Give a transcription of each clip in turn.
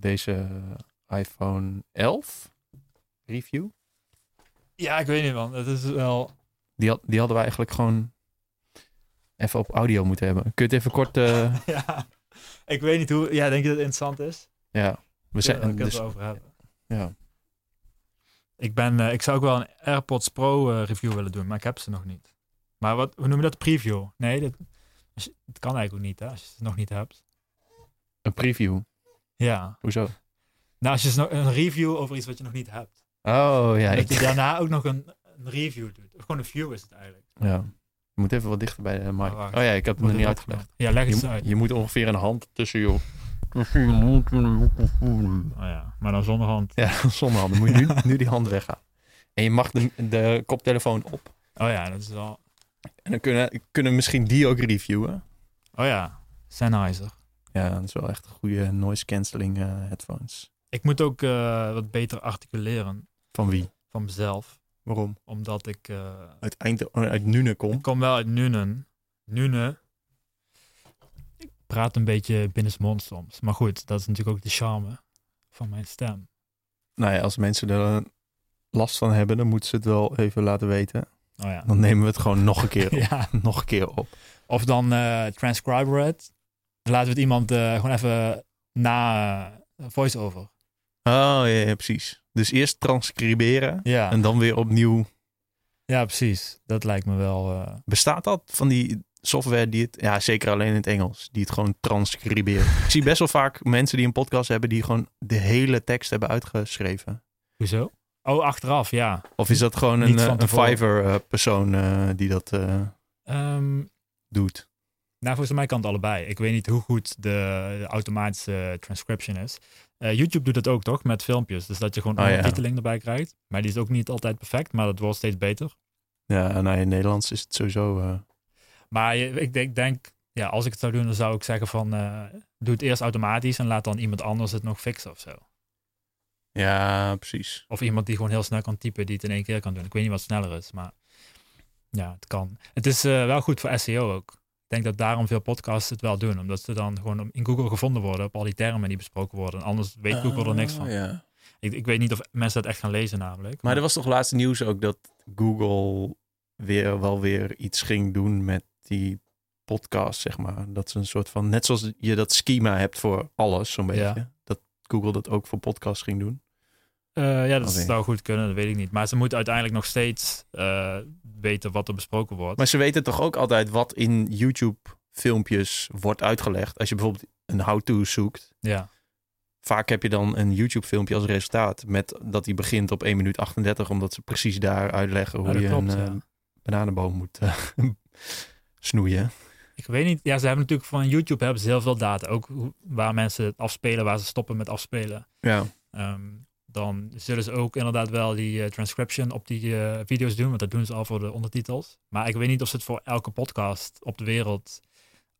deze iPhone 11 review. Ja, ik weet niet man. Het is wel... Die, had, die hadden we eigenlijk gewoon even op audio moeten hebben. Kun je het even kort... eh, ja, ik weet niet hoe... Ja, denk je dat het interessant is? ja, we zijn... het Dus, over hebben. ja. Ik, ben, eh, ik zou ook wel een AirPods Pro eh, review willen doen, maar ik heb ze nog niet. Maar wat, hoe noem je dat? Preview? Nee, dat, je- het kan eigenlijk ook niet, hè, als je ze nog niet hebt. Een preview. Ja. Hoezo? Nou, als je nog- een review over iets wat je nog niet hebt. Oh, ja. dat Ik, je daarna ook nog een, een review doet. Of gewoon een view is het eigenlijk. ja. Je moet even wat dichter bij de mic. Oh. Oh ja, ik heb het nog niet uitgelegd. Ja, leg Je, het uit. je moet ongeveer een hand tussen je... Oh ja, maar dan zonder hand. Ja, zonder handen. Moet je nu, nu die hand weggaan. En je mag de, de koptelefoon op. Oh ja, dat is wel... En dan kunnen, kunnen we misschien die ook reviewen. Oh ja, Sennheiser. Ja, dat is wel echt een goede noise cancelling eh, headphones. Ik moet ook eh, wat beter articuleren Van wie? van mezelf. Waarom? Omdat ik... eh, Uit, Eind uit Nune Ik kom. kom wel uit Nuenen. Nuenen. Ik praat een beetje binnensmond soms. Maar goed, dat is natuurlijk ook de charme van mijn stem. Nou ja, als mensen er last van hebben, dan moeten ze het wel even laten weten. Oh ja. Dan nemen we het gewoon nog een keer op. ja. Nog een keer op. Of dan eh transcriber het. Dan laten we het iemand eh, gewoon even na eh, voice-over. Oh ja, ja, precies. Dus eerst transcriberen Ja. en dan weer opnieuw. ja, precies. Dat lijkt me wel... eh, Bestaat dat van die software die het, ja zeker alleen in het Engels, die het gewoon transcribeert? Ik zie best wel vaak mensen die een podcast hebben die gewoon de hele tekst hebben uitgeschreven. hoezo? Oh, achteraf, ja. Of is dat gewoon een, Niet eh, een. Fiverr-persoon die dat eh, Ehm, doet? Nou, volgens mij kan het allebei. Ik weet niet hoe goed de, de automatische transcription is. Eh, YouTube doet het ook toch met filmpjes. Dus dat je gewoon Oh, ja. ondertiteling erbij krijgt. Maar die is ook niet altijd perfect, maar dat wordt steeds beter. Ja, nou in Nederlands is het sowieso. eh, Maar ik denk, denk, ja, als ik het zou doen, dan zou ik zeggen van eh, doe het eerst automatisch en laat dan iemand anders het nog fixen of zo. ja, precies. Of iemand die gewoon heel snel kan typen, die het in één keer kan doen. Ik weet niet wat sneller is, maar ja, het kan. Het is wel goed voor SEO ook. Ik denk dat daarom veel podcasts het wel doen. Omdat ze dan gewoon in Google gevonden worden op al die termen die besproken worden. En anders weet Google er niks van. Ja. Ik, ik weet niet of mensen dat echt gaan lezen namelijk. Maar er was toch laatste nieuws ook dat Google weer wel weer iets ging doen met die podcast, zeg maar. Dat ze een soort van, net zoals je dat schema hebt voor alles, zo'n beetje. Ja. Dat Google dat ook voor podcasts ging doen. Eh, ja, dat zou goed kunnen, dat weet ik niet. Maar ze moeten uiteindelijk nog steeds eh, weten wat er besproken wordt. Maar ze weten toch ook altijd wat in YouTube filmpjes wordt uitgelegd. Als je bijvoorbeeld een how-to zoekt. ja. Vaak heb je dan een YouTube filmpje als resultaat. Met dat die begint op 1 minuut 38. Omdat ze precies daar uitleggen hoe je klopt, een ja. eh, bananenboom moet snoeien. Ik weet niet. Ja, ze hebben natuurlijk van YouTube hebben ze heel veel data. Ook waar mensen het afspelen, waar ze stoppen met afspelen. Ja. Ehm, dan zullen ze ook inderdaad wel die eh, transcription op die eh, video's doen. Want dat doen ze al voor de ondertitels. Maar ik weet niet of ze het voor elke podcast op de wereld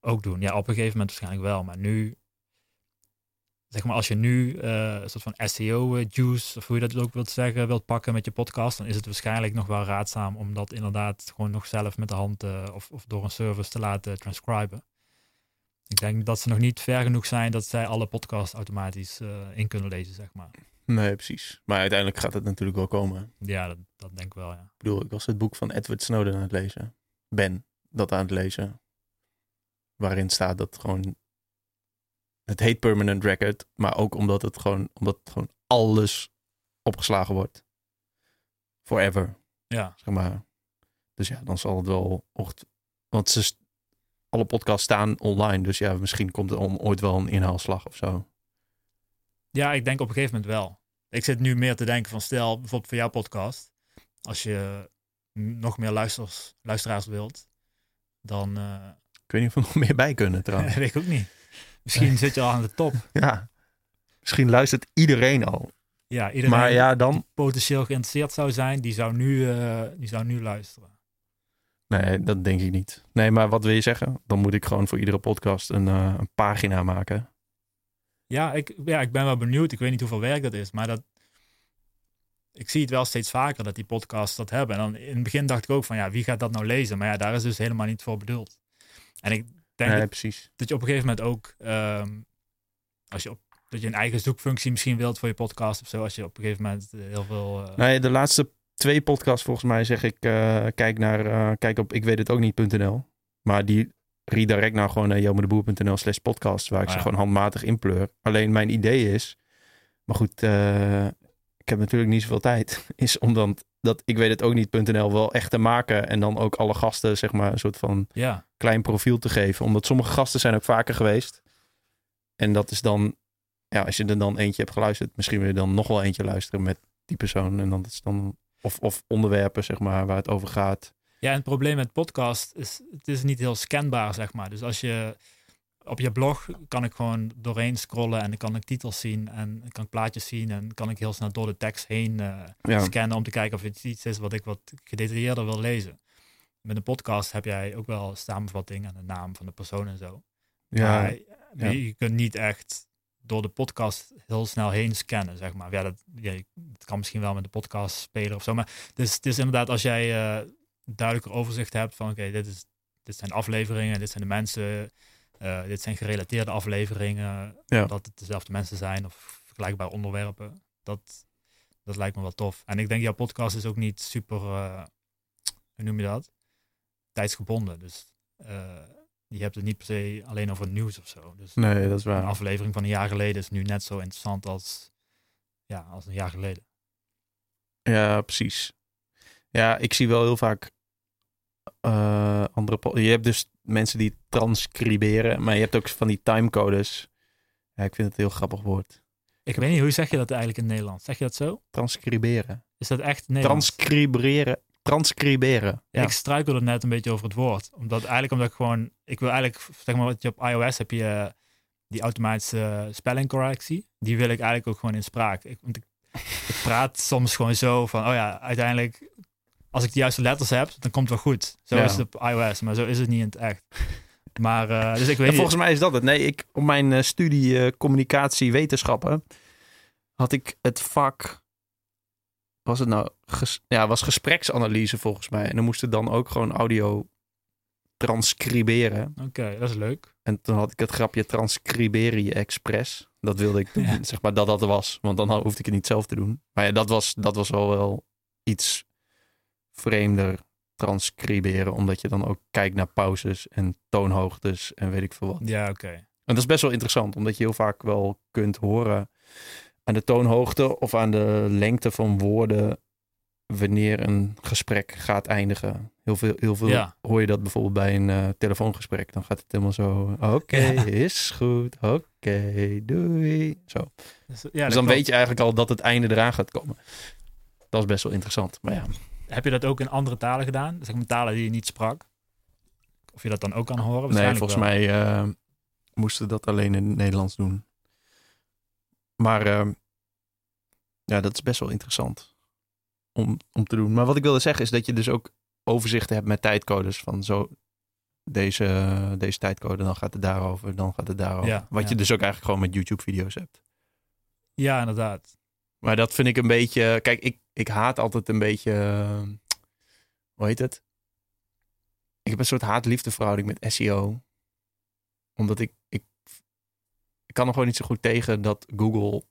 ook doen. Ja, op een gegeven moment waarschijnlijk wel. Maar nu, zeg maar, als je nu eh, een soort van SEO-juice, of hoe je dat ook wilt zeggen, wilt pakken met je podcast, dan is het waarschijnlijk nog wel raadzaam om dat inderdaad gewoon nog zelf met de hand of, of door een service te laten transcriben. Ik denk dat ze nog niet ver genoeg zijn dat zij alle podcasts automatisch in kunnen lezen, zeg maar. Nee, precies. Maar uiteindelijk gaat het natuurlijk wel komen. Ja, dat, dat denk ik wel, ja. Ik bedoel, ik was het boek van Edward Snowden aan het lezen. Ben dat aan het lezen. Waarin staat dat gewoon... Het heet Permanent Record. Maar ook omdat het gewoon, omdat het gewoon alles opgeslagen wordt. Forever, Ja, zeg maar. Dus ja, dan zal het wel... Want ze, alle podcasts staan online. Dus ja, misschien komt er om, ooit wel een inhaalslag of zo. ja ik denk op een gegeven moment wel. Ik zit nu meer te denken van, stel bijvoorbeeld voor jouw podcast, als je nog meer luisters, luisteraars wilt, dan eh, Ik weet niet of we nog meer bij kunnen trouwens. weet ik ook niet. Misschien zit je al aan de top. ja. Misschien luistert iedereen al. Ja, iedereen Maar ja, dan... die potentieel geïnteresseerd zou zijn, die zou nu, eh, die zou nu luisteren. Nee, dat denk ik niet. Nee, maar wat wil je zeggen? Dan moet ik gewoon voor iedere podcast een, eh, een pagina maken. Ja ik, ja, ik ben wel benieuwd. Ik weet niet hoeveel werk dat is, maar dat, ik zie het wel steeds vaker dat die podcasts dat hebben. En dan in het begin dacht ik ook van, ja, wie gaat dat nou lezen? Maar ja, daar is dus helemaal niet voor bedoeld. En ik denk Nee, dat, precies. dat je op een gegeven moment ook, ehm, als je op dat je een eigen zoekfunctie misschien wilt voor je podcast of zo. Als je op een gegeven moment eh, heel veel... eh, Nee, de laatste twee podcasts volgens mij zeg ik, eh, kijk naar, kijk op ik weet het ook niet.nl. Maar die redirect nou gewoon naar jelmedeboer.nl slash podcast, waar ik Ah, ze ja. gewoon handmatig inpleur. Alleen mijn idee is, maar goed, eh, ik heb natuurlijk niet zoveel tijd, is om dan dat ik weet het ook niet.nl wel echt te maken en dan ook alle gasten zeg maar een soort van ja, klein profiel te geven. Omdat sommige gasten zijn ook vaker geweest. En dat is dan, ja, als je er dan eentje hebt geluisterd, misschien wil je dan nog wel eentje luisteren met die persoon. En dan is dan, of, of onderwerpen, zeg maar, waar het over gaat. Ja, en het probleem met podcast is, het is niet heel scanbaar, zeg maar. Dus als je op je blog kan ik gewoon doorheen scrollen en dan kan ik titels zien en kan ik plaatjes zien en kan ik heel snel door de tekst heen eh, Ja. scannen om te kijken of het iets is wat ik wat gedetailleerder wil lezen. Met een podcast heb jij ook wel samenvatting en de naam van de persoon en zo. Ja, Maar ja. je kunt niet echt door de podcast heel snel heen scannen, zeg maar. Ja, dat, ja, dat kan misschien wel met de podcast spelen of zo. Maar dus, het is inderdaad als jij eh, duidelijker overzicht hebt van oké, dit is dit zijn afleveringen, dit zijn de mensen, eh, dit zijn gerelateerde afleveringen, Ja. dat het dezelfde mensen zijn of vergelijkbare onderwerpen. Dat, dat lijkt me wel tof. En ik denk, jouw podcast is ook niet super, eh, hoe noem je dat? Tijdsgebonden. Dus eh, je hebt het niet per se alleen over nieuws of zo. Dus nee, dat is een waar. aflevering van een jaar geleden is nu net zo interessant als, ja, als een jaar geleden. Ja, precies. Ja, ik zie wel heel vaak eh, andere... Je hebt dus mensen die transcriberen, maar je hebt ook van die timecodes. Ja, ik vind het een heel grappig woord. Ik weet niet, hoe zeg je dat eigenlijk in het Nederlands? Zeg je dat zo? Transcriberen. Is dat echt Nederlands? Transcriberen. Transcriberen. Ja. Ik struikelde net een beetje over het woord. Omdat eigenlijk omdat ik gewoon, ik wil eigenlijk, zeg maar wat je op iOS heb je eh, die automatische spellingcorrectie. Die wil ik eigenlijk ook gewoon in spraak. Ik, want ik, ik praat soms gewoon zo van, oh ja, uiteindelijk, als ik de juiste letters heb, dan komt het wel goed. Zo Ja. is het op iOS, maar zo is het niet in het echt. Maar, eh, dus ik weet niet. volgens mij is dat het. Nee, ik, op mijn eh, studie eh, communicatie wetenschappen had ik het vak. Was het nou? Ges, ja, was gespreksanalyse volgens mij. En dan moest het dan ook gewoon audio transcriberen. Oké, dat is leuk. En toen had ik het grapje transcriberen je expres. Dat wilde ik doen. Ja. Zeg maar dat dat was. Want dan hoefde ik het niet zelf te doen. Maar ja, dat was, dat was wel wel iets vreemder transcriberen. Omdat je dan ook kijkt naar pauzes en toonhoogtes en weet ik veel wat. Ja, oké. En dat is best wel interessant, omdat je heel vaak wel kunt horen aan de toonhoogte of aan de lengte van woorden wanneer een gesprek gaat eindigen. Heel veel, heel veel Ja. hoor je dat bijvoorbeeld bij een eh, telefoongesprek. Dan gaat het helemaal zo, oké, Ja. is goed, oké, doei. Zo. Dus, ja, dus dan klopt. weet je eigenlijk al dat het einde eraan gaat komen. Dat is best wel interessant. Maar ja, Heb je dat ook in andere talen gedaan? Zeg maar talen die je niet sprak? Of je dat dan ook kan horen? nee, volgens wel. mij eh, moesten dat alleen in het Nederlands doen. Maar eh, ja, dat is best wel interessant om, om te doen. Maar wat ik wilde zeggen is dat je dus ook overzichten hebt met tijdcodes van zo deze, deze tijdcode, dan gaat het daarover, dan gaat het daarover. Ja, Wat ja. je dus ook eigenlijk gewoon met YouTube-video's hebt. Ja, inderdaad. Maar dat vind ik een beetje. Kijk, ik, ik haat altijd een beetje. eh, hoe heet het? Ik heb een soort haat-liefde verhouding met SEO. Omdat ik, ik. Ik kan er gewoon niet zo goed tegen dat Google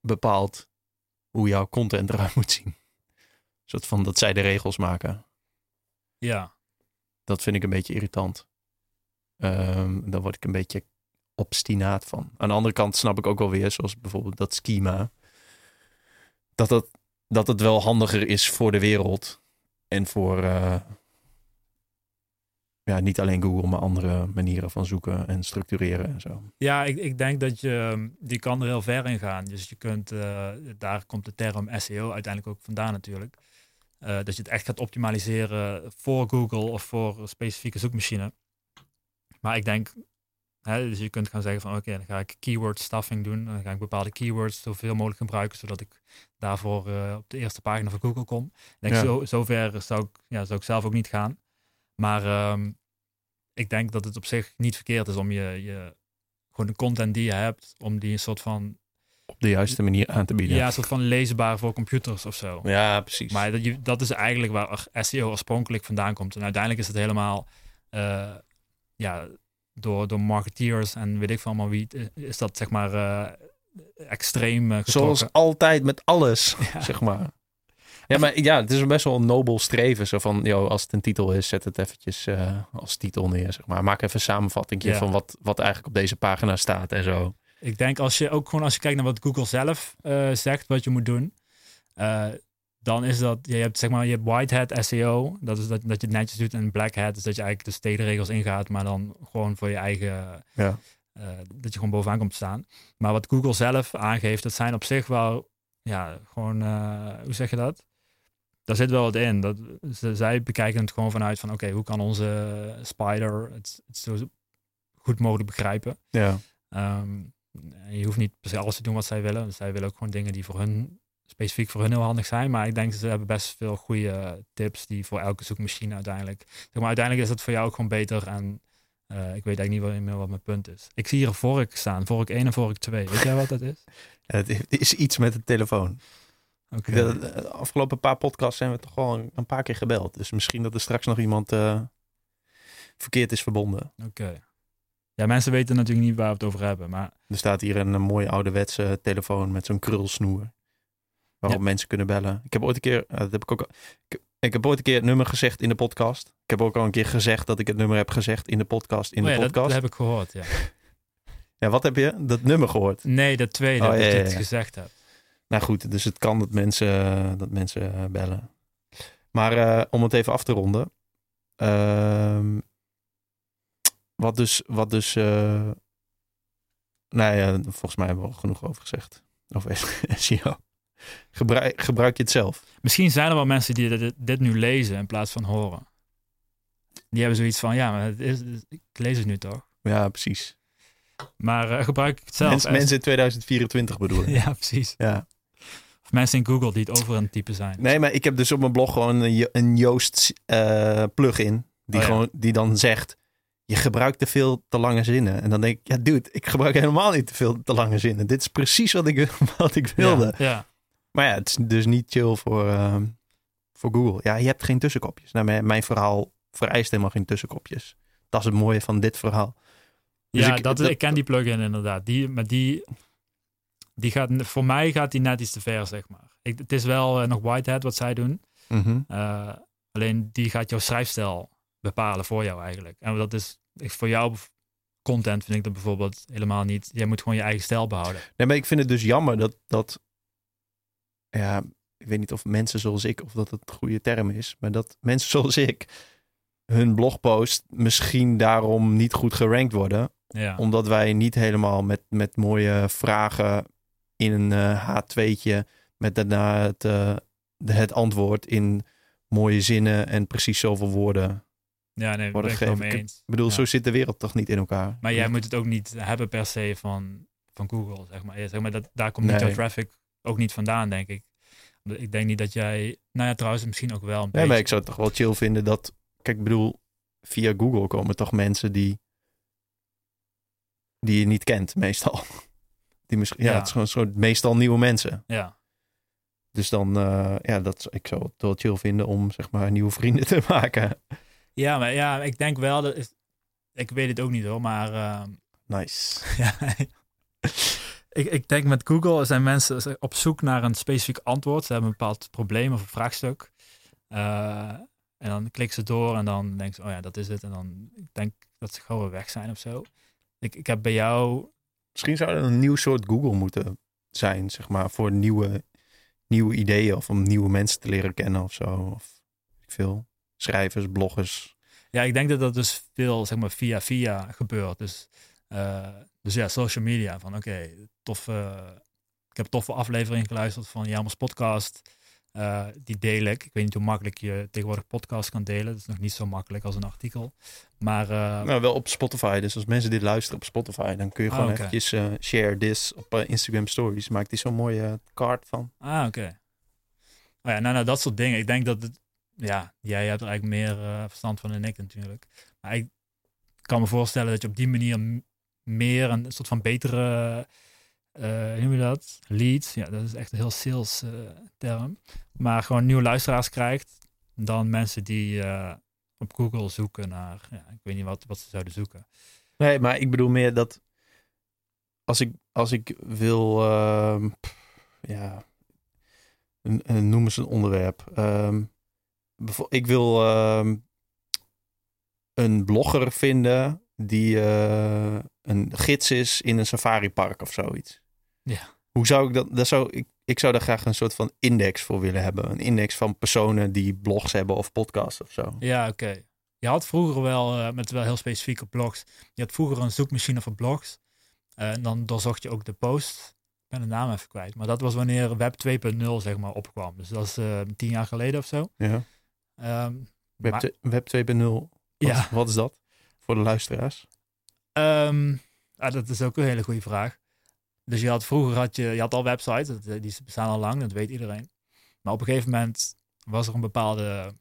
bepaalt hoe jouw content eruit moet zien. Een soort van dat zij de regels maken. Ja. Dat vind ik een beetje irritant. Ehm daar word ik een beetje obstinaat van. Aan de andere kant snap ik ook wel weer, zoals bijvoorbeeld dat schema, dat het, dat het wel handiger is voor de wereld en voor eh, ja, niet alleen Google, maar andere manieren van zoeken en structureren en zo. Ja, ik, ik denk dat je, ehm, die kan er heel ver in gaan. Dus je kunt, eh, daar komt de term SEO uiteindelijk ook vandaan natuurlijk. Eh, dat je het echt gaat optimaliseren voor Google of voor een specifieke zoekmachine. Maar ik denk, hè, dus je kunt gaan zeggen van oké, dan ga ik keyword stuffing doen. Dan ga ik bepaalde keywords zoveel mogelijk gebruiken, zodat ik daarvoor eh, op de eerste pagina van Google kom. Ik denk, Ja. zo, zover zou ik, ja, zou ik zelf ook niet gaan. Maar ehm, ik denk dat het op zich niet verkeerd is om je, je gewoon de content die je hebt, om die een soort van, Op de juiste manier aan te bieden. ja, een soort van leesbaar voor computers of zo. Ja, precies. Maar dat, je, dat is eigenlijk waar SEO oorspronkelijk vandaan komt. En uiteindelijk is het helemaal, eh, ja, door, door marketeers en weet ik van allemaal wie, het is dat zeg maar, eh, extreem eh, getrokken. Zoals altijd met alles, Ja. zeg maar. Ja, maar ja, het is best wel een nobel streven. Zo van, joh, als het een titel is, zet het eventjes eh, als titel neer, zeg maar. Maak even een samenvatting Ja. van wat, wat eigenlijk op deze pagina staat en zo. Ik denk als je ook gewoon als je kijkt naar wat Google zelf eh, zegt wat je moet doen, eh, dan is dat je hebt zeg maar je hebt white hat SEO, dat is dat, dat je het netjes doet en black hat is dat je eigenlijk de stedenregels ingaat, maar dan gewoon voor je eigen Ja. eh, dat je gewoon bovenaan komt staan. Maar wat Google zelf aangeeft, dat zijn op zich wel ja gewoon eh, hoe zeg je dat? Daar zit wel wat in. Dat, ze, zij bekijken het gewoon vanuit van oké, hoe kan onze spider het, het zo goed mogelijk begrijpen. Ja. Ehm, je hoeft niet per se alles te doen wat zij willen. Zij willen ook gewoon dingen die voor hun specifiek voor hun heel handig zijn. Maar ik denk dat ze hebben best veel goede tips die voor elke zoekmachine uiteindelijk. Zeg maar, uiteindelijk is het voor jou ook gewoon beter. En eh, ik weet eigenlijk niet wat- meer wat mijn punt is. Ik zie hier een vork staan, vork 1 en vork 2. Weet jij wat dat is? Ja, Het is iets met de telefoon. Oké. De, de afgelopen paar podcasts zijn we toch een, een paar keer gebeld. Dus misschien dat er straks nog iemand eh, verkeerd is verbonden. Oké. Ja, mensen weten natuurlijk niet waar we het over hebben. Maar Er staat hier een, een mooie ouderwetse telefoon met zo'n krulsnoer. Waarop Ja. mensen kunnen bellen. Ik heb ooit een keer, eh, dat heb ik ook ik, ik heb ooit een keer het nummer gezegd in de podcast. Ik heb ook al een keer gezegd dat ik het nummer heb gezegd in de podcast. In Oh de ja, dat, podcast. dat heb ik gehoord. Ja. Ja, wat heb je? Dat nummer gehoord? Nee, de tweede, Oh, dat ja, je het gezegd hebt. Nou goed, dus het kan dat mensen, dat mensen eh, bellen. Maar eh, om het even af te ronden. ehm, wat dus, wat dus eh, nou ja, volgens mij hebben we al genoeg over gezegd. Over SEO. Gebruik, gebruik je het zelf? Misschien zijn er wel mensen die dit, dit nu lezen in plaats van horen. Die hebben zoiets van, ja, maar het is, ik lees het nu toch. Ja, precies. Maar eh, gebruik ik het zelf. Mensen, in 2024 bedoel ik. Ja, precies. Ja. Of mensen in Google die het over een type zijn. Nee, maar ik heb dus op mijn blog gewoon een, een Joost eh, plugin. Die, Oh ja. gewoon, die dan zegt, je gebruikt te veel te lange zinnen. En dan denk ik, ja dude, ik gebruik helemaal niet te veel te lange zinnen. Dit is precies wat ik, wat ik wilde. Ja, ja. Maar ja, het is dus niet chill voor, ehm, voor Google. Ja, je hebt geen tussenkopjes. Nou, mijn, mijn verhaal vereist helemaal geen tussenkopjes. Dat is het mooie van dit verhaal. Dus ja ik- dat, dat- ik ken die plugin inderdaad. Die, maar die, die gaat, voor mij gaat die net iets te ver, zeg maar. Ik, het is wel eh, nog Whitehead wat zij doen. Mhm. Eh, alleen die gaat jouw schrijfstijl bepalen voor jou eigenlijk. En dat is voor jou content vind ik dat bijvoorbeeld helemaal niet. Jij moet gewoon je eigen stijl behouden. Nee, maar ik vind het dus jammer dat, dat ja, ik weet niet of mensen zoals ik, of dat het een goede term is, maar dat mensen zoals ik hun blogpost misschien daarom niet goed gerankt worden, Ja, omdat wij niet helemaal met, met mooie vragen in een eh, H2'tje met daarna het, eh, het antwoord in mooie zinnen en precies zoveel woorden. ja nee, worden ben ik mee eens. Bedoel, Ja. zo zit de wereld toch niet in elkaar. Maar jij moet het ook niet hebben per se van, van Google, zeg maar. Ja, zeg maar dat, daar komt niet Nee. jouw traffic ook niet vandaan, denk ik. Ik denk niet dat jij... Nou ja, trouwens misschien ook wel een Nee, beetje. maar ik zou het toch wel chill vinden dat... Kijk, ik bedoel, via Google komen toch mensen die... die je niet kent, meestal. Die misschien, ja. Ja. het is gewoon soort meestal nieuwe mensen. Ja, Dus dan, eh, ja, dat, ik zou het wel chill vinden om, zeg maar, nieuwe vrienden te maken. ja maar ja, ik denk wel dat... is- Ik weet het ook niet hoor, maar... ehm, Nice. Ja. Ik, ik denk met Google zijn mensen op zoek naar een specifiek antwoord. Ze hebben een bepaald probleem of een vraagstuk. Eh, en dan klikken ze door en dan denken ze, oh ja, dat is het. En dan ik denk dat ze gewoon weer weg zijn of zo. Ik, ik heb bij jou... Misschien zou er een nieuw soort Google moeten zijn, zeg maar, voor nieuwe, nieuwe ideeën of om nieuwe mensen te leren kennen of zo. Of veel. Schrijvers, bloggers. Ja, ik denk dat dat dus veel, zeg maar, via via gebeurt. Dus, eh, dus ja, social media. Van oké, tof. eh, ik heb een toffe aflevering geluisterd van Jamers podcast. Eh, die deel ik. Ik weet niet hoe makkelijk je tegenwoordig podcast kan delen. Dat is nog niet zo makkelijk als een artikel. Maar eh, Nou, wel op Spotify. Dus als mensen dit luisteren op Spotify, dan kun je Ah, gewoon oké. eventjes eh, share this op Instagram Stories. Maakt die zo'n mooie kaart van. Ah, oké. Oh ja, nou, nou, dat soort dingen. Ik denk dat het, ja, jij hebt er eigenlijk meer verstand van dan ik natuurlijk. Maar ik kan me voorstellen dat je op die manier meer een soort van betere, hoe noem je dat? Leads. Ja, dat is echt een heel sales eh, term. Maar gewoon nieuwe luisteraars krijgt dan mensen die eh, op Google zoeken naar, ja, ik weet niet wat, wat ze zouden zoeken. Nee, maar ik bedoel meer dat als ik als ik wil, ehm, ja, noem eens een onderwerp. Ehm, ik wil ehm, een blogger vinden die eh, een gids is in een safaripark of zoiets. Ja. Hoe zou ik dat? dat zou, ik, ik zou daar graag een soort van index voor willen hebben. Een index van personen die blogs hebben of podcasts of zo. Ja, oké. Je had vroeger wel, eh, met wel heel specifieke blogs. Je had vroeger een zoekmachine voor blogs. Eh, en dan doorzocht je ook de post. Ik ben de naam even kwijt. Maar dat was wanneer Web 2.0 zeg maar opkwam. Dus dat is tien jaar geleden of zo. Ja. Ehm, Web, Maar- Web 2.0. Wat, ja, wat is dat? Voor de luisteraars. Ehm, ah, dat is ook een hele goede vraag. Dus je had vroeger had je, je had al websites, eh, die bestaan al lang, dat weet iedereen. Maar op een gegeven moment was er een bepaalde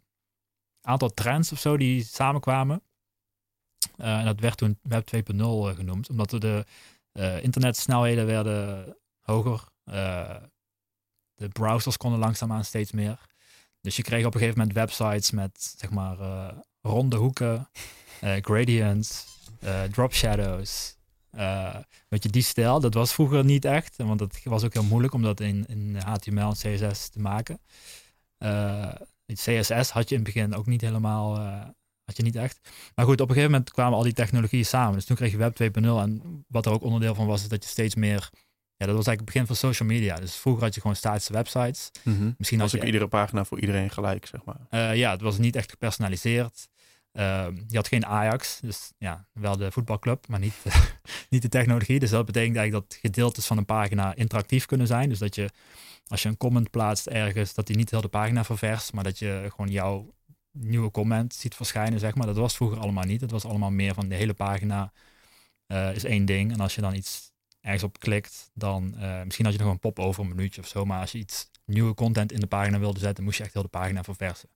aantal trends of zo die samenkwamen. Eh, en dat werd toen Web 2.0 eh, genoemd, omdat de eh, internetsnelheden werden hoger. De browsers konden langzaamaan steeds meer. Dus je kreeg op een gegeven moment websites met zeg maar ronde hoeken, gradients, eh, drop shadows. eh weet je, die stijl, dat was vroeger niet echt. Want het was ook heel moeilijk om dat in, in HTML en CSS te maken. Eh, CSS had je in het begin ook niet helemaal, eh, had je niet echt. Maar goed, op een gegeven moment kwamen al die technologieën samen. Dus toen kreeg je Web 2.0 en wat er ook onderdeel van was, is dat je steeds meer... Ja, dat was eigenlijk het begin van social media. Dus vroeger had je gewoon statische websites. Misschien Was ook je iedere pagina voor iedereen gelijk, zeg maar. eh, ja, het was niet echt gepersonaliseerd. Ehm, je had geen Ajax, dus ja, wel de voetbalclub, maar niet, niet de technologie. Dus dat betekent eigenlijk dat gedeeltes van een pagina interactief kunnen zijn. Dus dat je, als je een comment plaatst ergens, dat die niet heel de pagina ververst, maar dat je gewoon jouw nieuwe comment ziet verschijnen, zeg maar. Dat was vroeger allemaal niet. Het was allemaal meer van de hele pagina eh, is één ding. En als je dan iets ergens op klikt, dan eh, misschien had je nog een pop-over een minuutje of zo. Maar als je iets nieuwe content in de pagina wilde zetten, moest je echt heel de pagina verversen.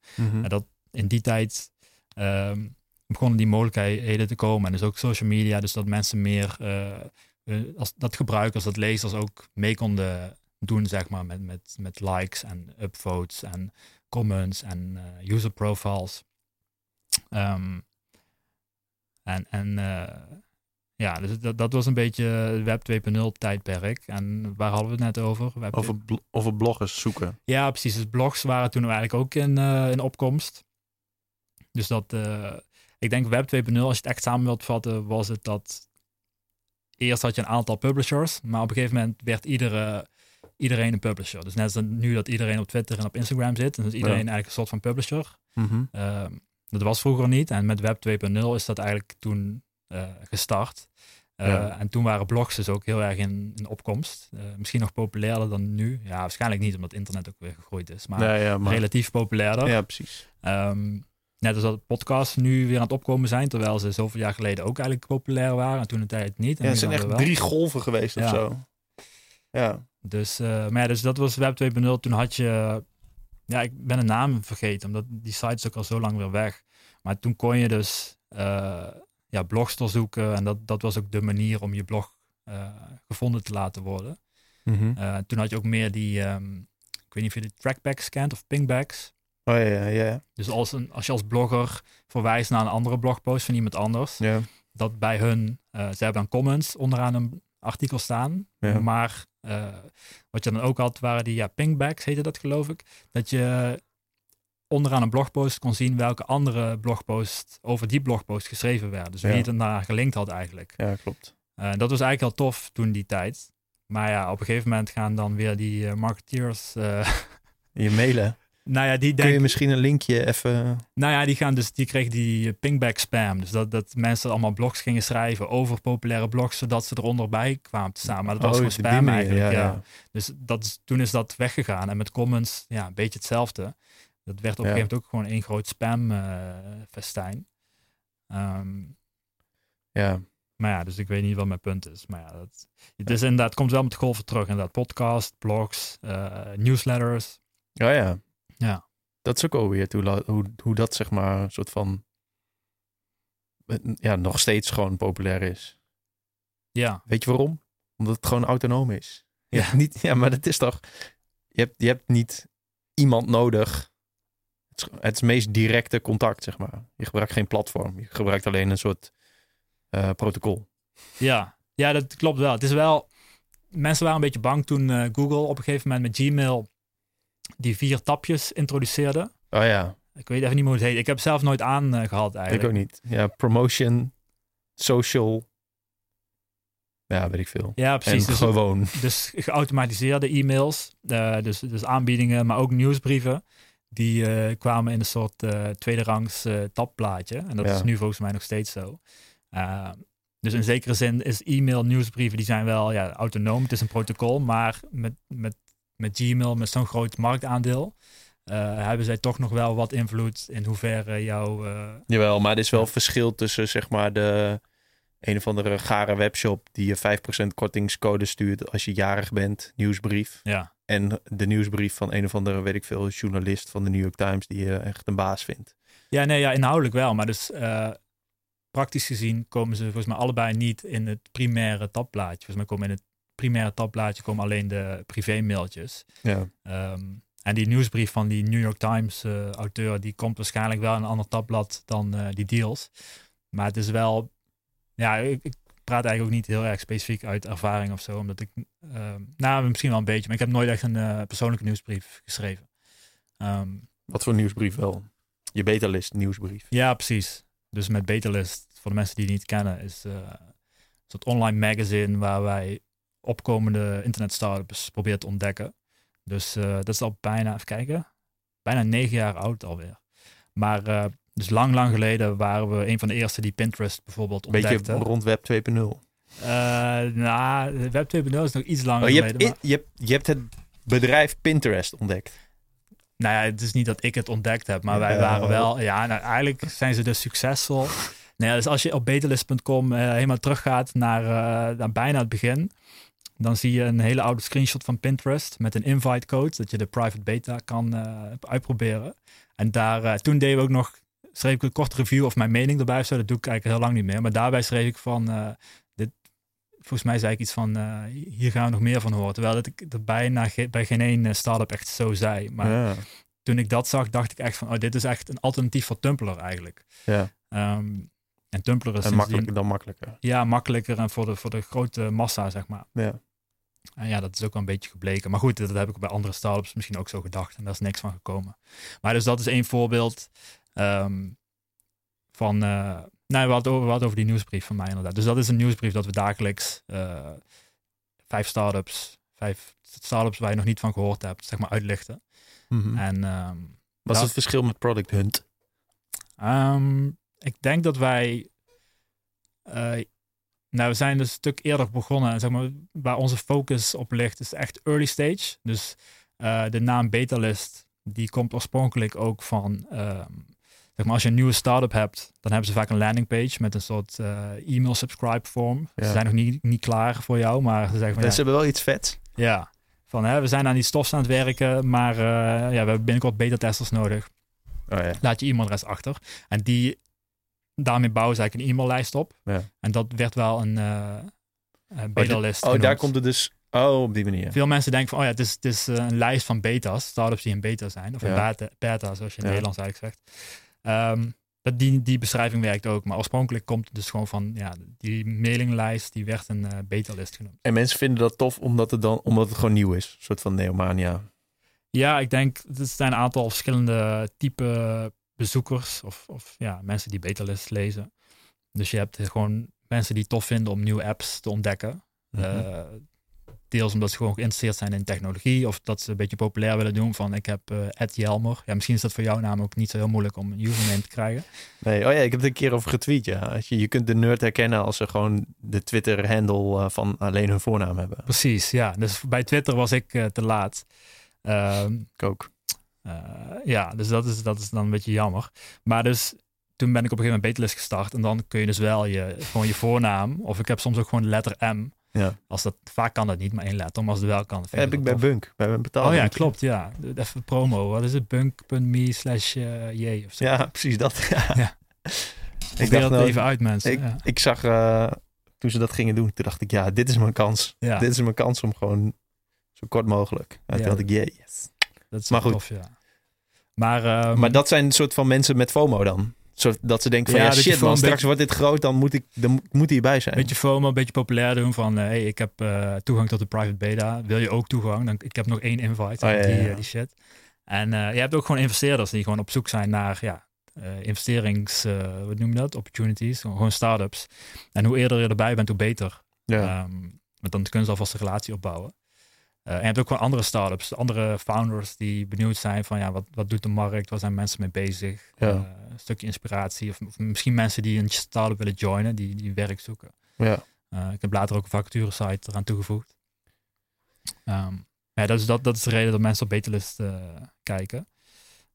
En dat in die tijd ehm, begonnen die mogelijkheden te komen. En dus ook social media, dus dat mensen meer, eh, eh, als, dat gebruikers, dat lezers ook mee konden doen, zeg maar, met, met, met likes en upvotes en comments en eh, user profiles. Ehm, en en ja, dus dat, dat was een beetje Web 2.0 tijdperk. En waar hadden we het net over? Web Over, bl- over bloggers zoeken. ja, precies. Dus blogs waren toen eigenlijk ook in, in opkomst. Dus dat, eh, ik denk Web 2.0, als je het echt samen wilt vatten, was het dat eerst had je een aantal publishers, maar op een gegeven moment werd iedere, iedereen een publisher. Dus net als nu dat iedereen op Twitter en op Instagram zit, is iedereen Ja. eigenlijk een soort van publisher. Ehm, dat was vroeger niet. En met Web 2.0 is dat eigenlijk toen eh, gestart. Eh, Ja. En toen waren blogs dus ook heel erg in, in opkomst. Misschien nog populairder dan nu. Ja, waarschijnlijk niet, omdat internet ook weer gegroeid is. Maar ja, ja, maar, relatief populairder. ja, precies. Ehm, net als dat podcasts nu weer aan het opkomen zijn, terwijl ze zoveel jaar geleden ook eigenlijk populair waren. En toen de tijd niet. En Ja, het zijn echt drie golven geweest of zo. Ja. Dus, eh, maar ja, dus dat was Web 2.0. Toen had je, ja, ik ben de naam vergeten, omdat die site is ook al zo lang weer weg. Maar toen kon je dus eh, ja, blogs doorzoeken en dat, dat was ook de manier om je blog eh, gevonden te laten worden. Mhm. Eh, toen had je ook meer die, ehm, ik weet niet of je de trackbacks kent of pingbacks. Oh ja, ja, ja. Dus als, een, als je als blogger verwijst naar een andere blogpost van iemand anders, ja. dat bij hun, eh, ze hebben dan comments onderaan een artikel staan. Ja. Maar eh, wat je dan ook had, waren die ja, pingbacks, heette dat geloof ik. Dat je onderaan een blogpost kon zien welke andere blogpost over die blogpost geschreven werd. Dus wie Ja. het ernaar gelinkt had eigenlijk. ja, klopt. Eh, dat was eigenlijk heel tof toen die tijd. Maar ja, op een gegeven moment gaan dan weer die marketeers... Je mailen. Nou ja, die Kun je misschien een linkje even... Nou ja, die gaan dus, die kregen die pingback spam. Dus dat, dat mensen allemaal blogs gingen schrijven over populaire blogs, zodat ze eronder bij kwamen te staan. Maar dat was Oh, gewoon spam manier, eigenlijk. Ja, ja. Dus dat is, toen is dat weggegaan. En met comments, ja, een beetje hetzelfde. Dat werd op een gegeven moment ook gewoon één groot spam eh, festijn. Ehm, Ja. maar ja, dus ik weet niet wat mijn punt is. Maar ja, dat, het is inderdaad, het komt wel met golven terug. Inderdaad, podcast, blogs, eh, newsletters. Oh ja. Ja. Dat is ook wel weer hoe, hoe, hoe dat zeg maar een soort van... Ja, nog steeds gewoon populair is. Ja, Weet je waarom? Omdat het gewoon autonoom is. Je Ja. niet, ja, maar dat is toch... Je hebt, je hebt niet iemand nodig. Het is, het is meest directe contact, zeg maar. Je gebruikt geen platform. Je gebruikt alleen een soort eh, protocol. Ja, ja, dat klopt wel. Het is wel, mensen waren een beetje bang toen eh, Google op een gegeven moment met Gmail die vier tapjes introduceerde. Oh ja, Ik weet even niet meer hoe het heet. Ik heb zelf nooit aangehad eigenlijk. ik ook niet. Ja, promotion, social. Ja, weet ik veel. Ja, precies. en Dus, gewoon. dus geautomatiseerde e-mails, eh, dus, dus aanbiedingen, maar ook nieuwsbrieven. Die eh, kwamen in een soort eh tweede rangs tabplaatje. En dat Ja. is nu volgens mij nog steeds zo. Dus in zekere zin is e-mail, nieuwsbrieven, die zijn wel ja, autonoom. Het is een protocol, maar met, met, met Gmail, met zo'n groot marktaandeel, eh, hebben zij toch nog wel wat invloed in hoeverre jouw... eh, Jawel, maar er is wel Ja. verschil tussen zeg maar de een of andere gare webshop die je 5% kortingscode stuurt als je jarig bent, nieuwsbrief. ja, En de nieuwsbrief van een of andere, weet ik veel, journalist van de New York Times die je echt een baas vindt. Ja, nee, ja, inhoudelijk wel. Maar dus eh, praktisch gezien komen ze volgens mij allebei niet in het primaire tabblaadje. Volgens mij komen in het primaire tabblaadje komen alleen de privé-mailtjes. Ja. Ehm, en die nieuwsbrief van die New York Times eh, auteur, die komt waarschijnlijk wel in een ander tabblad dan eh, die deals. Maar het is wel, ja, ik, ik praat eigenlijk ook niet heel erg specifiek uit ervaring of zo. Omdat ik, ehm, nou misschien wel een beetje, maar ik heb nooit echt een eh, persoonlijke nieuwsbrief geschreven. Ehm, Wat voor nieuwsbrief wel? Je betalist nieuwsbrief. Ja, precies. Dus met Betalist, voor de mensen die het niet kennen, is een soort online magazine waar wij opkomende internet startups proberen te ontdekken. Dus eh, dat is al bijna, even kijken, bijna negen jaar oud alweer. Maar eh, dus lang, lang geleden waren we een van de eerste die Pinterest bijvoorbeeld Beetje ontdekte. rond web 2.0. Eh nou, Web 2.0 is nog iets langer Oh, je, hebt, geleden. maar- je, hebt, je hebt het bedrijf Pinterest ontdekt. Nou ja, het is niet dat ik het ontdekt heb, maar wij waren wel. Ja, nou, eigenlijk zijn ze dus succesvol. Nou ja, dus als je op betalist.com helemaal teruggaat naar, eh, naar bijna het begin, dan zie je een hele oude screenshot van Pinterest met een invite code, dat je de private beta kan eh, uitproberen. En daar, eh, toen deden we ook nog, schreef ik een korte review of mijn mening erbij of zo. Dat doe ik eigenlijk heel lang niet meer. Maar daarbij schreef ik van, eh, dit, volgens mij zei ik iets van, hier gaan we nog meer van horen. Terwijl dat ik dat bijna ge- bij geen één start-up echt zo zei. Maar ja. toen ik dat zag, dacht ik echt van, oh, dit is echt een alternatief voor Tumblr eigenlijk. ja. Ehm, en Tumblr is En makkelijker dan makkelijker. ja, makkelijker en voor de, voor de grote massa, zeg maar. Ja. En ja, dat is ook wel een beetje gebleken. Maar goed, dat heb ik bij andere startups misschien ook zo gedacht. En daar is niks van gekomen. Maar dus dat is één voorbeeld ehm, van... eh nou, we hadden, over, we hadden over die nieuwsbrief van mij inderdaad. Dus dat is een nieuwsbrief dat we dagelijks eh, vijf startups, vijf startups waar je nog niet van gehoord hebt, zeg maar uitlichten. Mhm. En ehm, Wat is het verschil met Product Hunt? Ehm, ik denk dat wij. eh, nou, we zijn dus een stuk eerder begonnen. En zeg maar, waar onze focus op ligt, is echt early stage. Dus eh, de naam Betalist, die komt oorspronkelijk ook van. ehm, zeg maar, als je een nieuwe start-up hebt, dan hebben ze vaak een landingpage met een soort eh, e-mail subscribe form. Ja. Ze zijn nog niet, niet klaar voor jou, maar ze zeggen van Ze hebben wel iets vets. ja, van hè, we zijn aan die stofs aan het werken, maar ja, we hebben binnenkort beta-testers nodig Oh ja. laat je e-mailadres achter. En die, daarmee bouwen ze eigenlijk een e-maillijst op. Ja. En dat werd wel een uh, beta-list Oh, daar komt het dus... Oh, op die manier. Veel mensen denken van, oh ja, het is, het is eh, een lijst van beta's, startups die in beta zijn. Of Ja. beta, beta, zoals je in het Nederlands eigenlijk zegt. Ehm, dat die, die beschrijving werkt ook. Maar oorspronkelijk komt het dus gewoon van, ja, die mailinglijst, die werd een eh, beta-list genoemd. En mensen vinden dat tof omdat het, dan, omdat het gewoon nieuw is. Een soort van Neomania. Ja, ik denk, er zijn een aantal verschillende type bezoekers of, of ja, mensen die betalist lezen. Dus je hebt gewoon mensen die het tof vinden om nieuwe apps te ontdekken. Mhm. Eh, deels omdat ze gewoon geïnteresseerd zijn in technologie of dat ze een beetje populair willen doen van ik heb eh Ed Jelmer. Ja, misschien is dat voor jouw naam ook niet zo heel moeilijk om een username te krijgen. Nee, oh ja, ik heb het een keer over getweet. Ja. Als je, je kunt de nerd herkennen als ze gewoon de Twitter-handle eh, van alleen hun voornaam hebben. Precies, ja. Dus bij Twitter was ik te laat. Ehm, Ik ook. Uh, ja, dus dat is, dat is dan een beetje jammer. Maar dus toen ben ik op een gegeven moment Betalist gestart. En dan kun je dus wel je, gewoon je voornaam. Of ik heb soms ook gewoon de letter M. Ja. Als dat, vaak kan dat niet, maar één letter. Maar als het wel kan. heb ik bij Bunk. Bij mijn betaald. Oh ja, klopt. Ja. Even promo. Wat is het? Bunk.me slash uh, j of zo. Ja, precies dat. Ja. ja. Ik dacht het even uit, mensen. Ik, ja. ik zag uh, toen ze dat gingen doen, toen dacht ik, ja, dit is mijn kans. Dit is mijn kans om gewoon zo kort mogelijk. En toen dacht ik, yes. Dat is maar goed. tof, ja. Maar, um, maar dat zijn een soort van mensen met FOMO dan? Zodat ze denken van, Ja, dat shit man, straks wordt dit groot, dan moet, ik, dan moet hij bij zijn. Beetje FOMO, een beetje populair doen van, eh, hey, ik heb eh, toegang tot de private beta. Wil je ook toegang? Dan, ik heb nog één invite. Oh, ja, die, ja, eh, die shit. En je hebt ook gewoon investeerders die gewoon op zoek zijn naar ja, investerings, wat noem je dat? Opportunities, gewoon start-ups. En hoe eerder je erbij bent, hoe beter. ja. Ehm, want dan kunnen ze alvast een relatie opbouwen. Eh, en je hebt ook gewoon andere start-ups, andere founders die benieuwd zijn van ja, wat, wat doet de markt, waar zijn mensen mee bezig? Ja. Eh, een stukje inspiratie. Of, of misschien mensen die een start-up willen joinen, die, die werk zoeken. ja. Eh, ik heb later ook een vacaturesite eraan toegevoegd. Ehm, ja, dat is, dat, dat is de reden dat mensen op Betelist kijken.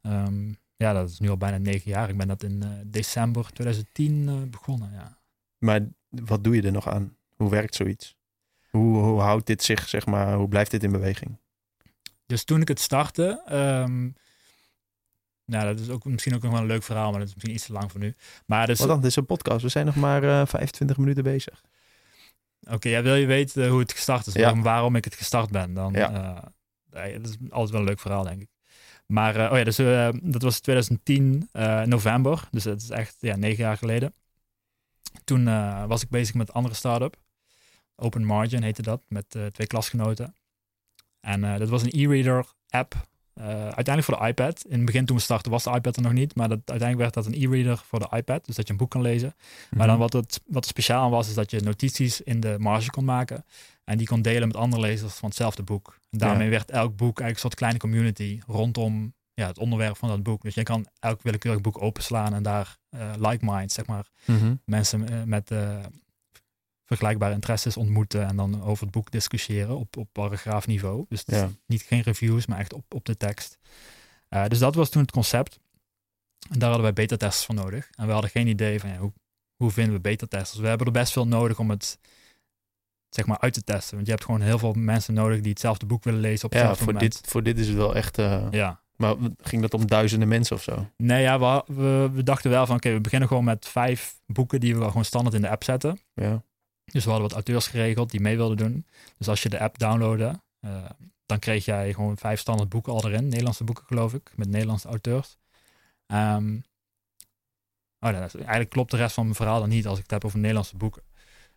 Ehm, ja, dat is nu al bijna negen jaar. Ik ben dat in december 2010 eh, begonnen. Ja. Maar wat doe je er nog aan? Hoe werkt zoiets? Hoe, hoe houdt dit zich, zeg maar, hoe blijft dit in beweging? Dus toen ik het startte, ehm, nou, dat is ook misschien ook nog wel een leuk verhaal, maar dat is misschien iets te lang voor nu. Maar dus, Wat dan? Dit is een podcast. We zijn nog maar eh 25 minuten bezig. oké, ja, wil je weten hoe het gestart is, Ja. waarom, ik het gestart ben, dan Ja. eh, nee, dat is altijd wel een leuk verhaal, denk ik. Maar eh, oh ja, dus, dat was 2010 eh, november, dus dat is echt ja, negen jaar geleden. Toen was ik bezig met een andere start-up. Open Margin heette dat, met eh, twee klasgenoten. En eh, dat was een e-reader app. eh, uiteindelijk voor de iPad. In het begin toen we startten was de iPad er nog niet. Maar dat, uiteindelijk werd dat een e-reader voor de iPad. Dus dat je een boek kan lezen. Maar dan wat, het, wat er speciaal aan was, is dat je notities in de marge kon maken. En die kon delen met andere lezers van hetzelfde boek. En daarmee Ja. werd elk boek eigenlijk een soort kleine community rondom ja, het onderwerp van dat boek. Dus je kan elk willekeurig boek openslaan en daar like minds, zeg maar, Mhm. mensen met eh, vergelijkbare interesses ontmoeten en dan over het boek discussiëren op, op paragraafniveau. Dus Ja. niet geen reviews, maar echt op, op de tekst. Eh, dus dat was toen het concept. En daar hadden wij beta-testers voor nodig. En we hadden geen idee van ja, hoe, hoe vinden we beta-testers. We hebben er best veel nodig om het zeg maar uit te testen. Want je hebt gewoon heel veel mensen nodig die hetzelfde boek willen lezen op Ja, hetzelfde voor moment. dit, voor dit is het wel echt... eh, Ja. Maar ging dat om duizenden mensen of zo? Nee, ja, we, we, we dachten wel van oké, we beginnen gewoon met vijf boeken die we gewoon standaard in de app zetten. Ja. Dus we hadden wat auteurs geregeld die mee wilden doen. Dus als je de app downloadde, eh, dan kreeg jij gewoon vijf standaard boeken al erin. Nederlandse boeken geloof ik, met Nederlandse auteurs. Ehm, oh, dat is, eigenlijk klopt de rest van mijn verhaal dan niet als ik het heb over Nederlandse boeken.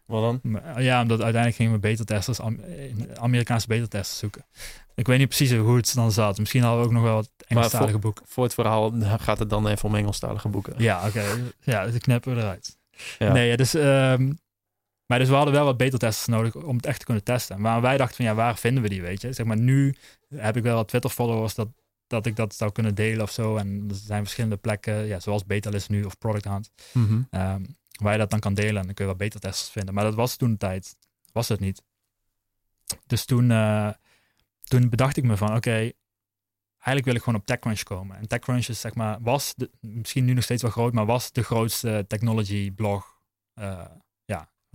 Wat dan? Eh, ja, omdat uiteindelijk gingen we beta-testers, Am- eh, Amerikaanse beta-testers zoeken. Ik weet niet precies hoe het dan zat. Misschien hadden we ook nog wel wat Engelstalige boeken. Voor het verhaal gaat het dan even om Engelstalige boeken. Ja, oké. Ja, dus knippen we eruit. Ja. Nee, dus, ehm, maar dus we hadden wel wat beta-testers nodig om het echt te kunnen testen. Maar wij dachten van ja, waar vinden we die, weet je? Zeg maar, nu heb ik wel wat Twitter-followers dat, dat ik dat zou kunnen delen of zo. En er zijn verschillende plekken, ja, zoals Betalist nu of Product Hunt, ehm, waar je dat dan kan delen. En dan kun je wel beta-testers vinden. Maar dat was toen de tijd, was het niet. Dus toen, eh, toen bedacht ik me van, oké, eigenlijk wil ik gewoon op TechCrunch komen. En TechCrunch is zeg maar, was, de, misschien nu nog steeds wel groot, maar was de grootste technology blog. eh,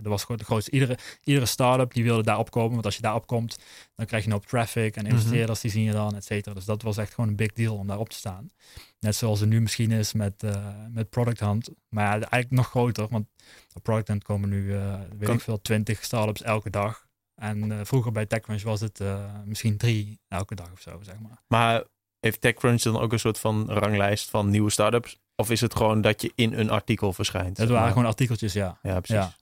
dat was gewoon de grootste. Iedere, iedere start-up die wilde daarop komen, want als je daarop komt, dan krijg je een hoop traffic en investeerders die zien je dan, et cetera. Dus dat was echt gewoon een big deal om daarop te staan. Net zoals het nu misschien is met, eh, met Product Hunt. Maar ja, eigenlijk nog groter, want op Product Hunt komen nu, eh, weet ik veel, 20 startups elke dag. En eh, vroeger bij TechCrunch was het misschien drie elke dag of zo, zeg maar. Maar heeft TechCrunch dan ook een soort van ranglijst van nieuwe startups? Of is het gewoon dat je in een artikel verschijnt? Het waren maar? gewoon artikeltjes, ja. Ja, precies. Ja.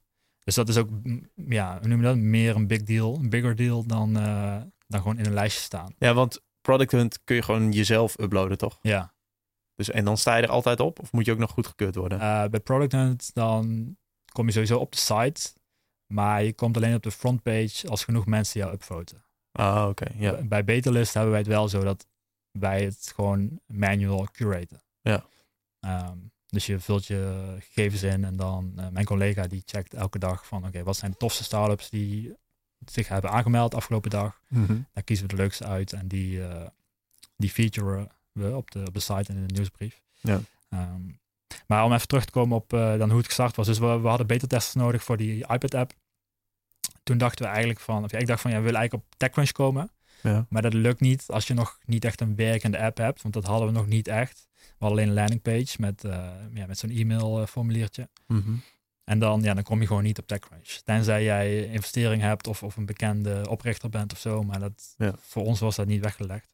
Dus dat is ook, ja, hoe noem je dat? Meer een big deal, een bigger deal dan, eh, dan gewoon in een lijstje staan. Ja, want Product Hunt kun je gewoon jezelf uploaden, toch? Ja. Dus, en dan sta je er altijd op? Of moet je ook nog goedgekeurd worden? Eh, bij Product Hunt dan kom je sowieso op de site, maar je komt alleen op de frontpage als genoeg mensen jou upvoten. ah, oké. Ja. Bij- Bij Betalist hebben wij het wel zo dat wij het gewoon manual curaten. Ja. Ehm, dus je vult je gegevens in en dan eh, mijn collega die checkt elke dag van oké, wat zijn de tofste startups die zich hebben aangemeld afgelopen dag. Mhm. Daar kiezen we de leukste uit en die, eh, die featuren we op de, op de site en in de nieuwsbrief. Ja. Ehm, maar om even terug te komen op eh, dan hoe het gestart was. Dus we, we hadden beta-testers nodig voor die iPad-app. Toen dachten we eigenlijk van, of ja, ik dacht van, ja, we willen eigenlijk op TechCrunch komen. Ja. Maar dat lukt niet als je nog niet echt een werkende app hebt, want dat hadden we nog niet echt. We hadden alleen een landingpage met, eh, ja, met zo'n e-mailformuliertje. Mhm. En dan, ja, dan kom je gewoon niet op TechCrunch. Tenzij jij investering hebt of, of een bekende oprichter bent of zo. Maar dat, Ja. voor ons was dat niet weggelegd.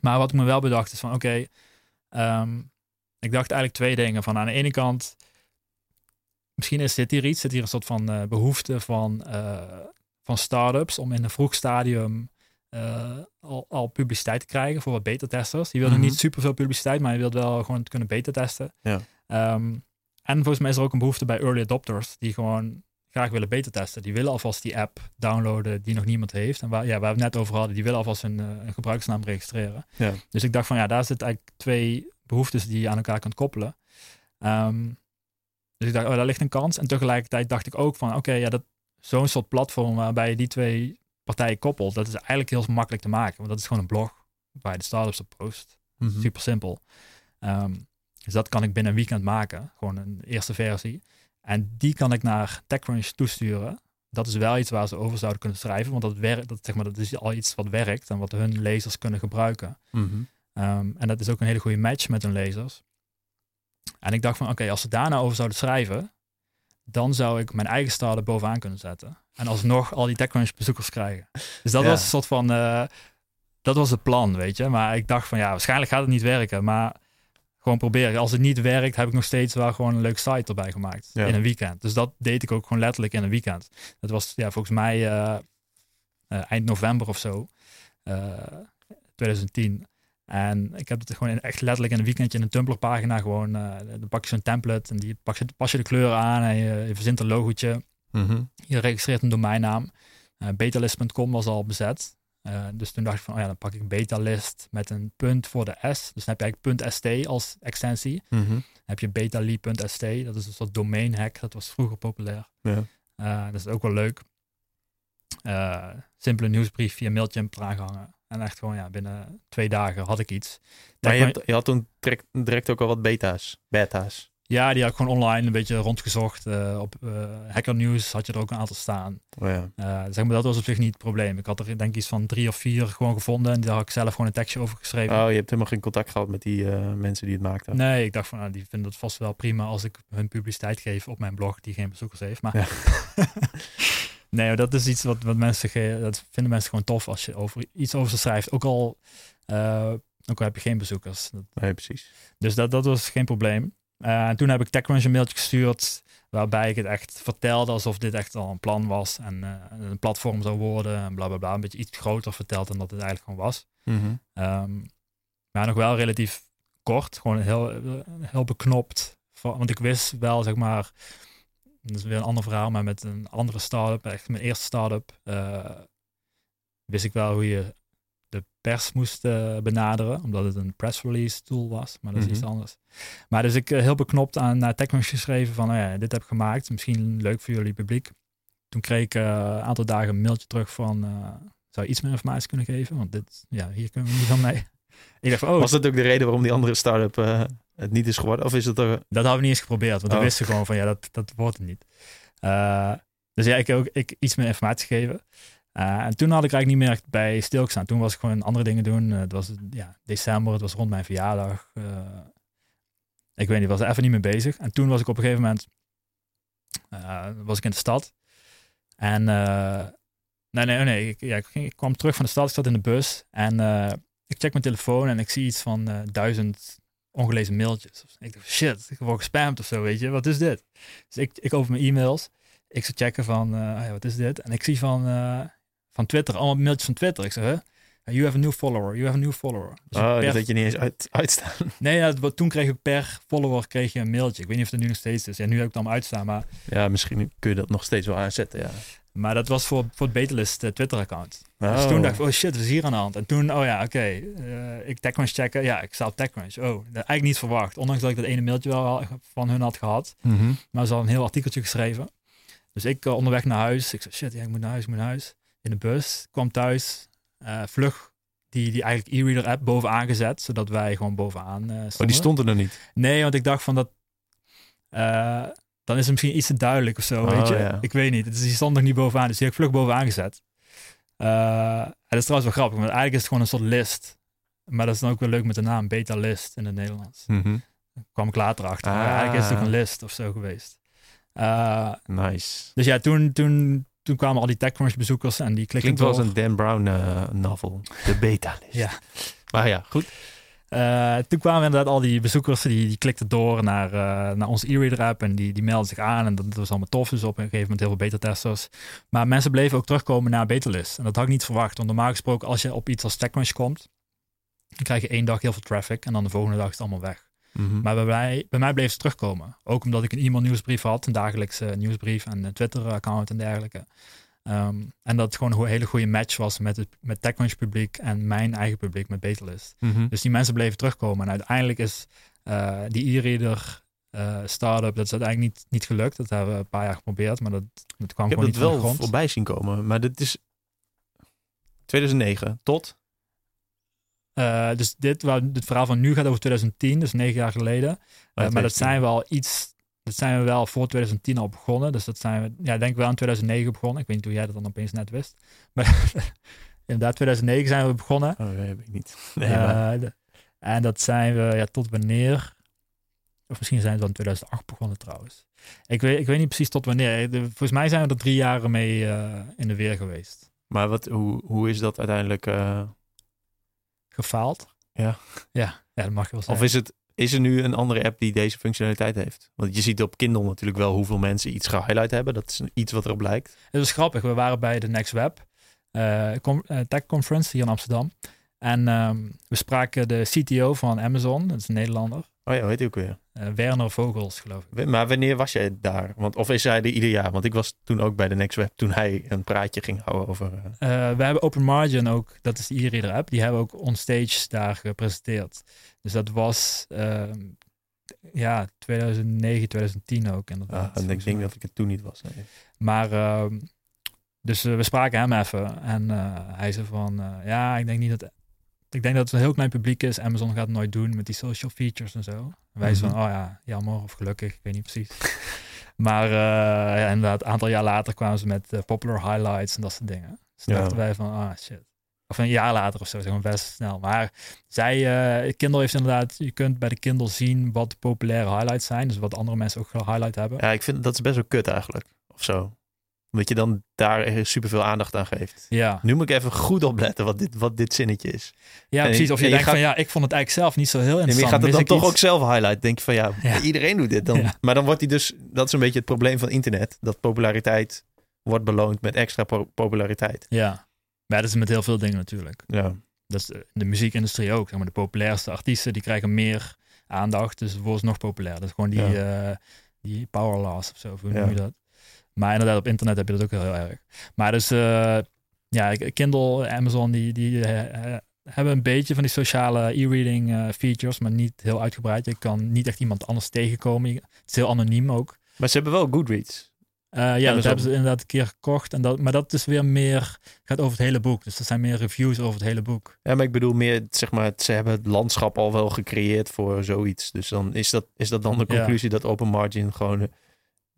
Maar wat ik me wel bedacht is van, oké, ehm, ik dacht eigenlijk twee dingen. Van aan de ene kant, misschien is dit hier iets, zit hier een soort van uh, behoefte van, uh, van start-ups om in een vroeg stadium al, al, publiciteit te krijgen voor wat beta-testers. Die willen mm -hmm. niet super veel publiciteit, maar je wilt wel gewoon het kunnen beta-testen. Ja. Um, en volgens mij is er ook een behoefte bij early adopters die gewoon graag willen beta-testen. Die willen alvast die app downloaden die nog niemand heeft. En waar, ja, waar we het net over hadden, die willen alvast een, een gebruiksnaam registreren. Ja. Dus ik dacht van ja, daar zitten eigenlijk twee behoeftes die je aan elkaar kunt koppelen. Um, dus ik dacht, oh, daar ligt een kans. En tegelijkertijd dacht ik ook van, oké, okay, ja, dat zo'n soort platform waarbij je die twee partijen koppelt, dat is eigenlijk heel makkelijk te maken. Want dat is gewoon een blog waar je de startups op post. Mm -hmm. Super simpel. Um, dus dat kan ik binnen een weekend maken. Gewoon een eerste versie. En die kan ik naar TechCrunch toesturen. Dat is wel iets waar ze over zouden kunnen schrijven. Want dat, werkt, dat, zeg maar, dat is al iets wat werkt en wat hun lezers kunnen gebruiken. Mm -hmm. um, en dat is ook een hele goede match met hun lezers. En ik dacht van, oké, okay, als ze daar nou over zouden schrijven, dan zou ik mijn eigen start bovenaan kunnen zetten. En alsnog al die TechCrunch bezoekers krijgen. Dus dat Ja. was een soort van, uh, dat was het plan, weet je. Maar ik dacht van, ja, waarschijnlijk gaat het niet werken. Maar gewoon proberen. Als het niet werkt, heb ik nog steeds wel gewoon een leuk site erbij gemaakt. Ja. In een weekend. Dus dat deed ik ook gewoon letterlijk in een weekend. Dat was ja, volgens mij uh, uh, eind november of zo. Uh, 2010. En ik heb het gewoon in, echt letterlijk in een weekendje in een Tumblr pagina gewoon, uh, dan pak je zo'n template en die pak je, pas je de kleuren aan en je, je verzint een logootje. Mm -hmm. Je registreert een domeinnaam. Uh, betalist.com was al bezet. Uh, dus toen dacht ik van, oh ja, dan pak ik betalist met een punt voor de S. Dus dan heb je eigenlijk .st als extensie. Mm -hmm. Dan heb je betalie.st, dat is een soort domain hack. Dat was vroeger populair. Ja. Uh, dat is ook wel leuk. Simpele nieuwsbrief via Mailchimp eraan gehangen. En echt gewoon, ja, binnen twee dagen had ik iets. Maar je, hebt, je had toen direct, direct ook al wat beta's, beta's. Ja, die had ik gewoon online een beetje rondgezocht. Uh, op uh, Hacker News had je er ook een aantal staan. Oh ja. uh, zeg maar, dat was op zich niet het probleem. Ik had er denk ik iets van drie of vier gewoon gevonden. En daar had ik zelf gewoon een tekstje over geschreven. Oh, je hebt helemaal geen contact gehad met die mensen die het maakten? Nee, ik dacht van, nou, die vinden het vast wel prima als ik hun publiciteit geef op mijn blog die geen bezoekers heeft. Maar Ja. nee, dat is iets wat, wat mensen, dat vinden mensen gewoon tof als je over iets over ze schrijft. Ook al, uh, ook al heb je geen bezoekers. Dat, nee, precies. Dus dat, dat was geen probleem. Uh, en toen heb ik TechCrunch een mailtje gestuurd waarbij ik het echt vertelde alsof dit echt al een plan was en uh, een platform zou worden en bla bla bla. Een beetje iets groter verteld dan dat het eigenlijk gewoon was. Mm -hmm. um, maar nog wel relatief kort, gewoon heel, heel beknopt. Want ik wist wel, zeg maar, dat is weer een ander verhaal, maar met een andere start-up, echt mijn eerste start-up, uh, wist ik wel hoe je de pers moest uh, benaderen, omdat het een press release tool was, maar dat is mm -hmm. iets anders. Maar dus ik uh, heel beknopt aan naar TechCrunch geschreven van, oh ja, dit heb ik gemaakt, misschien leuk voor jullie publiek. Toen kreeg ik een aantal dagen een mailtje terug van, zou je iets meer informatie kunnen geven? Want dit, ja, hier kunnen we niet van mee. Ik dacht van, oh, was dat ook de reden waarom die andere start-up uh, het niet is geworden? Of is het er... Dat hadden we niet eens geprobeerd, want oh. we wisten gewoon van, ja, dat, dat wordt het niet. Uh, dus ja, ik heb ook ik, iets meer informatie gegeven. Uh, en toen had ik eigenlijk niet meer echt bij stilgestaan. Toen was ik gewoon andere dingen doen. Het was ja, december, het was rond mijn verjaardag. Ik weet niet, was er even niet mee bezig. En toen was ik op een gegeven moment was ik in de stad. En nee, nee, nee. Ik, ja, ik, ging, ik, kwam terug van de stad, ik zat in de bus. En ik check mijn telefoon en ik zie iets van duizend ongelezen mailtjes. Ik dacht, shit, ik word gespamd of zo, weet je. Wat is dit? Dus ik, ik open mijn e-mails. Ik zou checken van, ja, wat is dit? En ik zie van van Twitter, allemaal mailtjes van Twitter. Ik zeg, huh? You have a new follower, you have a new follower. Dus oh, per... dat je niet eens uit, uitstaan. Nee, ja, toen kreeg ik per follower kreeg je een mailtje. Ik weet niet of het nu nog steeds is. Ja, nu heb ik het allemaal uitstaan, maar... Ja, misschien kun je dat nog steeds wel aanzetten, ja. Maar dat was voor, voor het Betelist uh, Twitter-account. Oh. Dus toen dacht ik, oh shit, wat is hier aan de hand? En toen, oh ja, oké, okay, uh, ik TechCrunch checken. Ja, ik sta op TechCrunch. Oh, dat eigenlijk niet verwacht. Ondanks dat ik dat ene mailtje wel van hun had gehad. Mm -hmm. Maar ze hadden een heel artikeltje geschreven. Dus ik uh, onderweg naar huis. Ik zei, shit, ja, ik moet naar huis, ik moet naar huis in de bus, kwam thuis, uh, vlug die, die eigenlijk e-reader app bovenaan gezet, zodat wij gewoon bovenaan stonden. Oh, die stond er niet? Nee, want ik dacht van dat, dan is het misschien iets te duidelijk of zo, oh, weet je. Ja. Ik weet niet, dus die stond nog niet bovenaan, dus die heb ik vlug bovenaan gezet. Uh, en dat is trouwens wel grappig, want eigenlijk is het gewoon een soort list. Maar dat is dan ook wel leuk met de naam Beta List in het Nederlands. Mm -hmm. Daar kwam ik later achter. Ah. Maar eigenlijk is het ook een list of zo geweest. Uh, nice. Dus ja, toen, toen, toen kwamen al die TechCrunch bezoekers en die klikten Klinkt wel als een Dan Brown uh, novel. De beta list. ja. Maar ja, goed. Eh, toen kwamen inderdaad al die bezoekers, die, die klikten door naar, uh, naar onze e-reader app en die, die melden zich aan. En dat, was allemaal tof, dus op een gegeven moment heel veel beta-testers. Maar mensen bleven ook terugkomen naar betalist. En dat had ik niet verwacht, want normaal gesproken als je op iets als TechCrunch komt, dan krijg je één dag heel veel traffic en dan de volgende dag is het allemaal weg. Mhm. Maar bij mij, bij mij bleef ze terugkomen. Ook omdat ik een e-mail nieuwsbrief had, een dagelijkse nieuwsbrief en een Twitter-account en dergelijke. Ehm, en dat het gewoon een hele goede match was met het met TechCrunch publiek en mijn eigen publiek met Betalist. Mhm. Dus die mensen bleven terugkomen. En uiteindelijk is uh, die e-reader uh, startup, dat is uiteindelijk niet, niet gelukt. Dat hebben we een paar jaar geprobeerd, maar dat, dat kwam gewoon niet van de grond. Ik heb het wel voorbij zien komen, maar dit is 2009 tot? Uh, dus dit, waar het verhaal van nu gaat over 2010, dus negen jaar geleden. maar dat zijn wel iets dat zijn we wel voor 2010 al begonnen. Dus dat zijn we, ja, denk ik wel in 2009 begonnen. Ik weet niet hoe jij dat dan opeens net wist. Maar inderdaad, 2009 zijn we begonnen. Oh, dat weet ik niet. Nee, uh, en dat zijn we ja, tot wanneer? Of misschien zijn we dan in 2008 begonnen trouwens. Ik weet, ik weet niet precies tot wanneer. Volgens mij zijn we er drie jaren mee uh, in de weer geweest. Maar wat, hoe, hoe is dat uiteindelijk... Uh... Gefaald? Ja. ja. Ja, dat mag je wel zeggen. Of is het is er nu een andere app die deze functionaliteit heeft? Want je ziet op Kindle natuurlijk wel hoeveel mensen iets gehighlight hebben. Dat is iets wat erop lijkt. Het was grappig. We waren bij de Next Web uh, Tech Conference hier in Amsterdam. En um, we spraken de CTO van Amazon. Dat is een Nederlander. Oh ja, weet je ook weer. Uh, Werner Vogels, geloof ik. Maar wanneer was jij daar? Want, of is hij er ieder jaar? Want ik was toen ook bij de Next Web toen hij een praatje ging houden over... Uh... we hebben Open Margin ook, dat is de e-reader app. Die hebben we ook onstage daar gepresenteerd. Dus dat was uh, ja, 2009, 2010 ook. Inderdaad, ah, en ik denk dat ik het toen niet was. Nee. Maar uh, dus uh, we spraken hem even en hij zei van ja, ik denk niet dat. Ik denk dat het een heel klein publiek is. Amazon gaat het nooit doen met die social features en zo. En wij mm -hmm. van, oh ja, jammer of gelukkig, ik weet niet precies. maar ja, inderdaad, een aantal jaar later kwamen ze met popular highlights en dat soort dingen. Dus ja. dachten wij van, ah shit. Of een jaar later of zo, zeg maar best snel. Maar zij, uh, Kindle heeft inderdaad, je kunt bij de Kindle zien wat de populaire highlights zijn. Dus wat andere mensen ook gehighlight hebben. Ja, ik vind dat is best wel kut eigenlijk. Of zo. Omdat je dan daar superveel aandacht aan geeft. Ja. Nu moet ik even goed opletten wat dit, wat dit zinnetje is. Ja, en precies. Of je, je denkt gaat, van ja, ik vond het eigenlijk zelf niet zo heel interessant. En je gaat het dan toch iets? ook zelf highlight. Denk je van ja, ja. iedereen doet dit. Dan, Ja. Maar dan wordt hij dus, dat is een beetje het probleem van internet. Dat populariteit wordt beloond met extra po- populariteit. Ja. Maar dat is met heel veel dingen natuurlijk. Ja. Dat is in de muziekindustrie ook. Zeg maar, de populairste artiesten die krijgen meer aandacht. Dus het wordt nog populair. Dat is gewoon die, Ja. eh, die power loss of zo. of Hoe Ja. noem je dat? Maar inderdaad, op internet heb je dat ook heel erg. Maar dus, eh, ja, Kindle, Amazon, die, die eh, eh, hebben een beetje van die sociale e-reading eh, features, maar niet heel uitgebreid. Je kan niet echt iemand anders tegenkomen. Het is heel anoniem ook. Maar ze hebben wel Goodreads. Eh, ja, Amazon. dat hebben ze inderdaad een keer gekocht. En dat, maar dat is weer meer, gaat over het hele boek. Dus dat zijn meer reviews over het hele boek. Ja, maar ik bedoel meer, zeg maar, ze hebben het landschap al wel gecreëerd voor zoiets. Dus dan is dat, is dat dan de Ja. conclusie dat Open Margin gewoon eh,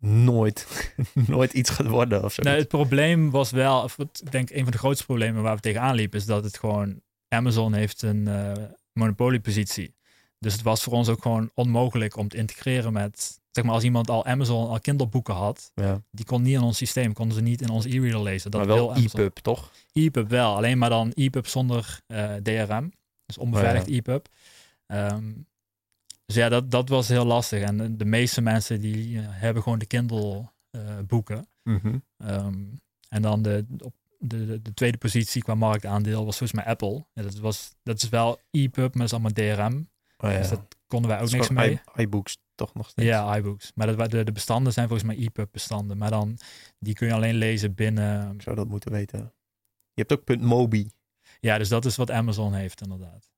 nooit, nooit iets gaat worden of zo. Nee, het probleem was wel, of het- ik denk een van de grootste problemen waar we tegenaan liepen, is dat het gewoon, Amazon heeft een eh monopoliepositie. Dus het was voor ons ook gewoon onmogelijk om te integreren met, zeg maar als iemand al Amazon, al Kindle boeken had, ja. die kon niet in ons systeem, konden ze niet in ons e-reader lezen. Dat maar wel. EPUB, toch? EPUB wel, alleen maar dan EPUB zonder eh, DRM. Dus onbeveiligd Oh EPUB. Ehm, dus ja, dat, dat was heel lastig. En de, meeste mensen die eh, hebben gewoon de Kindle eh, boeken. Ehm, en dan de, op de, de, de tweede positie qua marktaandeel was volgens mij Apple. Ja, dat, was, dat is wel EPUB, maar dat is allemaal DRM. Oh, ja. Dus dat konden wij ook Dat is niks mee. iBooks toch nog steeds? Ja, iBooks. Maar dat, de, de bestanden zijn volgens mij EPUB bestanden. Maar dan, die kun je alleen lezen binnen... Ik zou dat moeten weten. Je hebt ook .mobi. Ja, dus dat is wat Amazon heeft inderdaad.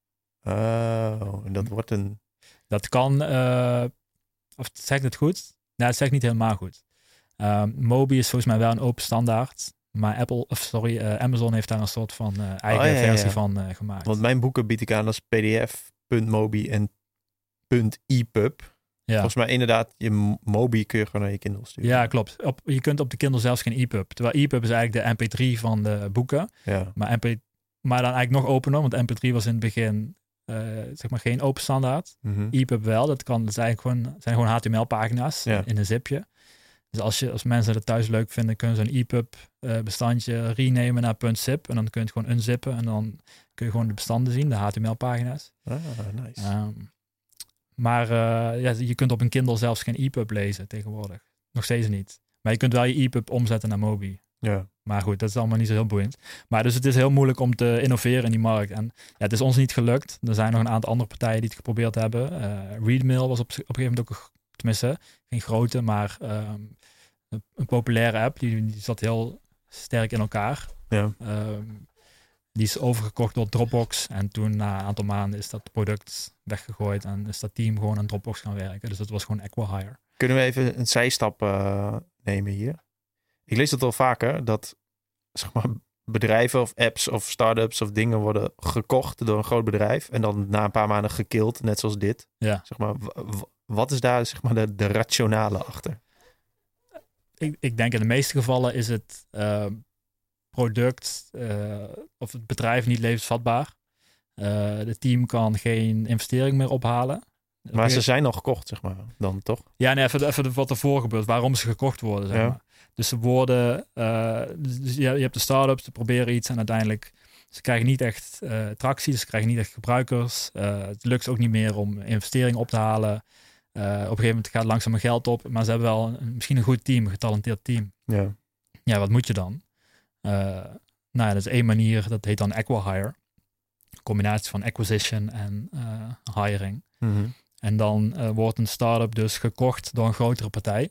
Oh, en dat wordt een... Dat kan, eh, of zeg ik het goed? Nou, dat zeg ik niet helemaal goed. Ehm, Mobi is volgens mij wel een open standaard. Maar Apple, of sorry, eh, Amazon heeft daar een soort van eh, eigen Oh, ja, ja, versie ja. van eh, gemaakt. Want mijn boeken bied ik aan als pdf, .mobi en .epub. ja. Volgens mij inderdaad, je Mobi kun je gewoon naar je Kindle sturen. ja, klopt. Op, je kunt op de Kindle zelfs geen EPUB. Terwijl EPUB is eigenlijk de MP3 van de boeken. Ja. Maar, MP, maar dan eigenlijk nog opener, want MP3 was in het begin eh, zeg maar geen open standaard. Mhm. EPUB wel, dat kan, dat zijn gewoon, zijn gewoon HTML-pagina's Ja. in een zipje. Dus als, je, als mensen het thuis leuk vinden, kunnen ze een EPUB uh, bestandje renamen naar .zip. En dan kun je het gewoon unzippen. En dan kun je gewoon de bestanden zien, de HTML-pagina's. Ah, nice. Um, maar uh, ja, je kunt op een Kindle zelfs geen EPUB lezen tegenwoordig. Nog steeds niet. Maar je kunt wel je EPUB omzetten naar Mobi. Ja. Maar goed, dat is allemaal niet zo heel boeiend. Maar dus het is heel moeilijk om te innoveren in die markt. En ja, het is ons niet gelukt. Er zijn nog een aantal andere partijen die het geprobeerd hebben. Uh, Readmail was op, op een gegeven moment ook, tenminste, geen grote, maar um, een, een, populaire app. Die, die, zat heel sterk in elkaar. Ja. Um, die is overgekocht door Dropbox. En toen na een aantal maanden is dat product weggegooid. En is dat team gewoon aan Dropbox gaan werken. Dus dat was gewoon Equihire. Kunnen we even een zijstap uh, nemen hier? Ik lees het al vaker dat zeg maar, bedrijven of apps of startups of dingen worden gekocht door een groot bedrijf. En dan na een paar maanden gekild, net zoals dit. Ja. Zeg maar, wat is daar zeg maar, de, de rationale achter? Ik, ik denk in de meeste gevallen is het uh, product uh, of het bedrijf niet levensvatbaar. Uh, het team kan geen investering meer ophalen. Maar ze zijn al gekocht, zeg maar, dan toch? Ja, nee, even, even wat ervoor gebeurt, waarom ze gekocht worden, zeg Ja. maar. Dus ze worden, uh, dus je, je hebt de start-ups, ze proberen iets en uiteindelijk, ze krijgen niet echt tractie, ze krijgen niet echt gebruikers. Het lukt ook niet meer om investering op te halen. op een gegeven moment gaat langzaam geld op, maar ze hebben wel een, misschien een goed team, een getalenteerd team. Ja. Ja, wat moet je dan? Nou ja, dat is één manier, dat heet dan Equihire. Een combinatie van acquisition en hiring. Mm -hmm. En dan uh, wordt een start-up dus gekocht door een grotere partij.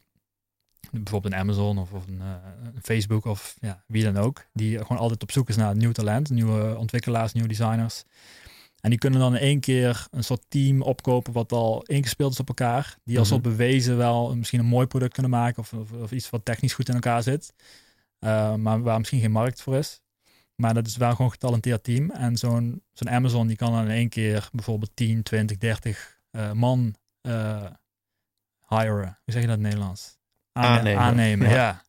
Bijvoorbeeld een Amazon of, of een, uh, Facebook of ja, wie dan ook. Die gewoon altijd op zoek is naar nieuw talent, nieuwe ontwikkelaars, nieuwe designers. En die kunnen dan in één keer een soort team opkopen wat al ingespeeld is op elkaar. Die al mm -hmm. bewezen wel misschien een mooi product kunnen maken of, of, of iets wat technisch goed in elkaar zit. Uh, maar waar misschien geen markt voor is. Maar dat is wel gewoon een getalenteerd team. En zo'n zo'n Amazon die kan dan in één keer bijvoorbeeld 10, 20, 30 uh, man uh, hiren. Hoe zeg je dat in het Nederlands? Aane aannemen. aannemen. ja. ja.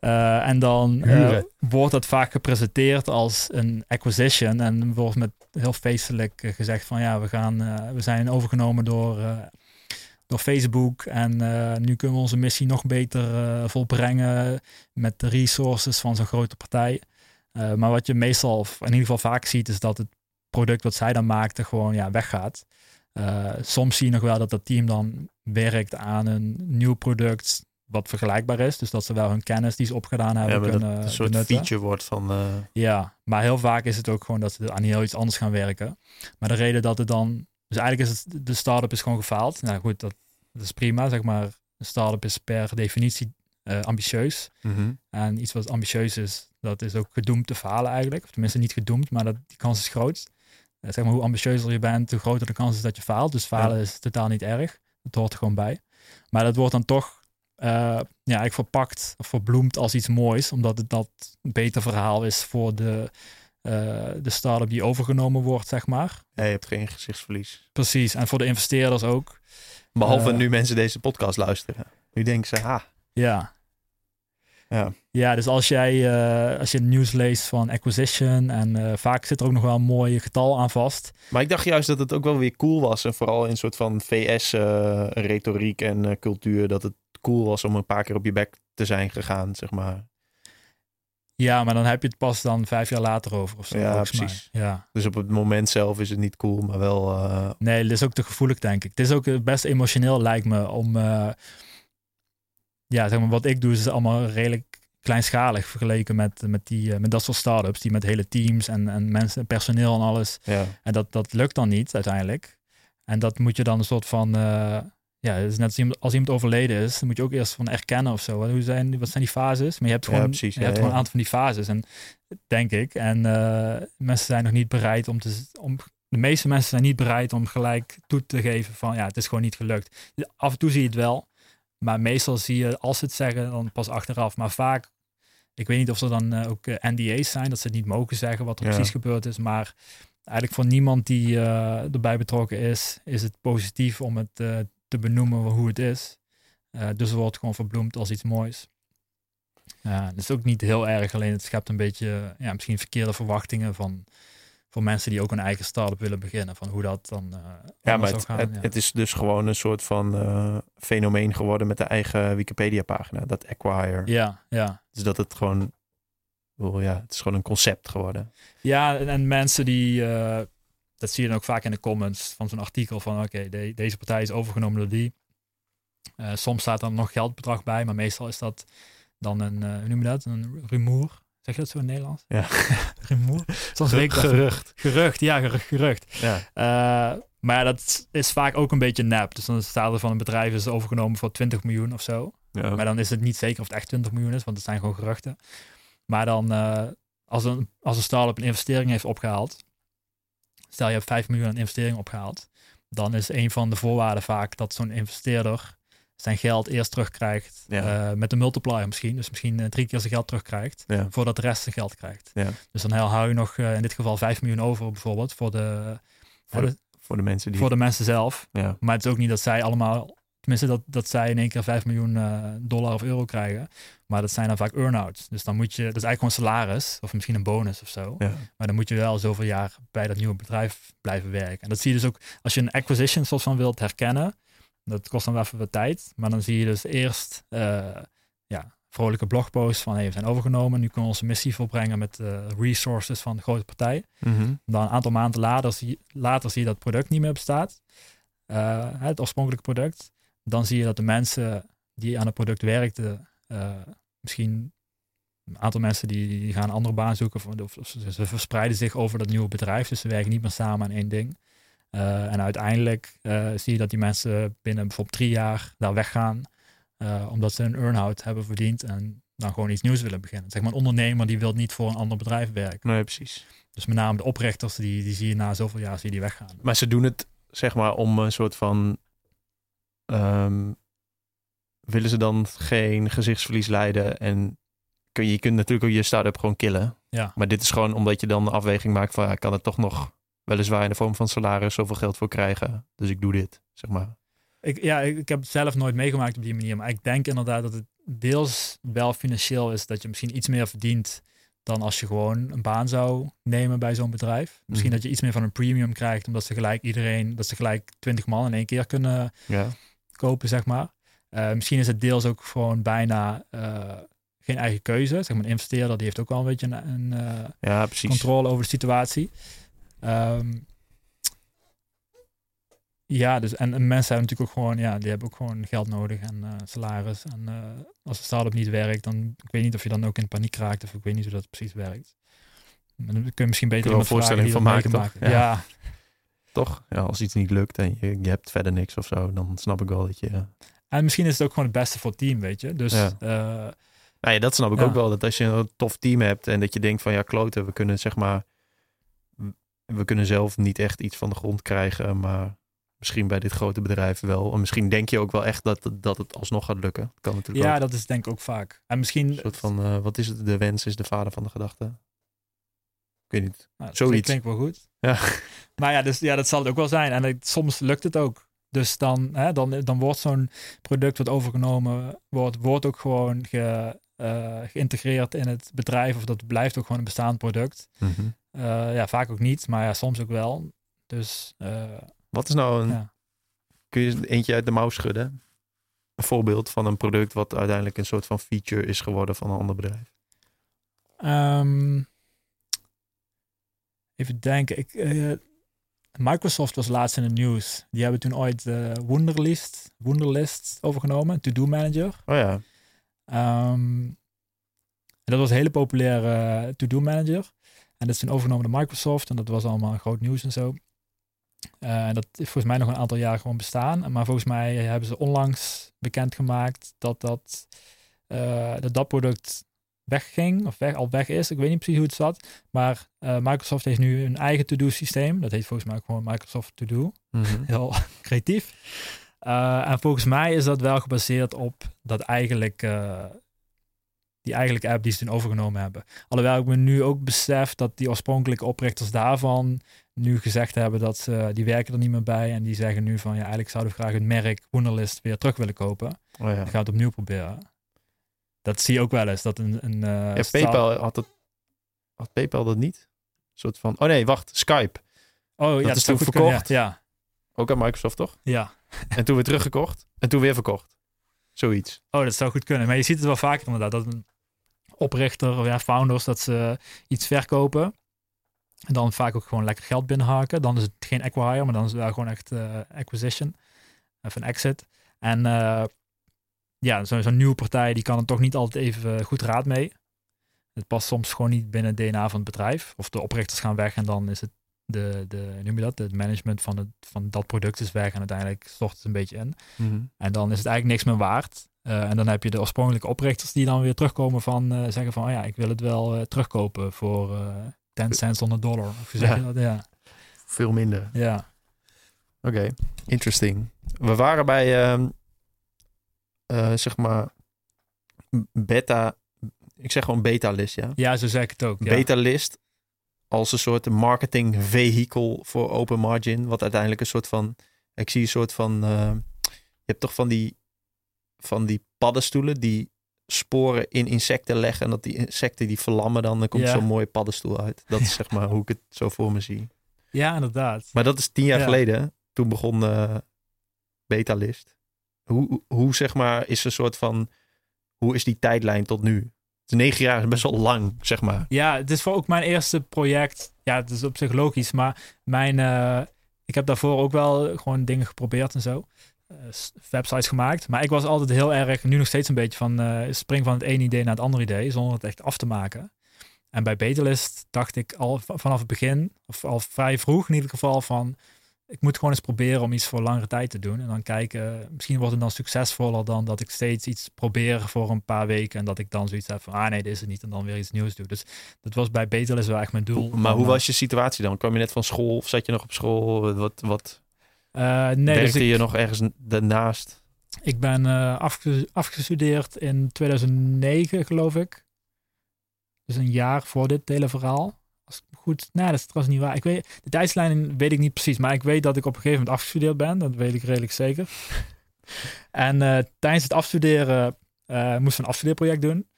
Uh, en dan wordt dat vaak gepresenteerd als een acquisition. En wordt met heel feestelijk gezegd van ja, we, gaan, we zijn overgenomen door, door Facebook. En nu kunnen we onze missie nog beter volbrengen met de resources van zo'n grote partij. maar wat je meestal, of in ieder geval vaak ziet, is dat het product wat zij dan maakten gewoon ja, weggaat. Uh, soms zie je nog wel dat dat team dan werkt aan een nieuw product wat vergelijkbaar is. Dus dat ze wel hun kennis die ze opgedaan hebben ja, kunnen dat een soort benutten. feature wordt van... Uh... Ja, maar heel vaak is het ook gewoon dat ze aan heel iets anders gaan werken. Maar de reden dat het dan... Dus eigenlijk is het, de start-up is gewoon gefaald. Nou goed, dat, dat is prima. Zeg maar, een start-up is per definitie uh, ambitieus. Mm -hmm. En iets wat ambitieus is, dat is ook gedoemd te falen eigenlijk. Of tenminste niet gedoemd, maar dat, die kans is groot zeg maar, hoe ambitieuzer je bent, hoe groter de kans is dat je faalt. Dus falen ja. is totaal niet erg. Dat hoort er gewoon bij. Maar dat wordt dan toch uh, ja, eigenlijk verpakt of verbloemd als iets moois. Omdat het dat een beter verhaal is voor de, de start-up die overgenomen wordt, zeg maar. Ja, je hebt geen gezichtsverlies. Precies. En voor de investeerders ook. Behalve uh, nu mensen deze podcast luisteren. Nu denken ze, ha. Ja. Ja. Ja, dus als jij uh, als je nieuws leest van acquisition en uh, vaak zit er ook nog wel een mooi getal aan vast. Maar ik dacht juist dat het ook wel weer cool was en vooral in een soort van VS uh, retoriek en cultuur dat het cool was om een paar keer op je bek te zijn gegaan, zeg maar. Ja, maar dan heb je het pas dan vijf jaar later over of zo. Ja, precies. Mij. Ja. Dus op het moment zelf is het niet cool, maar wel. Uh... Nee, dat is ook te gevoelig, denk ik. Het is ook best emotioneel, lijkt me, om. Uh, ja, zeg maar, wat ik doe is allemaal redelijk kleinschalig vergeleken met, met, die, met dat soort startups die met hele teams en, en mensen, personeel en alles. Ja. En dat, dat lukt dan niet uiteindelijk. En dat moet je dan een soort van. Ja, het is net als iemand, als iemand overleden is, dan moet je ook eerst van erkennen of zo. Hoe zijn, wat zijn die fases? Maar je hebt gewoon, ja, precies, je hebt ja, gewoon een aantal van die fases. En denk ik. En uh, mensen zijn nog niet bereid om te. Om, de meeste mensen zijn niet bereid om gelijk toe te geven van ja, het is gewoon niet gelukt. Af en toe zie je het wel. Maar meestal zie je, als ze het zeggen, dan pas achteraf. Maar vaak, ik weet niet of er dan uh, ook uh, NDA's zijn, dat ze het niet mogen zeggen wat er precies gebeurd is. Maar eigenlijk voor niemand die uh, erbij betrokken is, is het positief om het uh, te benoemen hoe het is. Uh, dus het wordt gewoon verbloemd als iets moois. Ja, dat is ook niet heel erg, alleen het schept een beetje, ja, misschien verkeerde verwachtingen van voor mensen die ook een eigen start-up willen beginnen. Van hoe dat dan uh, ja, maar het, gaan, het, ja. het, is dus gewoon een soort van uh, fenomeen geworden met de eigen Wikipedia-pagina. Dat Acquire. Ja, ja. Dus dat het gewoon... Ja, het is gewoon een concept geworden. Ja, en, en mensen die... Uh, dat zie je dan ook vaak in de comments van zo'n artikel van... Oké, de, deze partij is overgenomen door die. soms staat er nog geldbedrag bij, maar meestal is dat dan een... hoe noem je dat? Een rumoer. Zeg je dat zo in Nederlands? Ja. Rumoer? Soms weet gerucht. Gerucht, ja, gerucht. gerucht. Ja. Uh, maar ja, dat is vaak ook een beetje nep. Dus dan staat er van een bedrijf is overgenomen voor 20 miljoen of zo. Ja. Maar dan is het niet zeker of het echt 20 miljoen is, want het zijn gewoon geruchten. Maar dan, uh, als een, als een start-up een investering heeft opgehaald, stel je hebt 5 miljoen aan investering opgehaald, dan is een van de voorwaarden vaak dat zo'n investeerder zijn geld eerst terugkrijgt. Ja. Uh, met een multiplier misschien. Dus misschien uh, drie keer zijn geld terugkrijgt. Ja. Voordat de rest zijn geld krijgt. Ja. Dus dan hou je nog uh, in dit geval 5 miljoen over bijvoorbeeld. Voor de, voor de, voor de mensen die... Voor de mensen zelf. Ja. Maar het is ook niet dat zij allemaal... Tenminste, dat, dat zij in één keer 5 miljoen dollar of euro krijgen. Maar dat zijn dan vaak earn-outs. Dus dan moet je... Dat is eigenlijk gewoon salaris. Of misschien een bonus of zo. Ja. Maar dan moet je wel zoveel jaar bij dat nieuwe bedrijf blijven werken. En dat zie je dus ook... Als je een acquisition soort van wilt herkennen dat kost dan wel even wat tijd. Maar dan zie je dus eerst uh, ja, vrolijke blogposts van hey, we zijn overgenomen. Nu kunnen we onze missie volbrengen met uh, resources van de grote partij. Mm -hmm. Dan een aantal maanden later zie, later zie je dat product niet meer bestaat. Uh, het oorspronkelijke product. Dan zie je dat de mensen die aan het product werkten, misschien een aantal mensen die, gaan een andere baan zoeken. Of, of ze, verspreiden zich over dat nieuwe bedrijf. Dus ze werken niet meer samen aan één ding. Uh, en uiteindelijk uh, zie je dat die mensen binnen bijvoorbeeld drie jaar daar weggaan. Omdat ze een earn-out hebben verdiend en dan gewoon iets nieuws willen beginnen. Zeg maar een ondernemer die wil niet voor een ander bedrijf werken. Nee, precies. Dus met name de oprichters, die, die zie je na zoveel jaar zie je die weggaan. Maar ze doen het zeg maar om een soort van... Um, willen ze dan geen gezichtsverlies leiden en kun je, je kunt natuurlijk ook je start-up gewoon killen. Ja. Maar dit is gewoon omdat je dan de afweging maakt van ja, kan het toch nog weliswaar in de vorm van salaris zoveel geld voor krijgen. Dus ik doe dit, zeg maar. Ik, ja, ik, ik heb het zelf nooit meegemaakt op die manier. Maar ik denk inderdaad dat het deels wel financieel is dat je misschien iets meer verdient dan als je gewoon een baan zou nemen bij zo'n bedrijf. Misschien Mhm. dat je iets meer van een premium krijgt, omdat ze gelijk iedereen, dat ze gelijk twintig man in één keer kunnen Ja. Kopen, zeg maar. Uh, misschien is het deels ook gewoon bijna uh, geen eigen keuze. Zeg maar, een investeerder die heeft ook wel een beetje een, een uh, ja, precies. controle over de situatie. Um, ja, dus en, en, mensen hebben natuurlijk ook gewoon, ja, die hebben ook gewoon geld nodig en salaris. En als de start-up niet werkt, dan ik weet niet of je dan ook in paniek raakt of ik weet niet hoe dat precies werkt. Dan kun je misschien beter een voorstelling van maken? Ja. ja. Toch? Ja, als iets niet lukt en je, je hebt verder niks of zo, dan snap ik wel dat je. En misschien is het ook gewoon het beste voor het team, weet je. Dus. Ja. Uh, nou ja, dat snap ik ja. ook wel. Dat als je een tof team hebt en dat je denkt van ja, kloten, we kunnen zeg maar. We kunnen zelf niet echt iets van de grond krijgen, maar misschien bij dit grote bedrijf wel. En misschien denk je ook wel echt dat, dat het alsnog gaat lukken. Dat kan natuurlijk ja, ook. dat is denk ik ook vaak. En misschien... Een soort van, uh, wat is het? De wens is de vader van de gedachte. Weet niet. Nou, Zoiets. klinkt wel goed. Ja. Maar ja, dus, ja, dat zal het ook wel zijn. En het, soms lukt het ook. Dus dan, hè, dan, dan wordt zo'n product wat overgenomen wordt, wordt ook gewoon ge, uh, geïntegreerd in het bedrijf. Of dat blijft ook gewoon een bestaand product. Mm -hmm. uh, ja, vaak ook niet, maar ja, soms ook wel. Dus uh, wat is nou een. Ja. Kun je eentje uit de mouw schudden? Een voorbeeld van een product wat uiteindelijk een soort van feature is geworden van een ander bedrijf. Um, even denken. Ik, uh, Microsoft was laatst in het nieuws. Die hebben toen ooit uh, Wunderlist, Wunderlist overgenomen, To Do Manager. Oh ja. Um, dat was een hele populaire uh, To Do Manager. En dat is toen overgenomen door Microsoft. En dat was allemaal groot nieuws en zo. Uh, dat is volgens mij nog een aantal jaar gewoon bestaan. Maar volgens mij hebben ze onlangs bekendgemaakt dat dat, uh, dat, dat product wegging. Of weg, al weg is. Ik weet niet precies hoe het zat. Maar uh, Microsoft heeft nu een eigen to-do systeem. Dat heet volgens mij gewoon Microsoft To-Do. Mm -hmm. Heel creatief. Uh, en volgens mij is dat wel gebaseerd op dat eigenlijk uh, die eigenlijke app die ze toen overgenomen hebben. Alhoewel ik me nu ook besef dat die oorspronkelijke oprichters daarvan nu gezegd hebben dat ze, die werken er niet meer bij. En die zeggen nu van ja, eigenlijk zouden we graag het merk Wunderlist weer terug willen kopen. Oh ja. Dan gaan we het opnieuw proberen. Dat zie je ook wel eens. Dat een, een uh, ja, PayPal had, het, had PayPal dat niet? soort van... Oh nee, wacht, Skype. Oh ja, is toen kunnen, verkocht. Ja, Ook aan Microsoft, toch? ja. En toen weer teruggekocht. En toen weer verkocht. Zoiets. Oh, dat zou goed kunnen. Maar je ziet het wel vaker inderdaad. Dat een oprichter of ja, founders, dat ze iets verkopen. En dan vaak ook gewoon lekker geld binnenhaken. Dan is het geen acquire, maar dan is het wel gewoon echt eh, acquisition. Of een exit. En eh, ja, zo- zo'n nieuwe partij, die kan er toch niet altijd even goed raad mee. Het past soms gewoon niet binnen het DNA van het bedrijf. Of de oprichters gaan weg en dan is het de, de noem je dat? Het management van, het, van dat product is weg en uiteindelijk stort het een beetje in. En dan is het eigenlijk niks meer waard. Eh, en dan heb je de oorspronkelijke oprichters die dan weer terugkomen van eh, zeggen van oh ja, ik wil het wel eh, terugkopen voor eh 10 cents on the dollar. Of Ja. dat? Ja. Veel minder. ja. Oké, interesting. We waren bij, ehm, eh, zeg maar, beta, ik zeg gewoon beta-list, ja. Ja, zo zeg ik het ook. Ja. Beta-list als een soort marketing vehicle voor open margin, wat uiteindelijk een soort van, ik zie een soort van, eh, je hebt toch van die, van die paddenstoelen die sporen in insecten leggen en dat die insecten die verlammen dan, dan komt Ja. zo'n mooie paddenstoel uit. Dat is zeg maar hoe ik het zo voor me zie. ja, inderdaad. Maar dat is tien jaar Ja. geleden. Toen begon eh Betalist. Hoe, hoe- zeg maar is een soort van... Hoe is die tijdlijn tot nu? Negen jaar is best wel lang, zeg maar. Ja, het is voor ook mijn eerste project. Ja, het is op zich logisch, maar mijn, eh, ik heb daarvoor ook wel gewoon dingen geprobeerd en zo. Eh, websites gemaakt. Maar ik was altijd heel erg, nu nog steeds een beetje van eh, spring van het ene idee naar het andere idee, zonder het echt af te maken. En bij Betalist dacht ik al vanaf het begin, of al vrij vroeg in ieder geval, van ik moet gewoon eens proberen om iets voor langere tijd te doen. En dan kijken, misschien wordt het dan succesvoller dan dat ik steeds iets probeer voor een paar weken. En dat ik dan zoiets heb van, ah nee, dit is het niet. En dan weer iets nieuws doe. Dus dat was bij Betalist wel echt mijn doel. Maar hoe Van, was je situatie dan? Kwam je net van school of zat je nog op school? Wat, wat eh, nee, werkte dus ik, je nog ergens daarnaast? ik ben eh, afge- afgestudeerd in 2009, geloof ik. Dus een jaar voor dit hele verhaal. Goed, nee, dat is trouwens niet waar. Ik weet, de tijdslijn weet ik niet precies, maar ik weet dat ik op een gegeven moment afgestudeerd ben. Dat weet ik redelijk zeker. en eh, tijdens het afstuderen eh moesten we een afstudeerproject doen.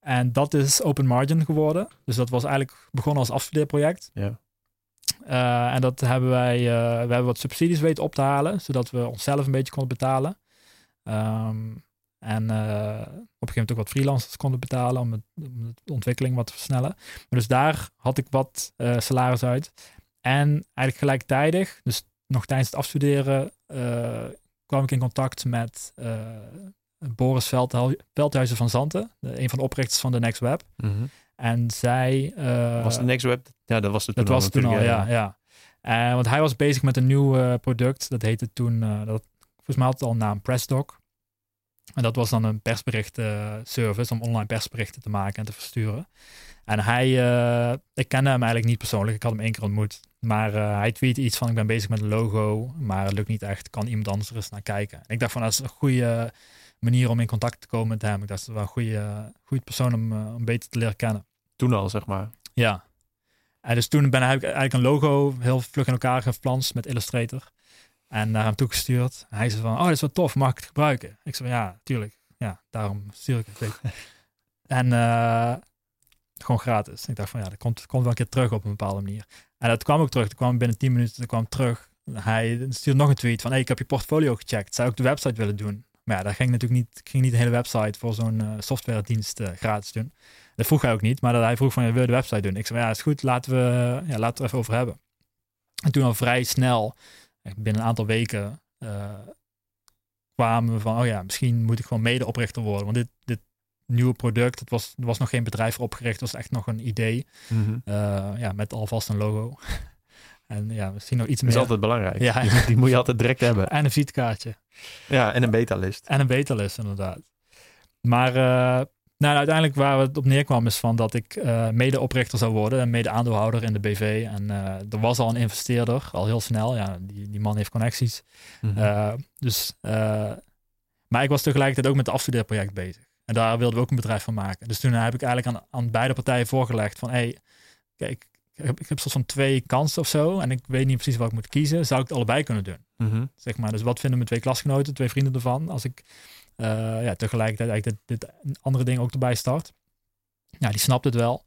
En dat is Open Margin geworden. Dus dat was eigenlijk begonnen als afstudeerproject. Ja. Eh, en dat hebben wij, we hebben wat subsidies weten op te halen, zodat we onszelf een beetje konden betalen. Ehm, en eh, op een gegeven moment ook wat freelancers konden betalen om, het, om de ontwikkeling wat te versnellen. Maar dus daar had ik wat eh, salaris uit. En eigenlijk gelijktijdig, dus nog tijdens het afstuderen, eh, kwam ik in contact met Boris Veldhu- Veldhuizen van Zanten, een van de oprichters van de Next Web. Mhm. En zij... was de Next Web? Ja, dat was het toen dat was toen al, ja. ja. Want hij was bezig met een nieuw product. Dat heette toen, dat, volgens mij had het al een naam, PressDoc. En dat was dan een persbericht eh, service om online persberichten te maken en te versturen. En hij, eh, ik kende hem eigenlijk niet persoonlijk. Ik had hem één keer ontmoet. Maar eh, hij tweette iets van, ik ben bezig met een logo, maar het lukt niet echt. Kan iemand anders er eens naar kijken? En ik dacht van, dat is een goede manier om in contact te komen met hem. Ik dacht, dat is wel een goede, goede persoon om, om beter te leren kennen. Toen al, zeg maar. Ja. En dus toen ben ik eigenlijk een logo heel vlug in elkaar geflanst met Illustrator. En naar hem toegestuurd. En hij zei van, oh, dat is wel tof, mag ik het gebruiken? Ik zei van, ja, tuurlijk. Ja, daarom stuur ik het. en eh, gewoon gratis. Ik dacht van, ja, dat komt, komt wel een keer terug op een bepaalde manier. En dat kwam ook terug. Dat kwam binnen 10 minuten, dat kwam terug. Hij stuurde nog een tweet van, hey, ik heb je portfolio gecheckt. Zou ik de website willen doen? Maar ja, daar ging natuurlijk niet, ik ging niet de hele website voor zo'n eh software dienst eh, gratis doen. Dat vroeg hij ook niet, maar dat hij vroeg van, wil je de website doen? Ik zei, ja, is goed, laten we, ja, laten we er even over hebben. En toen al vrij snel, binnen een aantal weken, eh, kwamen we van, oh ja, misschien moet ik gewoon medeoprichter worden. Want dit, dit nieuwe product, het was, er was nog geen bedrijf opgericht, het was echt nog een idee. Mhm. Eh, ja, met alvast een logo. en ja, misschien nog iets Dat is meer. altijd belangrijk. Ja. Die, die moet je altijd direct hebben. En een visitekaartje. Ja, en een betalist. En een betalist, inderdaad. Maar eh, nou, uiteindelijk waar het op neerkwam is van dat ik eh mede-oprichter zou worden en mede-aandeelhouder in de BV. En eh, er was al een investeerder, al heel snel. Ja, die, die man heeft connecties. Mhm. Eh, dus, maar ik was tegelijkertijd ook met het afstudeerproject bezig. En daar wilden we ook een bedrijf van maken. Dus toen heb ik eigenlijk aan, aan beide partijen voorgelegd van, hey, kijk, ik heb, ik heb soort van twee kansen of zo. En ik weet niet precies wat ik moet kiezen. Zou ik het allebei kunnen doen? Mhm. Zeg maar. Dus wat vinden mijn twee klasgenoten, twee vrienden ervan, als ik ja, tegelijkertijd eigenlijk dit, dit andere ding ook erbij start? Ja, die snapt het wel.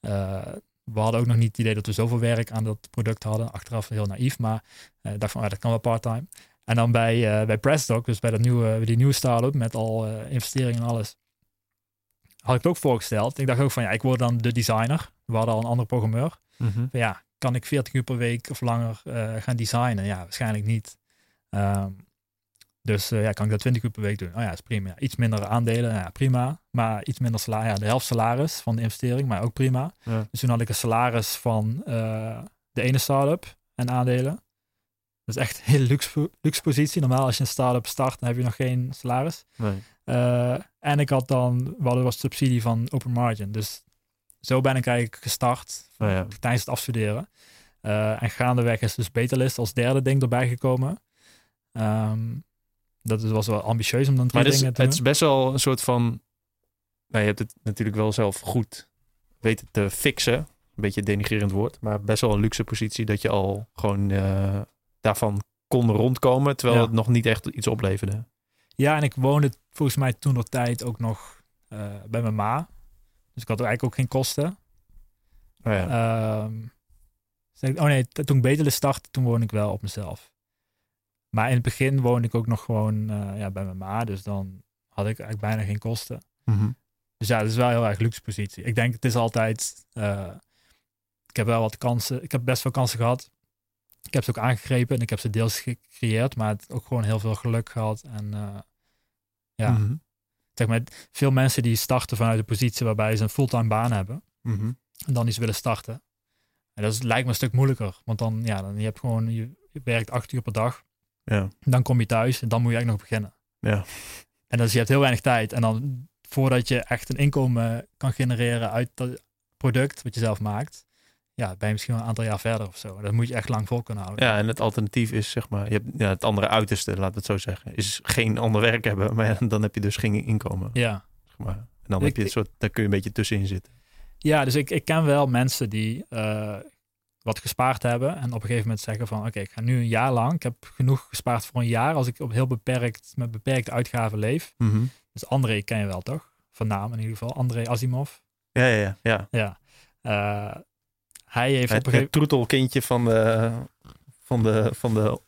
Eh, we hadden ook nog niet het idee dat we zoveel werk aan dat product hadden. Achteraf heel naïef, maar uh, dacht van, ah, dat kan wel part-time. En dan bij, uh, bij PressDoc, dus bij, dat nieuwe, die nieuwe start-up met al uh, investeringen en alles, had ik het ook voorgesteld. Ik dacht ook van, ja, ik word dan de designer. We hadden al een andere programmeur. Mhm. Ja, kan ik 40 uur per week of langer gaan designen? Ja, waarschijnlijk niet. Um, dus ja, kan ik dat 20 uur per week doen? Oh ja, is prima. Iets minder aandelen, ja, prima. Maar iets minder salaris, ja, de helft salaris van de investering, maar ook prima. Ja. Dus toen had ik een salaris van de ene start-up en aandelen. Dat is echt een hele luxe, luxe positie. Normaal als je een start-up start, dan heb je nog geen salaris. Nee. Uh, en ik had dan, we hadden was subsidie van Open Margin. Dus zo ben ik eigenlijk gestart Oh ja. tijdens het afstuderen. En gaandeweg is dus Betalist als derde ding erbij gekomen. Um, dat was wel ambitieus om dan drie Maar het is, dingen te het doen. is best wel een soort van... Nou, je hebt het natuurlijk wel zelf goed weten te fixen. Een beetje een denigrerend woord. Maar best wel een luxe positie dat je al gewoon uh, daarvan kon rondkomen. Terwijl Ja. het nog niet echt iets opleverde. Ja, en ik woonde volgens mij toen nog tijd ook nog uh, bij mijn ma. Dus ik had eigenlijk ook geen kosten. Oh ja. Ehm, oh nee, toen ik Betelist startte, toen woonde ik wel op mezelf. Maar in het begin woonde ik ook nog gewoon eh, ja, bij mijn ma. Dus dan had ik eigenlijk bijna geen kosten. Mhm. Dus ja, dat is wel heel erg luxe positie. Ik denk, het is altijd... eh, ik heb wel wat kansen. Ik heb best veel kansen gehad. Ik heb ze ook aangegrepen en ik heb ze deels gecreëerd. Maar het ook gewoon heel veel geluk gehad. En eh, ja, Mhm. zeg maar, veel mensen die starten vanuit een positie waarbij ze een fulltime baan hebben. Mhm. en dan iets willen starten. En dat is, lijkt me een stuk moeilijker. Want dan, ja, dan je hebt gewoon, je, je werkt acht uur per dag. Ja. Dan kom je thuis en dan moet je eigenlijk nog beginnen. Ja. En dus je hebt heel weinig tijd. En dan voordat je echt een inkomen kan genereren uit dat product wat je zelf maakt. Ja, ben je misschien wel een aantal jaar verder of zo. Dat moet je echt lang vol kunnen houden. ja, en het alternatief is zeg maar... Je hebt, ja, het andere uiterste, laten we het zo zeggen. Is geen ander werk hebben. Maar ja, dan heb je dus geen inkomen. Ja, Zeg maar. En dan, heb je een soort, daar kun je een beetje tussenin zitten. ja dus ik, ik ken wel mensen die eh, wat gespaard hebben. En op een gegeven moment zeggen van oké, ik ga nu een jaar lang. Ik heb genoeg gespaard voor een jaar. Als ik op heel beperkt, met beperkte uitgaven leef. Mhm. Dus André ken je wel toch? Van naam in ieder geval. André Asimov. Ja, ja, ja. ja. Ja. Eh, hij heeft op een gegeven troetelkindje van de, van de, van de...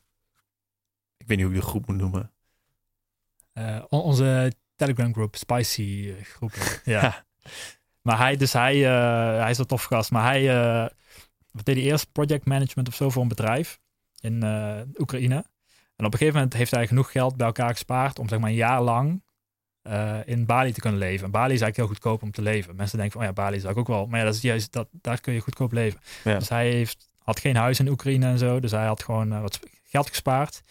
Ik weet niet hoe je de groep moet noemen. Eh, on- onze Telegram groep, Spicy eh, groepen. ja. Ja. Maar hij, dus hij, eh, hij is een tof gast. Maar hij eh, wat deed hij eerst project management of zo voor een bedrijf in eh, Oekraïne. En op een gegeven moment heeft hij genoeg geld bij elkaar gespaard om zeg maar een jaar lang eh, in Bali te kunnen leven. En Bali is eigenlijk heel goedkoop om te leven. Mensen denken van, oh ja, Bali is ook wel. Maar ja, dat is juist, dat, daar kun je goedkoop leven. Ja. Dus hij heeft, had geen huis in Oekraïne en zo. Dus hij had gewoon eh, wat geld gespaard.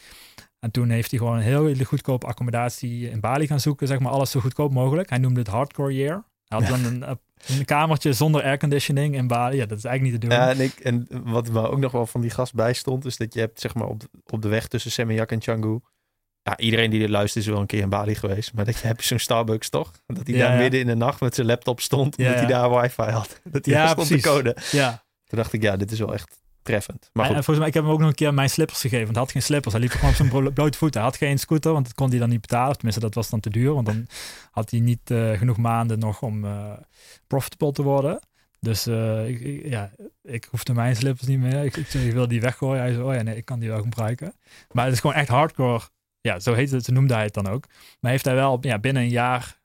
En toen heeft hij gewoon een heel goedkope accommodatie in Bali gaan zoeken. Zeg maar alles zo goedkoop mogelijk. Hij noemde het hardcore year. Hij had Ja. dan een, een kamertje zonder airconditioning in Bali. Ja, dat is eigenlijk niet te doen. Ja, en, ik, en wat me ook nog wel van die gast bijstond, is dat je hebt zeg maar op, de- op de weg tussen Seminyak en Canggu. Ja, iedereen die dit luistert is wel een keer in Bali geweest. Maar dat je hebt zo'n Starbucks toch? Dat hij Ja, daar ja. midden in de nacht met zijn laptop stond. Omdat hij daar wifi had. Dat hij Ja, daar stond precies. de code. Ja, Toen dacht ik, ja, dit is wel echt treffend. Maar en, en goed, volgens mij, ik heb hem ook nog een keer mijn slippers gegeven. Want hij had geen slippers. Hij liep gewoon op zijn blo- blote voeten. Hij had geen scooter, want dat kon hij dan niet betalen. Tenminste, dat was dan te duur. Want dan had hij niet eh, genoeg maanden nog om eh, profitable te worden. Dus eh, ik, ja, ik hoefde mijn slippers niet meer. Ik, ik, ik wil die weggooien. Hij zei, oh ja, nee, ik kan die wel gebruiken. Maar het is gewoon echt hardcore. Ja, zo heette het, zo noemde hij het dan ook. Maar heeft hij wel ja, binnen een jaar...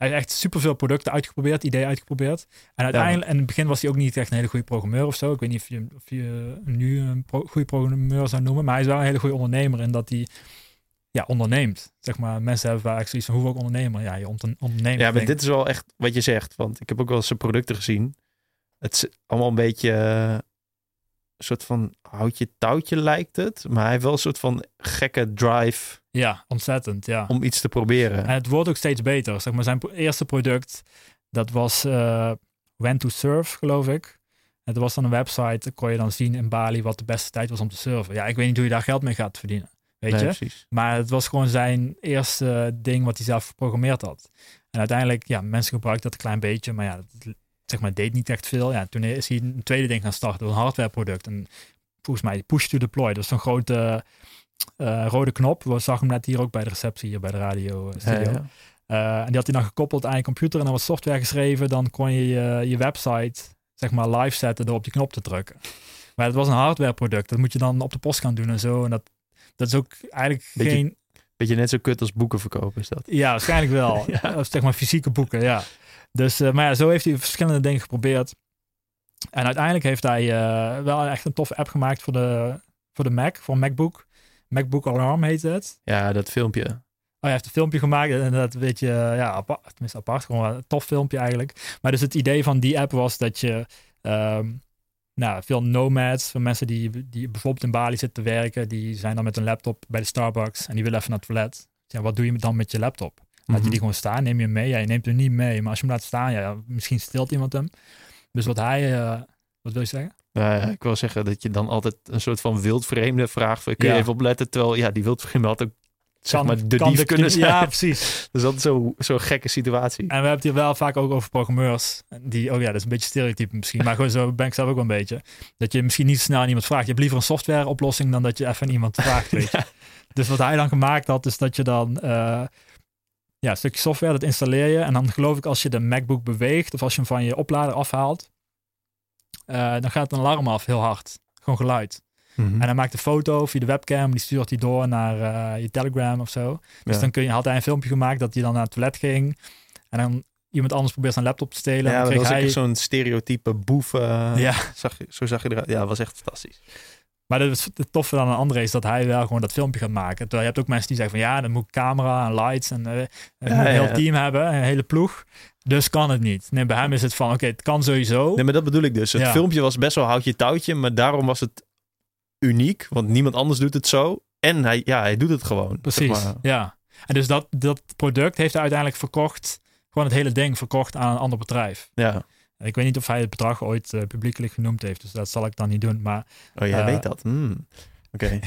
eh, hij heeft echt superveel producten uitgeprobeerd, ideeën uitgeprobeerd. En uiteindelijk, in het begin was hij ook niet echt een hele goede programmeur of zo. Ik weet niet of je, of je hem nu een pro, goede programmeur zou noemen. Maar hij is wel een hele goede ondernemer in dat hij ja, onderneemt. Zeg maar, mensen hebben vaak zoiets van, hoe ook ondernemer? Ja, je onderneemt. ja, maar dit is wel echt wat je zegt. Want ik heb ook wel eens zijn producten gezien. Het is allemaal een beetje eh, een soort van houtje touwtje lijkt het. Maar hij heeft wel een soort van gekke drive Ja, ontzettend, ja. om iets te proberen. En het wordt ook steeds beter. Zeg maar, zijn eerste product, dat was eh When to Surf, geloof ik. Het was dan een website, daar kon je dan zien in Bali wat de beste tijd was om te surfen. Ja, ik weet niet hoe je daar geld mee gaat verdienen. Weet Nee, je? precies. Maar het was gewoon zijn eerste ding wat hij zelf geprogrammeerd had. En uiteindelijk, ja, mensen gebruikten dat een klein beetje, maar ja, dat, zeg maar, deed niet echt veel. Ja, toen is hij een tweede ding gaan starten, een hardwareproduct. En volgens mij push to deploy, dat is zo'n grote eh, rode knop. We zagen hem net hier ook bij de receptie, hier bij de radio eh, Ja, studio. ja. Eh, en die had hij dan gekoppeld aan je computer en dan wat software geschreven. Dan kon je je, je website zeg maar live zetten door op die knop te drukken. Maar het was een hardware product. Dat moet je dan op de post gaan doen en zo. En dat, dat is ook eigenlijk Beetje- geen... Beetje net zo kut als boeken verkopen is dat. Ja, waarschijnlijk wel. Ja. Of zeg maar fysieke boeken, ja. Dus, maar ja, zo heeft hij verschillende dingen geprobeerd. En uiteindelijk heeft hij wel echt een toffe app gemaakt voor de, voor de Mac, voor MacBook. MacBook Alarm heet het. Ja, dat filmpje. Oh, hij heeft een filmpje gemaakt en dat weet je, ja, apart, tenminste apart, gewoon een tof filmpje eigenlijk. Maar dus het idee van die app was dat je, ehm, nou, veel nomads, van mensen die, die bijvoorbeeld in Bali zitten te werken, die zijn dan met een laptop bij de Starbucks en die willen even naar het toilet. Ja, wat doe je dan met je laptop? Laat je Mhm. die gewoon staan, neem je hem mee? Ja, je neemt hem niet mee, maar als je hem laat staan, ja, misschien stilt iemand hem. Dus wat hij, eh, wat wil je zeggen? Ja, ik wil zeggen dat je dan altijd een soort van wildvreemde vraagt. Kun je Ja. even opletten? Terwijl ja, die wildvreemde had ook zeg maar de dief de- kunnen zijn. Ja, precies. Dus dat is zo- zo'n gekke situatie. En we hebben het hier wel vaak ook over programmeurs. Die, oh ja, dat is een beetje stereotype misschien. Maar gewoon zo ben ik zelf ook wel een beetje. Dat je misschien niet snel aan iemand vraagt. Je hebt liever een software oplossing dan dat je even aan iemand vraagt. Weet je. Dus wat hij dan gemaakt had, is dat je dan eh, ja, een stukje software, dat installeer je. En dan geloof ik als je de MacBook beweegt of als je hem van je oplader afhaalt, eh, dan gaat een alarm af heel hard. Gewoon geluid. Mhm. En hij maakt een foto via de webcam, die stuurt hij door naar eh, je Telegram of zo. Dus Ja. dan kun je, had hij een filmpje gemaakt dat hij dan naar het toilet ging. En dan iemand anders probeert zijn laptop te stelen. ja, en dan maar dat was hij... zo'n stereotype boef. eh, Ja, zag je, zo zag je eruit. Ja, dat was echt fantastisch. Maar dat is het toffe dan aan André is dat hij wel gewoon dat filmpje gaat maken. Terwijl je hebt ook mensen die zeggen van ja, dan moet ik camera en lights en eh, moet een heel ja. team hebben, een hele ploeg. Dus kan het niet. Nee, bij hem is het van oké, het kan sowieso. Nee, maar dat bedoel ik dus. Het Ja. filmpje was best wel houtje touwtje, maar daarom was het uniek, want niemand anders doet het zo. En hij, ja, hij doet het gewoon. Precies, zeg maar. ja. En dus dat, dat product heeft hij uiteindelijk verkocht, gewoon het hele ding verkocht aan een ander bedrijf. Ja. Ik weet niet of hij het bedrag ooit eh, publiekelijk genoemd heeft, dus dat zal ik dan niet doen. Maar Oh, jij Eh, weet dat. Hmm. Oké.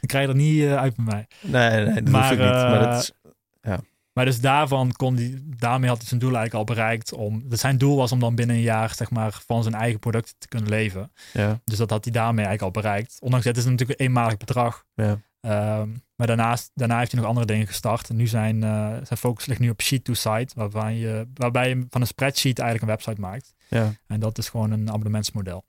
ik krijg er niet eh, uit bij mij. Nee, nee, dat Maar, ik niet. Maar dat is, Maar dus daarvan kon hij, daarmee had hij zijn doel eigenlijk al bereikt. Om, dat zijn doel was om dan binnen een jaar zeg maar, van zijn eigen product te kunnen leven. ja, Dus dat had hij daarmee eigenlijk al bereikt. Ondanks dat is het natuurlijk een eenmalig bedrag. ja. Ehm, maar daarnaast, daarna heeft hij nog andere dingen gestart. En nu zijn, eh, zijn focus ligt nu op Sheet to Site. Waarbij je, waarbij je van een spreadsheet eigenlijk een website maakt. ja. En dat is gewoon een abonnementsmodel.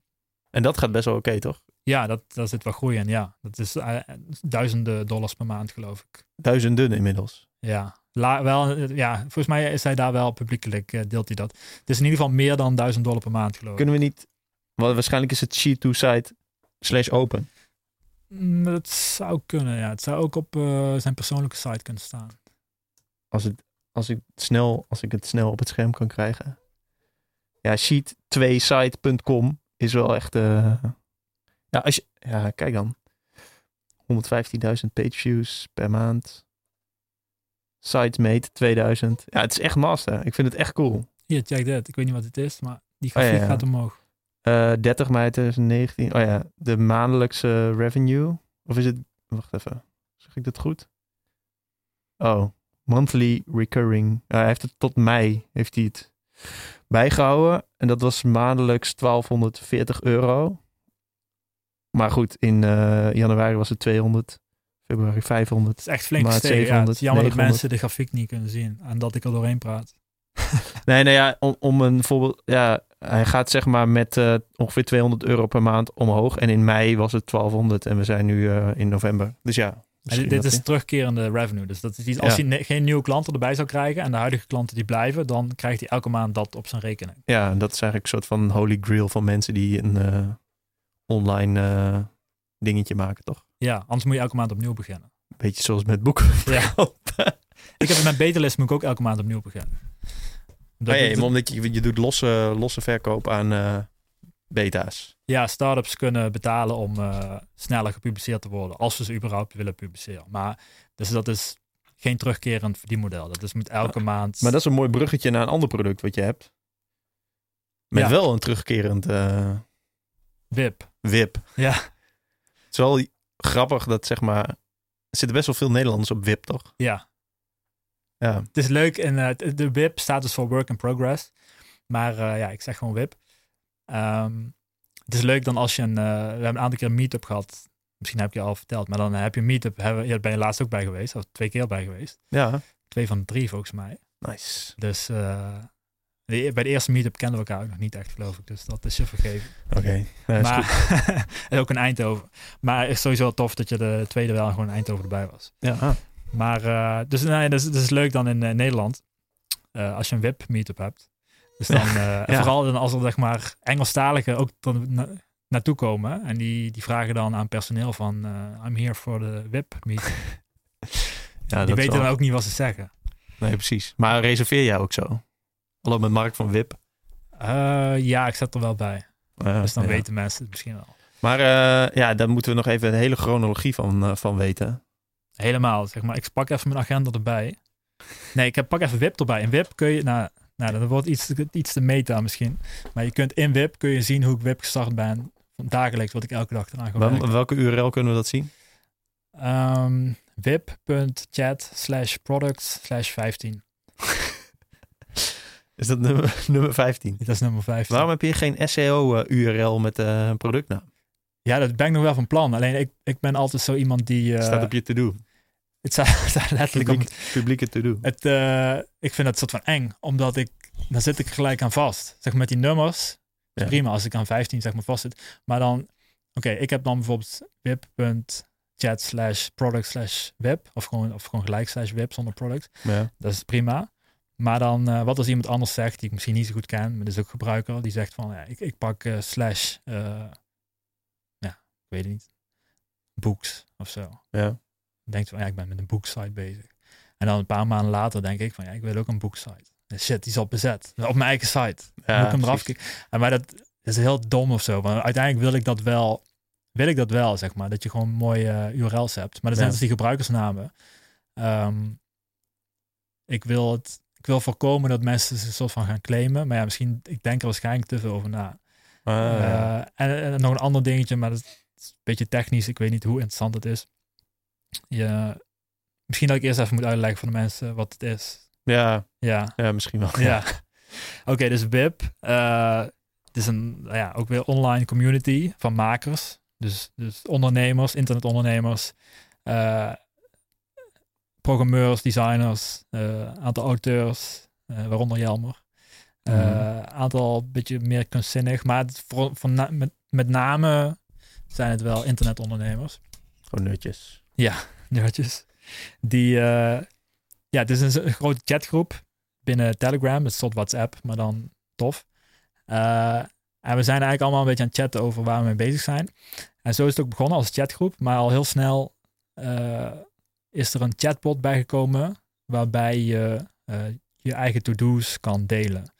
En dat gaat best wel oké, toch? Ja, dat, daar zit wel groei in. Ja, dat is eh, duizenden dollars per maand geloof ik. Duizenden inmiddels. Ja, La, wel, eh, ja, volgens mij is hij daar wel publiekelijk, deelt hij dat. Het is in ieder geval meer dan 1000 dollar per maand, geloof ik. Kunnen we niet... Waarschijnlijk is het sheet to site slash open. Mm, Dat zou kunnen, ja. Het zou ook op eh, zijn persoonlijke site kunnen staan. Als, het, als, ik snel, als ik het snel op het scherm kan krijgen. Ja, sheet2site.com is wel echt... eh, ja, als je, ja, kijk dan. 115.000 page views per maand. Sitesmate 2000. Ja, het is echt master. Ik vind het echt cool. Hier, check dit. Ik weet niet wat het is, maar die Oh, ja, grafiek ja. gaat omhoog. Eh 30 mei 2019. Oh ja, de maandelijkse revenue. Of is het... Wacht even. Zeg ik dat goed? Oh, monthly recurring. Ja, hij heeft het tot mei heeft hij het bijgehouden. En dat was maandelijks 1240 euro. Maar goed, in eh, januari was het 200. Februari 500. Het is echt flink Maar gestegen. Ja, het 700, is jammer dat 900. mensen de grafiek niet kunnen zien. En dat ik er doorheen praat. Nee, nou ja, om, om een voorbeeld. Ja, hij gaat zeg maar met eh, ongeveer 200 euro per maand omhoog. En in mei was het 1200 en we zijn nu eh, in november. Dus ja. Dit, dit is terugkerende revenue. Dus dat is iets, als Ja. hij geen nieuwe klanten erbij zou krijgen en de huidige klanten die blijven, dan krijgt hij elke maand dat op zijn rekening. Ja, en dat is eigenlijk een soort van holy grail van mensen die een eh, online dingetje maken, toch? Ja, anders moet je elke maand opnieuw beginnen. Beetje zoals met boeken. Ja. Ik heb met Betelist moet ik ook elke maand opnieuw beginnen. Dat- dat- maar omdat je, je doet losse, losse verkoop aan eh, beta's. ja, startups kunnen betalen om eh, sneller gepubliceerd te worden, als ze ze überhaupt willen publiceren. Maar dus dat is geen terugkerend verdienmodel. Dat is moet elke maand. Maar dat is een mooi bruggetje naar een ander product wat je hebt. Met Ja. wel een terugkerend eh, WIP. WIP. Ja, Het is wel grappig dat zeg maar... Er zitten best wel veel Nederlanders op WIP, toch? ja. Ja. Het is leuk en eh, de WIP staat dus voor Work in Progress. Maar eh, ja, ik zeg gewoon WIP. Ehm, het is leuk dan als je een... eh, we hebben een aantal keer een meetup gehad. Misschien heb je al verteld. Maar dan heb je een meetup. Hebben, ja, daar ben je laatst ook bij geweest. Of twee keer bij geweest. Ja. Twee van de drie volgens mij. Nice. Dus eh, De- bij de eerste meetup kenden we elkaar ook nog niet echt, geloof ik. Dus dat is je vergeven. Oké. Ja, is maar goed. en ook in Eindhoven. Maar het is sowieso wel tof dat je de tweede wel gewoon in Eindhoven erbij was. Ja. Ah. Maar eh, dus nee, dat is, dat is leuk dan in eh, Nederland. eh, als je een web meetup hebt. Dus dan, Ja. vooral dan als er zeg maar Engelstaligen ook dan na- naartoe komen. En die, die vragen dan aan personeel van I'm here for the web meetup. ja die weten dan ook niet wat ze zeggen. Nee, precies. Maar reserveer jij ook zo? Hallo met Mark van Wip. Ja, ik zet er wel bij. Uh, Dus dan ja. weten mensen het misschien wel. Maar ja, daar moeten we nog even een hele chronologie van, van weten. Helemaal, zeg maar. Ik pak even mijn agenda erbij. Nee, ik heb, pak even WIP erbij. In WIP kun je, nou, nou dat wordt iets, iets te meta misschien. Maar je kunt in WIP kun je zien hoe ik WIP gestart ben. Van dagelijks wat ik elke dag eraan werken. welke URL kunnen we dat zien? Ehm, wip.chat slash products slash 15. Is dat nummer, nummer 15? Dat is nummer 15. Waarom heb je geen SEO-URL met eh, een productnaam? Ja, dat ben ik nog wel van plan. Alleen ik, ik ben altijd zo iemand die... eh, staat op je to-do. Het staat, het staat letterlijk op Publiek, publieke to-do. Het, eh, ik vind het soort van eng, omdat ik, dan zit ik gelijk aan vast. Zeg maar met die nummers, Ja. prima als ik aan 15 zeg maar vast zit. Maar dan, oké, ik heb dan bijvoorbeeld web.chat slash product slash web, of gewoon, of gewoon gelijk slash web zonder product. Ja. Dat is prima. Maar dan, eh, wat als iemand anders zegt, die ik misschien niet zo goed ken, maar dat is ook gebruiker, die zegt van, ja, ik, ik pak eh, slash, eh, weet het niet, books of zo Ja. denkt van ja, ik ben met een boeksite bezig. En dan een paar maanden later denk ik van ja, ik wil ook een boeksite. Shit, die is al bezet. Op mijn eigen site. Ja, Moet ik hem eraf. En maar dat is heel dom of zo. Want uiteindelijk wil ik dat wel, wil ik dat wel, zeg maar. Dat je gewoon mooie eh, URL's hebt. Maar dat zijn Ja. dus die gebruikersnamen. Ehm, ik wil het, ik wil voorkomen dat mensen ze soort van gaan claimen. Maar ja, misschien, ik denk er waarschijnlijk te veel over na. Ah, ja. Eh, en, en nog een ander dingetje, maar dat een beetje technisch. Ik weet niet hoe interessant het is. Je, misschien dat ik eerst even moet uitleggen voor de mensen wat het is. ja, Ja, ja, misschien wel. ja. Oké, dus WIP. eh, het is een, nou ja, ook weer online community van makers. Dus, dus ondernemers, internetondernemers, eh, programmeurs, designers, eh aantal auteurs, waaronder Jelmer. Mhm. Aantal beetje meer kunstzinnig, maar het, voor, voor na- met, met name zijn het wel internetondernemers. Gewoon nutjes. Nerdjes. Die, eh, ja, het is een, grote chatgroep binnen Telegram. Het is soort WhatsApp, maar dan tof. Eh, en we zijn eigenlijk allemaal een beetje aan het chatten over waar we mee bezig zijn. En zo is het ook begonnen als chatgroep, maar al heel snel eh, is er een chatbot bijgekomen waarbij je je eigen to-do's kan delen.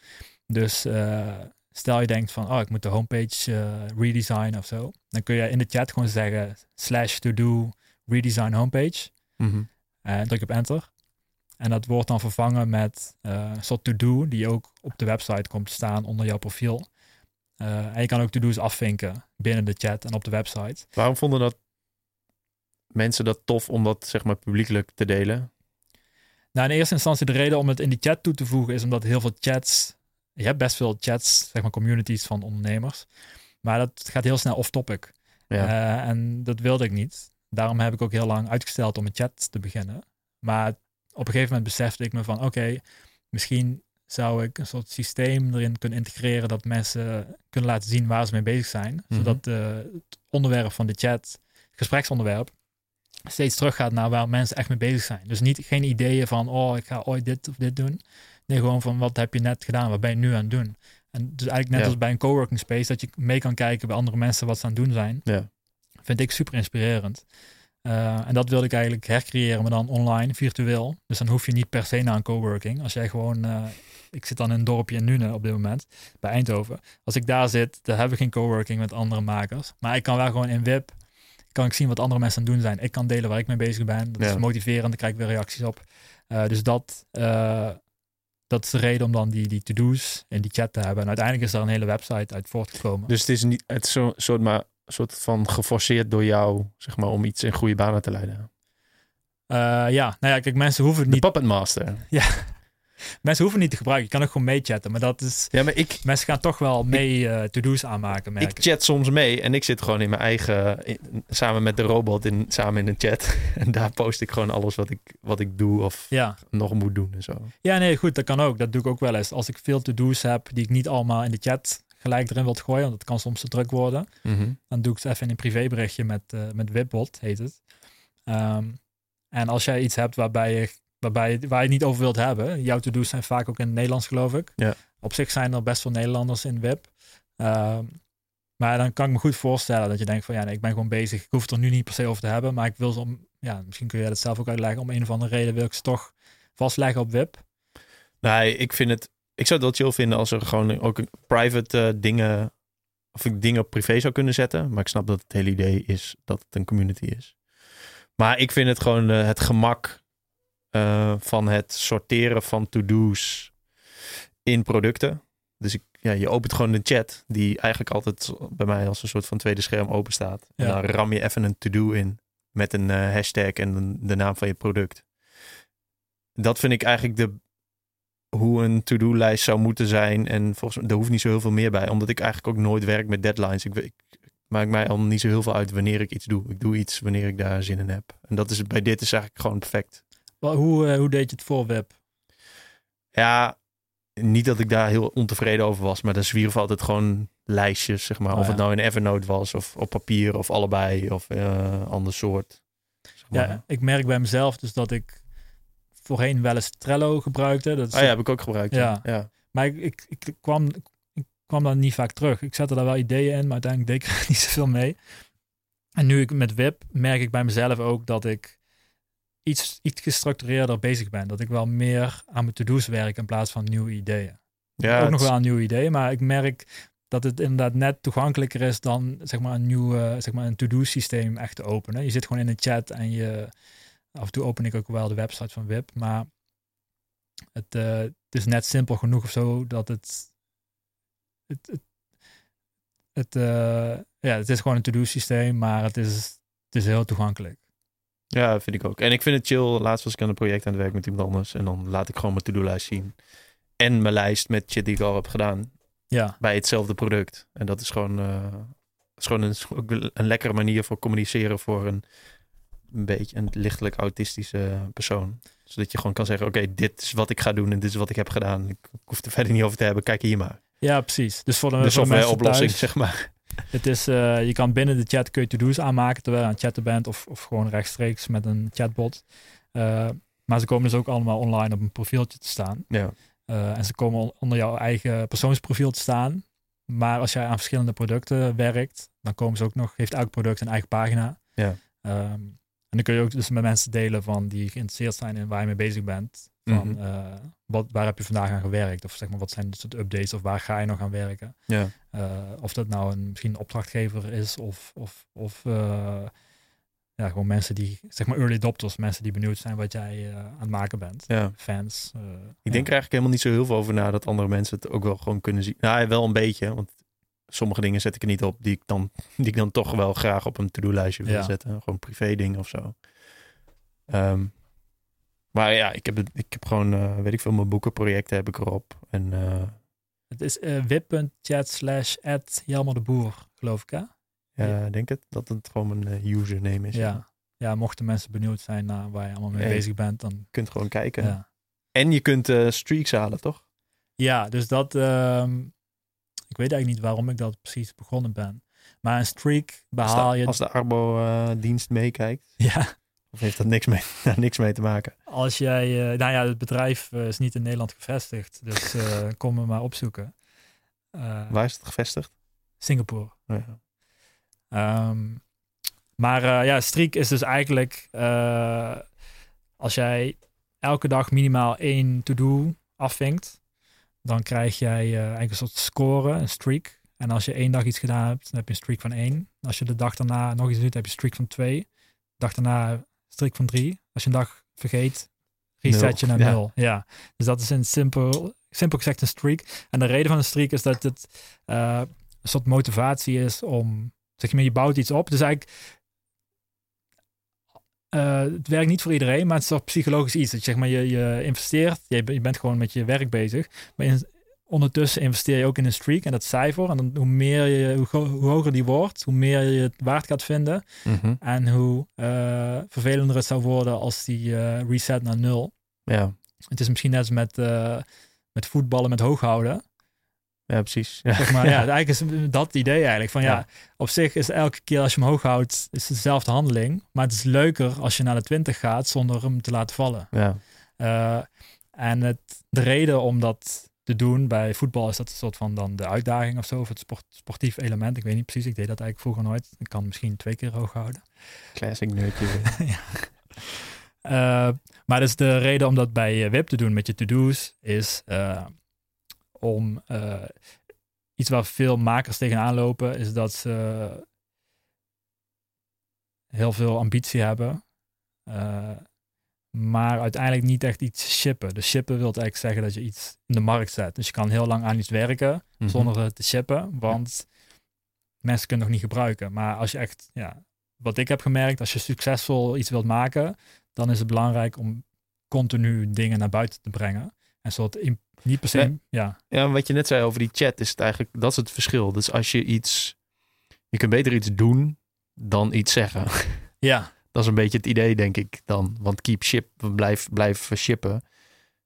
Dus eh, stel je denkt van, oh, ik moet de homepage eh redesignen of zo. Dan kun je in de chat gewoon zeggen slash to-do redesign homepage. Mhm. En druk op enter. En dat wordt dan vervangen met eh, een soort to-do die ook op de website komt te staan onder jouw profiel. Eh, en je kan ook to-do's afvinken binnen de chat en op de website. Waarom vonden dat mensen dat tof om dat zeg maar publiekelijk te delen? Nou, in eerste instantie de reden om het in die chat toe te voegen is omdat heel veel chats, je hebt best veel chats, zeg maar communities van ondernemers, maar dat gaat heel snel off-topic. Ja. Eh, en dat wilde ik niet. Daarom heb ik ook heel lang uitgesteld om een chat te beginnen. Maar op een gegeven moment besefte ik me van, oké, misschien zou ik een soort systeem erin kunnen integreren dat mensen kunnen laten zien waar ze mee bezig zijn. Mhm. Zodat eh, het onderwerp van de chat, het gespreksonderwerp, steeds teruggaat naar waar mensen echt mee bezig zijn. Dus niet geen ideeën van, oh, ik ga ooit dit of dit doen. Nee, gewoon van, wat heb je net gedaan? Wat ben je nu aan het doen? En dus eigenlijk net Ja. als bij een coworking space, dat je mee kan kijken bij andere mensen wat ze aan het doen zijn. Ja. Vind ik super inspirerend. Eh, en dat wilde ik eigenlijk hercreëren, maar dan online, virtueel. Dus dan hoef je niet per se naar een coworking. Als jij gewoon, eh, ik zit dan in een dorpje in Nune op dit moment, bij Eindhoven. Als ik daar zit, dan hebben we geen coworking met andere makers. Maar ik kan wel gewoon in WIP, kan ik zien wat andere mensen aan het doen zijn. Ik kan delen waar ik mee bezig ben. Dat Ja. is motiverend, daar krijg ik weer reacties op. Eh, dus dat, dat is de reden om dan die, die to-do's in die chat te hebben. En uiteindelijk is daar een hele website uit voortgekomen. Dus het is niet het is soort, maar, soort van geforceerd door jou, zeg maar, om iets in goede banen te leiden. Eh, ja, nou ja, kijk, mensen hoeven het De niet Puppet Master. Mensen hoeven niet te gebruiken. Je kan ook gewoon meechatten. Maar dat is... Ja, maar ik, Mensen gaan toch wel mee eh, to-do's aanmaken, merk ik ik. chat soms mee en ik zit gewoon in mijn eigen, in- samen met de robot, in, samen in een chat. En daar post ik gewoon alles wat ik, wat ik doe of Ja. nog moet doen en zo. ja, nee, goed. Dat kan ook. Dat doe ik ook wel eens. Als ik veel to-do's heb die ik niet allemaal in de chat gelijk erin wil gooien, want dat kan soms te druk worden. dan doe ik het even in een privéberichtje met, eh met Wipbot, heet het. Ehm, en als jij iets hebt waarbij je, waarbij, waar je het niet over wilt hebben, jouw to-do's zijn vaak ook in het Nederlands, geloof ik. Ja. Op zich zijn er best veel Nederlanders in Wip. Ehm, maar dan kan ik me goed voorstellen dat je denkt van ja, nee, ik ben gewoon bezig. Ik hoef het er nu niet per se over te hebben, maar ik wil ze om, ja, misschien kun je dat zelf ook uitleggen. Om een of andere reden wil ik ze toch vastleggen op Wip. Nee, ik vind het. Ik zou het wel chill vinden als er gewoon ook private eh, dingen. Of ik dingen op privé zou kunnen zetten. Maar ik snap dat het hele idee is dat het een community is. Maar ik vind het gewoon eh, het gemak eh, van het sorteren van to-do's in producten. Dus ik, ja, je opent gewoon een chat die eigenlijk altijd bij mij als een soort van tweede scherm open staat. En Ja. dan ram je even een to-do in met een eh, hashtag en de, de naam van je product. Dat vind ik eigenlijk de, hoe een to-do-lijst zou moeten zijn. En volgens mij, daar hoeft niet zo heel veel meer bij. Omdat ik eigenlijk ook nooit werk met deadlines. Ik, ik, maakt mij al niet zo heel veel uit wanneer ik iets doe. Ik doe iets wanneer ik daar zin in heb. En dat is bij dit is eigenlijk gewoon perfect. Hoe, eh, hoe deed je het voor Wip? Ja, niet dat ik daar heel ontevreden over was. Maar dan zwierven altijd gewoon lijstjes, zeg maar. Oh, of ja. het nou in Evernote was of op papier of allebei. Of eh ander soort. Zeg maar. Ja, ik merk bij mezelf dus dat ik voorheen wel eens Trello gebruikte. Dat is Ah ja, heb ik ook gebruikt. Ja. Ja. ja. Maar ik, ik, ik, kwam, ik kwam dan niet vaak terug. Ik zette daar wel ideeën in, maar uiteindelijk deed ik er niet zoveel mee. En nu ik met WIP merk ik bij mezelf ook dat ik iets, iets gestructureerder bezig ben. Dat ik wel meer aan mijn to-do's werk in plaats van nieuwe ideeën. Ja, ook het nog wel een nieuw idee, maar ik merk dat het inderdaad net toegankelijker is dan zeg maar een nieuw zeg maar een to-do systeem echt te openen. Je zit gewoon in een chat en je af en toe open ik ook wel de website van WIP, maar het, eh, het is net simpel genoeg of zo dat het het, het, het, eh, ja, het is gewoon een to-do systeem, maar het is, het is heel toegankelijk. Ja, vind ik ook. En ik vind het chill. Laatst was ik aan een project aan het werk met iemand anders. En dan laat ik gewoon mijn to-do-lijst zien. En mijn lijst met shit die ik al heb gedaan. Ja, Bij hetzelfde product. En dat is gewoon, eh, is gewoon een, een lekkere manier voor communiceren voor een, een beetje een lichtelijk autistische persoon. Zodat je gewoon kan zeggen, oké, dit is wat ik ga doen en dit is wat ik heb gedaan. Ik, hoef er verder niet over te hebben. Kijk hier maar. ja precies. Dus voor softwareoplossing, thuis- zeg maar. Het is, eh, je kan binnen de chat kun je to-do's aanmaken terwijl je aan het chatten bent of, of gewoon rechtstreeks met een chatbot. Eh, maar ze komen dus ook allemaal online op een profieltje te staan. Ja. Eh, en ze komen on- onder jouw eigen persoonsprofiel te staan. Maar als jij aan verschillende producten werkt, dan komen ze ook nog, heeft elk product een eigen pagina. Ja. Ehm, en dan kun je ook dus met mensen delen van die geïnteresseerd zijn in waar je mee bezig bent. Van Mhm. eh, wat, waar heb je vandaag aan gewerkt? Of zeg maar, wat zijn de soort updates of waar ga je nog aan werken? Ja. Eh, of dat nou een, misschien een opdrachtgever is of, of, of eh, ja, gewoon mensen die, zeg maar early adopters, mensen die benieuwd zijn wat jij aan het maken bent. ja. Fans. Ik denk er eigenlijk helemaal niet zo heel veel over na dat andere mensen het ook wel gewoon kunnen zien. Nou, wel een beetje, want sommige dingen zet ik er niet op die ik dan, die ik dan toch wel graag op een to-do-lijstje wil Ja. zetten. Gewoon privé dingen of zo. Ehm, maar ja, ik heb, ik heb gewoon, eh, weet ik veel, mijn boekenprojecten heb ik erop. En eh, Het is eh wip.chat slash at Jelmer de Boer, geloof ik hè? ja, ik denk het dat het gewoon mijn username is. Ja. ja, mochten mensen benieuwd zijn naar waar je allemaal mee Nee. bezig bent, dan Je kunt gewoon kijken. ja. En je kunt streaks halen, toch? Ja, dus dat, ehm, ik weet eigenlijk niet waarom ik dat precies begonnen ben. Maar een streak Als behaal de, je, als de Arbo-dienst meekijkt. ja, Of heeft dat niks mee, daar niks mee te maken? als jij, eh, nou ja, het bedrijf eh, is niet in Nederland gevestigd, dus eh, kom me maar opzoeken. Waar is het gevestigd? Singapore. Ja. Ehm, maar ja, streak is dus eigenlijk als jij elke dag minimaal één to-do afvinkt, dan krijg jij eh, eigenlijk een soort score, een streak. En als je één dag iets gedaan hebt, dan heb je een streak van één. Als je de dag daarna nog iets doet, heb je een streak van twee. De dag daarna een streak van drie. Als je een dag vergeet, reset je naar ja. nul. Ja, dus dat is een simpel, simpel gezegd een streak. En de reden van een streak is dat het eh, een soort motivatie is om, zeg maar, je bouwt iets op. Dus eigenlijk, eh, het werkt niet voor iedereen, maar het is toch psychologisch iets. Dat je, zeg maar, je, je investeert, je, je bent gewoon met je werk bezig. Maar in- ondertussen investeer je ook in een streak en dat cijfer. En dan, hoe, meer je, hoe, hoger die wordt, hoe meer je het waard gaat vinden. Mhm. En hoe eh, vervelender het zou worden als die eh, reset naar nul. Ja. Het is misschien net als met, met voetballen met hooghouden. Ja, precies. Ja. Zeg maar, ja. eigenlijk is dat idee eigenlijk. Van ja. Ja. op zich is elke keer als je hem hoog houdt, is het dezelfde handeling. Maar het is leuker als je naar de 20 gaat zonder hem te laten vallen. Ja. Eh, en het, de reden om dat te doen bij voetbal is dat een soort van dan de uitdaging of zo, of het sport, sportief element. Ik weet niet precies, ik deed dat eigenlijk vroeger nooit. Ik kan misschien twee keer hoog houden. Classic nerdje. weer. Eh, maar dus de reden om dat bij eh, WIP te doen met je to-do's is om eh, iets waar veel makers tegenaan lopen, is dat ze heel veel ambitie hebben, eh, maar uiteindelijk niet echt iets shippen. Dus shippen wil eigenlijk zeggen dat je iets in de markt zet. Dus je kan heel lang aan iets werken Mhm. zonder het te shippen, want mensen kunnen het nog niet gebruiken. Maar als je echt, ja, wat ik heb gemerkt, als je succesvol iets wilt maken, dan is het belangrijk om continu dingen naar buiten te brengen. En soort in, niet per se, Nee. ja, Ja, wat je net zei over die chat, is het eigenlijk, dat is het verschil. Dus als je iets, je kunt beter iets doen dan iets zeggen. ja, Dat is een beetje het idee, denk ik dan. Want keep ship, blijf, blijf shippen,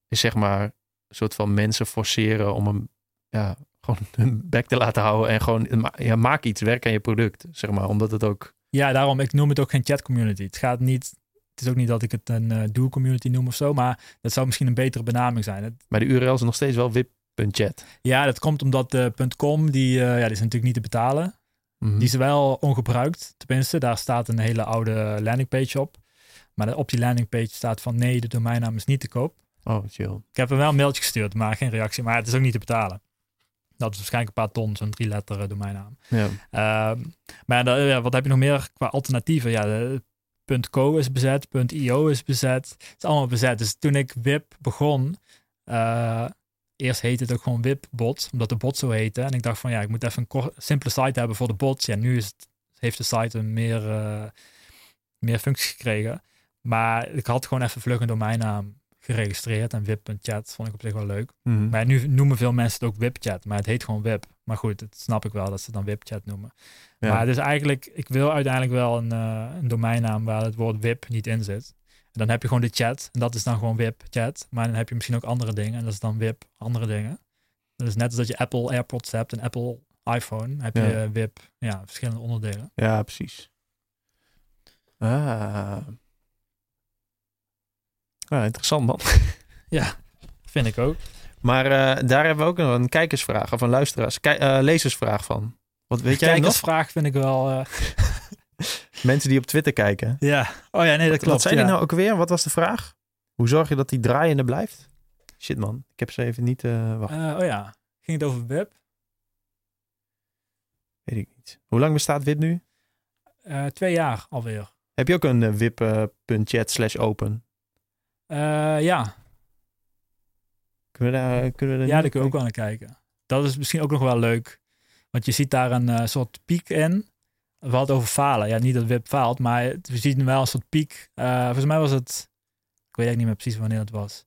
is zeg maar een soort van mensen forceren om hem, ja, gewoon hun bek te laten houden en gewoon, ja, maak iets, werk aan je product, zeg maar. Omdat het ook, ja, daarom, ik noem het ook geen chat community. Het gaat niet, het is ook niet dat ik het een eh do community noem of zo, maar dat zou misschien een betere benaming zijn. Het- maar de URL is nog steeds wel wip.chat. ja, dat komt omdat de .com, die, eh, ja, die is natuurlijk niet te betalen. Mhm. Die is wel ongebruikt, tenminste. Daar staat een hele oude landingpage op. Maar op die landingpage staat van nee, de domeinnaam is niet te koop. Oh, chill. Ik heb hem wel een mailtje gestuurd, maar geen reactie. Maar het is ook niet te betalen. Dat is waarschijnlijk een paar ton, zo'n drie letter eh, domeinnaam. Ja. Ehm, maar ja, wat heb je nog meer qua alternatieven? Ja, de, .co is bezet, .io is bezet. Het is allemaal bezet. Dus toen ik WIP begon, eh, eerst heette het ook gewoon WIP-bot, omdat de bot zo heette. En ik dacht van ja, ik moet even een kort, simpele site hebben voor de bots. Ja, nu is het, heeft de site een meer, eh, meer functies gekregen. Maar ik had gewoon even vlug een domeinnaam geregistreerd en wip.chat vond ik op zich wel leuk. Mhm. Maar nu noemen veel mensen het ook WIP-chat, maar het heet gewoon WIP. Maar goed, dat snap ik wel dat ze het dan WIP-chat noemen. Ja. Maar dus eigenlijk, ik wil uiteindelijk wel een, eh, een domeinnaam waar het woord WIP niet in zit. En dan heb je gewoon de chat en dat is dan gewoon WIP-chat. Maar dan heb je misschien ook andere dingen en dat is dan WIP andere dingen. Dat is net als dat je Apple AirPods hebt en Apple iPhone. Heb je Ja. WIP, ja, verschillende onderdelen. Ja, precies. Ah. Ah, interessant man. Vind ik ook. Maar eh, daar hebben we ook nog een kijkersvraag of een luisteraars, eh, lezersvraag van. Wat weet jij nog? Kijkersvraag vind ik wel... eh, Mensen die op Twitter kijken. ja. Oh ja, nee, dat klopt. Wat zei ja. die nou ook weer? Wat was de vraag? Hoe zorg je dat die draaiende blijft? Shit man, ik heb ze even niet. eh wacht, Eh, oh ja, ging het over WIP? weet ik niet. Hoe lang bestaat WIP nu? Twee jaar alweer. Heb je ook een eh, wip.chat slash open? Ja, Kunnen we daar, kunnen we daar Ja, daar kun je ook wel naar kijken. Dat is misschien ook nog wel leuk. Want je ziet daar een eh, soort piek in. We hadden over falen. Ja, niet dat WIP faalt, maar het- we zien wel een soort piek. Eh, volgens mij was het... Ik weet eigenlijk niet meer precies wanneer het was.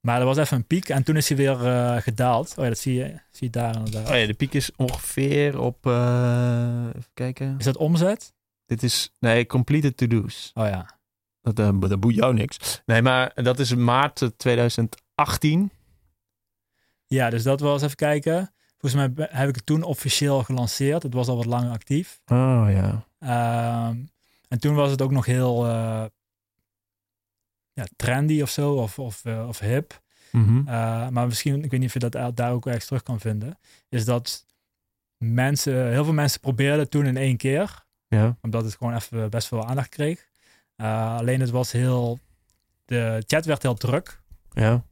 Maar er was even een piek en toen is hij weer eh, gedaald. Oh ja, dat zie je, zie je daar inderdaad. Oh ja, de piek is ongeveer op. even kijken. Is dat omzet? Dit is. Nee, completed to-do's. Oh ja. Dat, dat boeit jou niks. Nee, maar dat is maart eh, 2018. Ja, dus dat was even kijken. Volgens mij heb ik het toen officieel gelanceerd. Het was al wat langer actief. Oh ja. Ehm, en toen was het ook nog heel eh, ja, trendy of zo, of, of, eh, of hip. Mhm. Uh, maar misschien, ik weet niet of je dat daar ook ergens terug kan vinden, is dat mensen, heel veel mensen probeerden toen in één keer, Ja. omdat het gewoon even best veel aandacht kreeg. Alleen het was heel, de chat werd heel druk. Ja.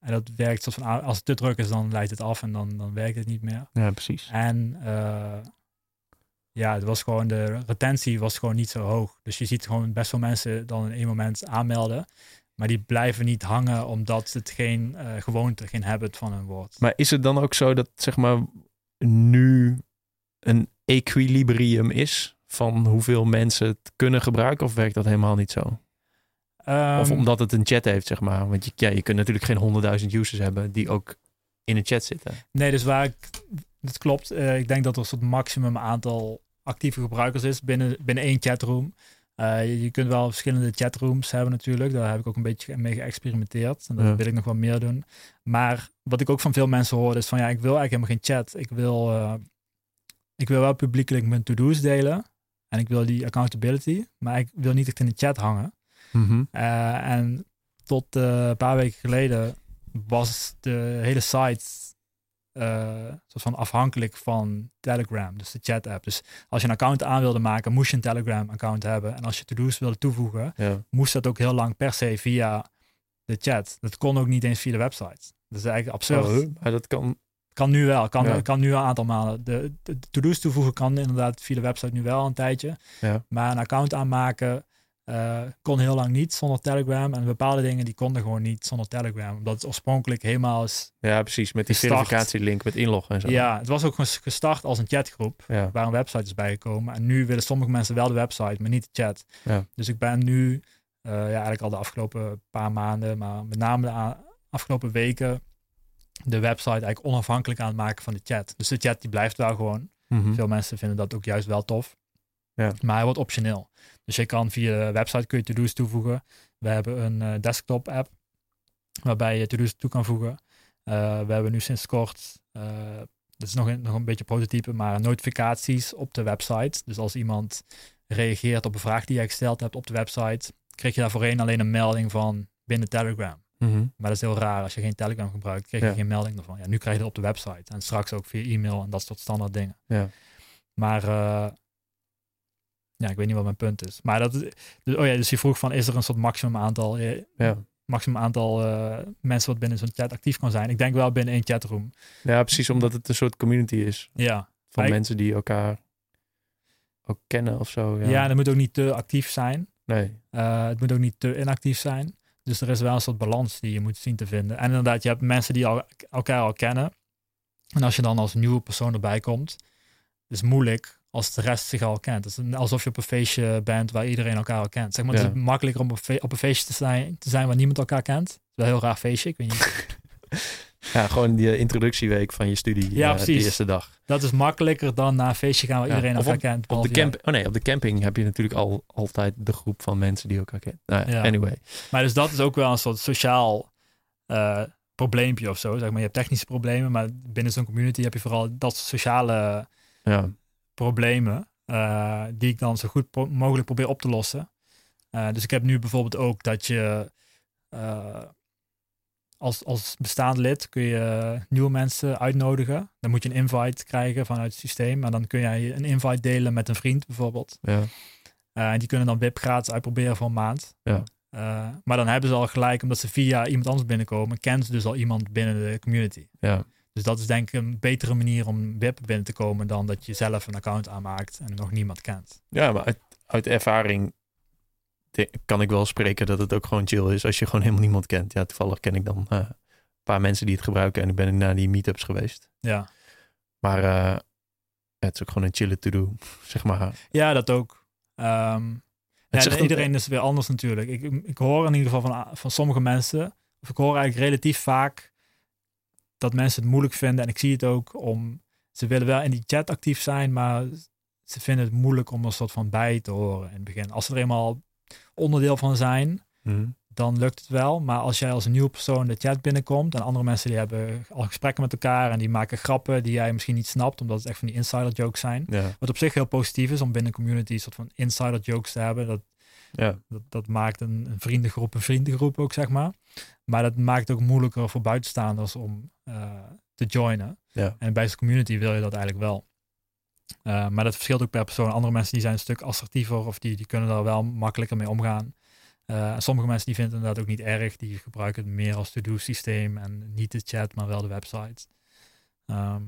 En dat werkt soort van, als het te druk is, dan leidt het af en dan, dan werkt het niet meer. Ja, precies. En uh, ja, het was gewoon, de retentie was gewoon niet zo hoog. Dus je ziet gewoon best veel mensen dan in één moment aanmelden. Maar die blijven niet hangen omdat het geen uh, gewoonte, geen habit van hun wordt. Maar is het dan ook zo dat zeg maar nu een equilibrium is van hoeveel mensen het kunnen gebruiken? Of werkt dat helemaal niet zo? Of Ehm, omdat het een chat heeft, zeg maar. Want je, ja, je kunt natuurlijk geen honderdduizend users hebben die ook in een chat zitten. Nee, dus waar ik, dat klopt. Eh, ik denk dat er een soort maximum aantal actieve gebruikers is binnen, binnen één chatroom. Eh, je, je kunt wel verschillende chatrooms hebben natuurlijk. Daar heb ik ook een beetje mee geëxperimenteerd. En dat Ja. wil ik nog wel meer doen. Maar wat ik ook van veel mensen hoor is van ja, ik wil eigenlijk helemaal geen chat. Ik wil, eh, ik wil wel publiekelijk mijn to-do's delen. En ik wil die accountability. Maar ik wil niet echt in de chat hangen. Eh, en tot eh, een paar weken geleden was de hele site eh, soort van afhankelijk van Telegram, dus de chat-app. Dus als je een account aan wilde maken, moest je een Telegram-account hebben. En als je to-do's wilde toevoegen, Ja. moest dat ook heel lang per se via de chat. Dat kon ook niet eens via de website. Dat is eigenlijk absurd. Oh, maar dat kan. Kan nu wel, kan, Ja. kan nu een aantal de, de to-do's toevoegen kan inderdaad via de website nu wel een tijdje. Ja. Maar een account aanmaken eh, kon heel lang niet zonder Telegram. En bepaalde dingen die konden gewoon niet zonder Telegram. Omdat het oorspronkelijk helemaal is. Ja, precies. Met die Gestart. verificatielink met inloggen en zo. Ja, het was ook gestart als een chatgroep. Ja. Waar een website is bijgekomen. En nu willen sommige mensen wel de website, maar niet de chat. Ja. Dus ik ben nu, eh, ja, eigenlijk al de afgelopen paar maanden, maar met name de afgelopen weken, de website eigenlijk onafhankelijk aan het maken van de chat. Dus de chat die blijft wel gewoon. Mhm. Veel mensen vinden dat ook juist wel tof. Ja. Maar hij wordt optioneel. Dus je kan via de website kun je to-do's toevoegen. We hebben een eh, desktop app waarbij je to-do's toe kan voegen. Eh, we hebben nu sinds kort, eh, dat is nog een, nog een beetje prototype, maar notificaties op de website. Dus als iemand reageert op een vraag die jij gesteld hebt op de website, kreeg je daar voorheen alleen een melding van binnen Telegram. Mhm. Maar dat is heel raar. Als je geen Telegram gebruikt, kreeg je geen melding ervan. Ja, nu krijg je het op de website. En straks ook via e-mail en dat soort standaard dingen. Ja. Maar ja, ik weet niet wat mijn punt is. Maar dat, dus, oh ja, dus je vroeg van, is er een soort maximum aantal, eh, Ja. maximum aantal eh, mensen wat binnen zo'n chat actief kan zijn? Ik denk wel binnen één chatroom. ja, precies. Omdat het een soort community is. Ja. Van ik- mensen die elkaar ook kennen of zo. Ja. Ja. en dat moet ook niet te actief zijn. Nee. Eh, het moet ook niet te inactief zijn. Dus er is wel een soort balans die je moet zien te vinden. En inderdaad, je hebt mensen die al, elkaar al kennen. En als je dan als nieuwe persoon erbij komt, is moeilijk als de rest zich al kent. Het is alsof je op een feestje bent waar iedereen elkaar al kent. Zeg maar, Ja. Het is makkelijker om op op een feestje te zijn, te zijn waar niemand elkaar kent. Het is wel een heel raar feestje, ik weet niet. Ja, gewoon die introductieweek van je studie. Ja, eh. De eerste dag. Dat is makkelijker dan naar een feestje gaan waar Ja, iedereen elkaar op- kent. Op de, camp oh nee, op de camping heb je natuurlijk al, altijd de groep van mensen die elkaar kennen. Nou, ja. Anyway. Maar dus dat is ook wel een soort sociaal eh, probleempje of zo. Zeg maar, je hebt technische problemen, maar binnen zo'n community heb je vooral dat sociale Ja. Problemen eh, die ik dan zo goed pro- mogelijk probeer op te lossen. Eh, dus ik heb nu bijvoorbeeld ook dat je eh, als, als bestaand lid kun je nieuwe mensen uitnodigen. Dan moet je een invite krijgen vanuit het systeem. En dan kun jij een invite delen met een vriend bijvoorbeeld. Ja. En die kunnen dan WIP gratis uitproberen voor een maand. Ja. Maar dan hebben ze al gelijk, omdat ze via iemand anders binnenkomen, kennen ze dus al iemand binnen de community. Ja. Dus dat is denk ik een betere manier om WIP binnen te komen dan dat je zelf een account aanmaakt en nog niemand kent. ja, maar uit, uit ervaring kan ik wel spreken dat het ook gewoon chill is als je gewoon helemaal niemand kent. Ja, toevallig ken ik dan eh, een paar mensen die het gebruiken en ik ben naar die meetups geweest. Ja, Maar eh, het is ook gewoon een chille to-do, zeg maar. ja dat ook. Ehm, Het ja, iedereen is weer anders natuurlijk. Ik, ik hoor in ieder geval van, van sommige mensen, of ik hoor eigenlijk relatief vaak dat mensen het moeilijk vinden. En ik zie het ook om, ze willen wel in die chat actief zijn, maar ze vinden het moeilijk om er een soort van bij te horen in het begin. Als ze er eenmaal onderdeel van zijn, Mhm. dan lukt het wel. Maar als jij als een nieuwe persoon de chat binnenkomt en andere mensen die hebben al gesprekken met elkaar en die maken grappen die jij misschien niet snapt, omdat het echt van die insider jokes zijn. Ja, Wat op zich heel positief is om binnen community een soort van insider jokes te hebben. Dat, ja, dat, dat maakt een, een vriendengroep een vriendengroep ook, zeg maar. Maar dat maakt het ook moeilijker voor buitenstaanders om eh, te joinen. ja. En bij zo'n community wil je dat eigenlijk wel. Eh, maar dat verschilt ook per persoon. Andere mensen die zijn een stuk assertiever of die, die kunnen daar wel makkelijker mee omgaan. Eh, sommige mensen die vinden het inderdaad ook niet erg. Die gebruiken het meer als to-do systeem en niet de chat, maar wel de website. Ehm,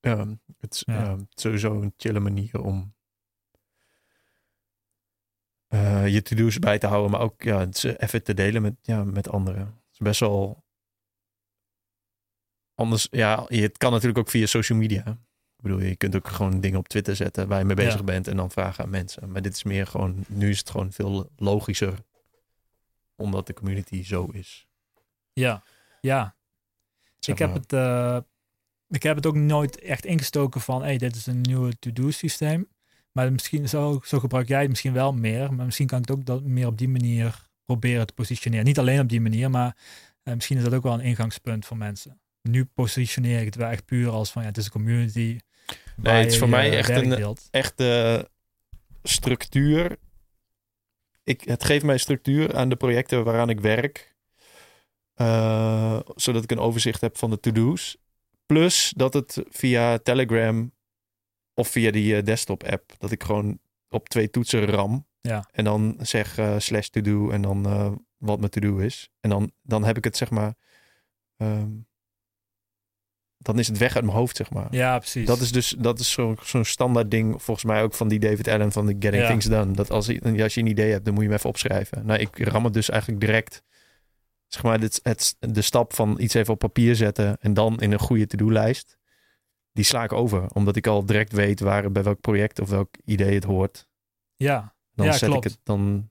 Ja, het is Ja. is sowieso een chille manier om eh, je to-do's bij te houden, maar ook ja, even te delen met, ja, met anderen. Het is best wel anders. Ja, je- het kan natuurlijk ook via social media. Ik bedoel, je kunt ook gewoon dingen op Twitter zetten waar je mee bezig Ja. bent en dan vragen aan mensen. Maar dit is meer gewoon, nu is het gewoon veel logischer, omdat de community zo is. Ja, ja. Zeg ik, heb het, eh, ik heb het ook nooit echt ingestoken van, hey, dit is een nieuwe to-do systeem. Maar misschien zo, zo gebruik jij het misschien wel meer. Maar misschien kan ik het ook dat meer op die manier proberen te positioneren. Niet alleen op die manier, maar eh, misschien is dat ook wel een ingangspunt voor mensen. Nu positioneer ik het wel echt puur als van, ja, het is een community. waar het is voor mij echt een-. Echte structuur. Ik, het geeft mij structuur aan de projecten waaraan ik werk. Eh, zodat ik een overzicht heb van de to-do's. Plus dat het via Telegram of via die eh, desktop app, dat ik gewoon op twee toetsen ram. Ja. En dan zeg eh, slash to-do en dan eh, wat mijn to-do is. En dan, dan heb ik het zeg maar... ehm, dan is het weg uit mijn hoofd, zeg maar. Ja, precies. Dat is dus dat is zo'n standaard ding, volgens mij ook van die David Allen van de Getting Ja. Things Done. Dat als, je- als je een idee hebt, dan moet je hem even opschrijven. Nou, ik ram het dus eigenlijk direct. Zeg maar, dit, het, de stap van iets even op papier zetten en dan in een goede to-do-lijst. Die sla ik over, omdat ik al direct weet waar bij welk project of welk idee het hoort. ja. Dan Ja, zet klopt. ik het dan.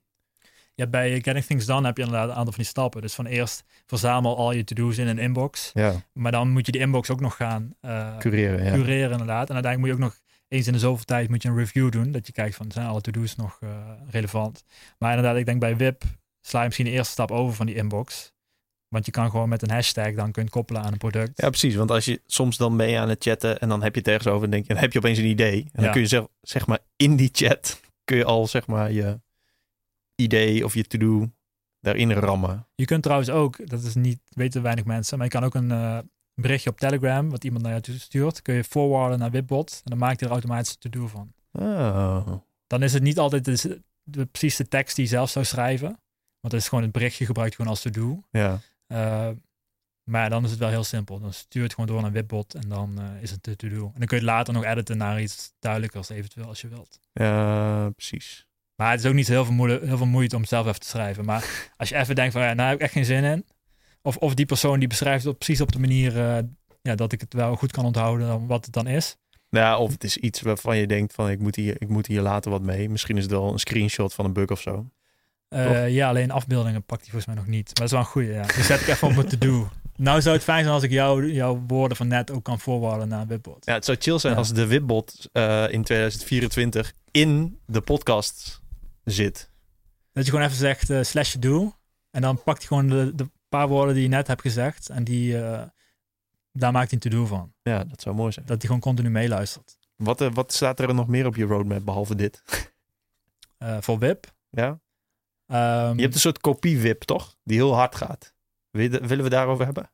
ja, bij Getting Things Done heb je inderdaad een aantal van die stappen. Dus van eerst verzamel al je to-do's in een inbox. Ja, Maar dan moet je die inbox ook nog gaan eh, cureren. Ja. cureren inderdaad. En uiteindelijk moet je ook nog eens in de zoveel tijd moet je een review doen. Dat je kijkt van zijn alle to-do's nog eh, relevant. Maar inderdaad, ik denk bij WIP sla je misschien de eerste stap over van die inbox. Want je kan gewoon met een hashtag dan kun je koppelen aan een product. Ja, precies. Want als je soms dan je aan het chatten en dan heb je het ergens over en denk je, dan heb je opeens een idee. En dan kun je zeg, zeg maar in die chat kun je al zeg maar je idee of je to-do daarin rammen. Je kunt trouwens ook, dat is niet, weten weinig mensen, maar je kan ook een eh, berichtje op Telegram, wat iemand naar je stuurt, kun je forwarden naar Wipbot en dan maakt hij er automatisch een to-do van. Oh. Dan is het niet altijd de, de, precies de tekst die je zelf zou schrijven, want het is gewoon het berichtje gebruikt gewoon als to-do. Ja. Eh, maar dan is het wel heel simpel. Dan stuur het gewoon door naar Wipbot en dan eh, is het de to-do. En dan kun je het later nog editen naar iets duidelijkers eventueel als je wilt. ja, precies. Maar het is ook niet heel veel, moeite, heel veel moeite om zelf even te schrijven. Maar als je even denkt van, ja, nou heb ik echt geen zin in. Of, of die persoon die beschrijft het op, precies op de manier eh, ja, dat ik het wel goed kan onthouden dan wat het dan is. Ja, of het is iets waarvan je denkt van ik moet hier, ik moet hier later wat mee. Misschien is het wel een screenshot van een bug of zo. Eh, ja, alleen afbeeldingen pakt hij volgens mij nog niet. Maar dat is wel een goeie, ja. Die zet ik even op mijn to-do. Nou zou het fijn zijn als ik jou, jouw woorden van net ook kan voorwarden naar Wipbot. Ja, het zou chill zijn Ja. als de Wipbot eh, in 2024 in de podcast zit. Dat je gewoon even zegt eh, slash do. En dan pakt hij gewoon de, de paar woorden die je net hebt gezegd. En die, eh, daar maakt hij een to-do van. Ja, dat zou mooi zijn. Dat hij gewoon continu meeluistert. Wat, wat staat er nog meer op je roadmap behalve dit? Eh, voor WIP. Ja? Ehm, Je hebt een soort kopie-wip, toch? Die heel hard gaat. Willen we daarover hebben?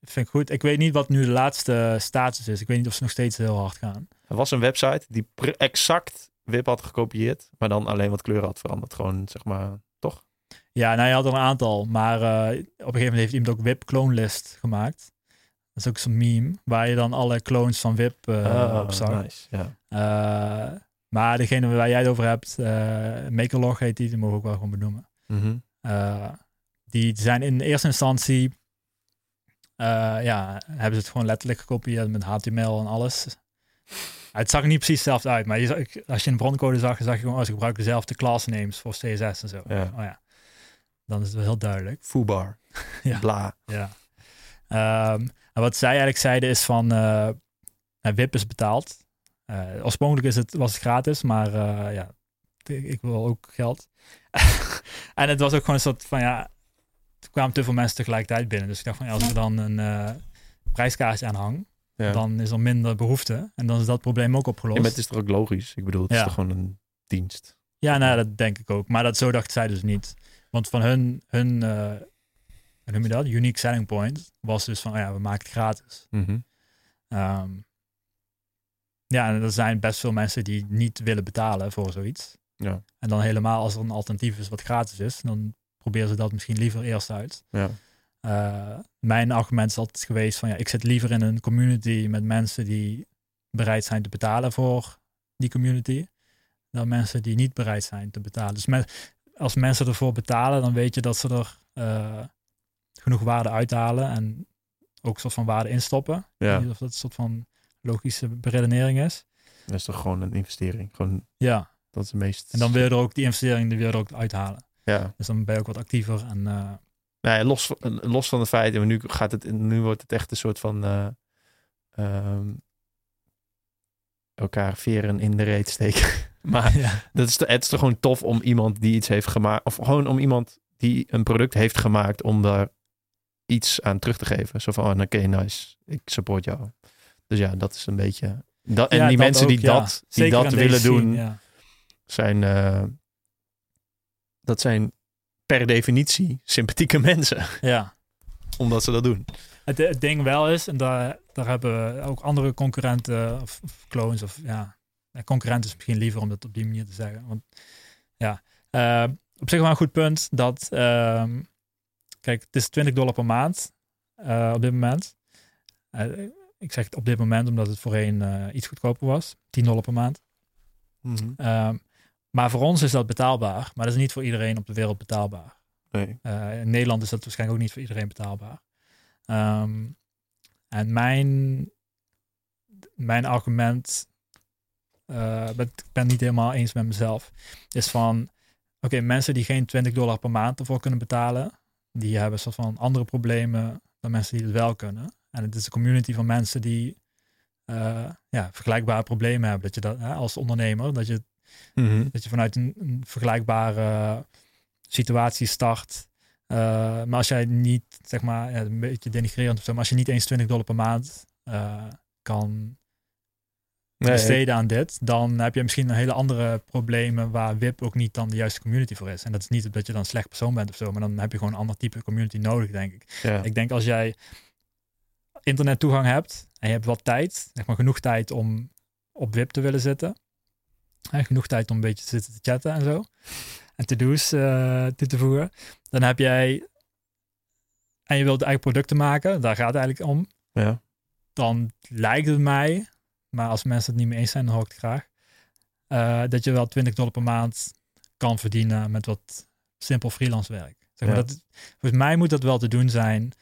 Vind ik goed. Ik weet niet wat nu de laatste status is. Ik weet niet of ze nog steeds heel hard gaan. Er was een website die exact WIP had gekopieerd, maar dan alleen wat kleuren had veranderd. Gewoon, zeg maar, toch? Ja, nou je had er een aantal. Maar eh, op een gegeven moment heeft iemand ook WIP clone list gemaakt. Dat is ook zo'n meme. Waar je dan alle clones van WIP eh Ah, op zag. nice. Ja. Eh, maar degene waar jij het over hebt, eh Makerlog heet die, die mogen we ook wel gewoon benoemen. Mhm. Eh, die zijn in eerste instantie, eh, ja, hebben ze het gewoon letterlijk gekopieerd met HTML en alles. Het zag niet precies hetzelfde uit, maar je zag, als je een broncode zag, zag je gewoon, als ik gebruik dezelfde class names voor CSS en zo. Ja. Oh ja, dan is het wel heel duidelijk. Foobar. Ja. Bla. Ja. Ehm, en wat zij eigenlijk zeiden is van, nou, WIP is betaald. Eh, oorspronkelijk is het, was het gratis, maar eh, ja, ik wil ook geld. en het was ook gewoon een soort van, ja, er kwamen te veel mensen tegelijkertijd binnen. Dus ik dacht van, ja, als ik er dan een eh prijskaartje aan hang, Ja. dan is er minder behoefte. En dan is dat probleem ook Ja, opgelost. maar het is toch ook logisch? Ik bedoel, het is Ja. toch gewoon een dienst? Ja, nou, dat denk ik ook. Maar dat, zo dacht zij dus niet. Want van hun, hun eh, hoe noem je dat? Unique selling point was dus van, ja, we maken het gratis. Mhm. Ehm, ja, en er zijn best veel mensen die niet willen betalen voor zoiets. Ja. En dan helemaal als er een alternatief is wat gratis is, dan proberen ze dat misschien liever eerst uit. Ja. Eh, mijn argument is altijd geweest van ja, ik zit liever in een community met mensen die bereid zijn te betalen voor die community, dan mensen die niet bereid zijn te betalen. Dus als mensen ervoor betalen, dan weet je dat ze er eh, genoeg waarde uithalen en ook een soort van waarde instoppen. Ja. of dat soort van logische beredenering is. Dat is toch gewoon een investering. Gewoon, Ja, dat is het meest... en dan wil je er ook die investering die wil je er ook uithalen. Ja. Dus dan ben je ook wat actiever en eh, Nou ja, los, van- los van het feit, en nu, gaat het, nu wordt het echt een soort van eh, ehm, elkaar veren in de reet steken. maar ja. dat is, het is toch gewoon tof om iemand die iets heeft gemaakt, of gewoon om iemand die een product heeft gemaakt, om daar iets aan terug te geven. Zo van, oh, oké, nice, ik support jou. Dus ja, dat is een beetje... Dat, en Ja, die dat mensen ook, die ja. dat, die Zeker dat willen doen, scene, ja. zijn, eh, dat zijn per definitie sympathieke mensen, ja. omdat ze dat doen. Het, het ding wel is, en daar, daar hebben ook andere concurrenten of, of clones of ja, ja, concurrent is misschien liever om dat op die manier te zeggen. Want ja, eh, op zich wel een goed punt dat, ehm, kijk, het is 20 dollar per maand eh, op dit moment. Ik zeg het op dit moment omdat het voorheen eh, iets goedkoper was, 10 dollar per maand. Ehm, maar voor ons is dat betaalbaar, maar dat is niet voor iedereen op de wereld betaalbaar. Nee. Eh, in Nederland is dat waarschijnlijk ook niet voor iedereen betaalbaar. Ehm, en mijn, mijn argument, eh, ik ben het niet helemaal eens met mezelf, is van, oké, mensen die geen 20 dollar per maand ervoor kunnen betalen, die hebben soort van andere problemen dan mensen die het wel kunnen. En het is een community van mensen die eh, ja, vergelijkbare problemen hebben. Dat je dat hè, als ondernemer, dat je Mhm. dat je vanuit een, een vergelijkbare situatie start. Uh, maar als jij niet, zeg maar, ja, een beetje denigrerend of zo, maar als je niet eens 20 dollar per maand uh, kan Nee, besteden aan dit, dan heb je misschien een hele andere problemen waar WIP ook niet dan de juiste community voor is. En dat is niet dat je dan een slecht persoon bent of zo, maar dan heb je gewoon een ander type community nodig, denk ik. ja. Ik denk als jij internettoegang hebt en je hebt wat tijd, zeg maar genoeg tijd om op WIP te willen zitten, hè, genoeg tijd om een beetje te zitten te chatten en zo, en to-do's uh, toe te voegen, dan heb jij, en je wilt eigen producten maken, daar gaat het eigenlijk om, ja. dan lijkt het mij, maar als mensen het niet mee eens zijn, dan hoor ik het graag, uh, dat je wel 20 dollar per maand kan verdienen met wat simpel freelance werk. Zeg maar Ja. dat, volgens mij moet dat wel te doen zijn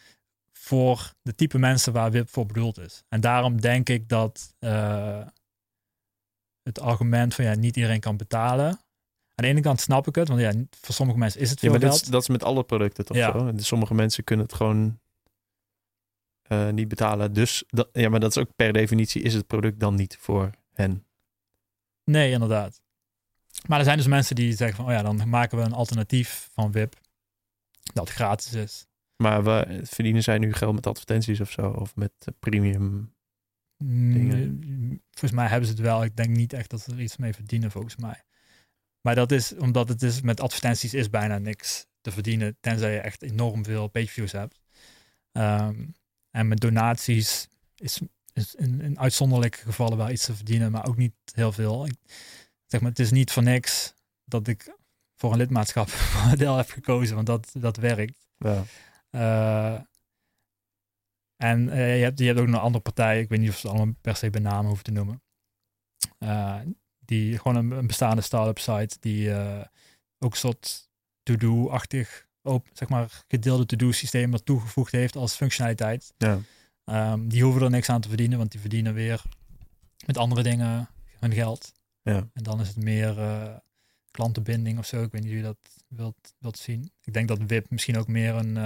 voor de type mensen waar WIP voor bedoeld is. En daarom denk ik dat uh, het argument van ja, niet iedereen kan betalen. Aan de ene kant snap ik het, want ja, voor sommige mensen is het veel ja, maar geld. dat is, dat is met alle producten toch Ja. zo? Dus sommige mensen kunnen het gewoon eh, niet betalen. Dus dat, ja, maar dat is ook per definitie is het product dan niet voor hen. Nee, inderdaad. Maar er zijn dus mensen die zeggen van, oh ja, dan maken we een alternatief van WIP dat gratis is. Maar we, verdienen zij nu geld met advertenties of zo? Of met eh, premium? Mm, Volgens mij hebben ze het wel. Ik denk niet echt dat ze er iets mee verdienen, volgens mij. Maar dat is omdat het is met advertenties is bijna niks te verdienen, tenzij je echt enorm veel pageviews hebt. Um, en met donaties is, is in, in, uitzonderlijke gevallen wel iets te verdienen, maar ook niet heel veel. Ik, zeg maar, het is niet voor niks dat ik voor een lidmaatschap model heb gekozen, want dat, dat werkt. Ja. Uh, en uh, je, hebt, je hebt ook een andere partij, ik weet niet of ze allemaal per se bij naam hoeven te noemen. Uh, die gewoon een, een bestaande start-up site die ook een soort to-do-achtig, zeg maar gedeelde to-do systeem er toegevoegd heeft als functionaliteit. Ja. Um, die hoeven er niks aan te verdienen, want die verdienen weer met andere dingen hun geld. Ja. En dan is het meer uh, klantenbinding of zo. Ik weet niet hoe je dat wilt, wilt zien. Ik denk dat WIP misschien ook meer een,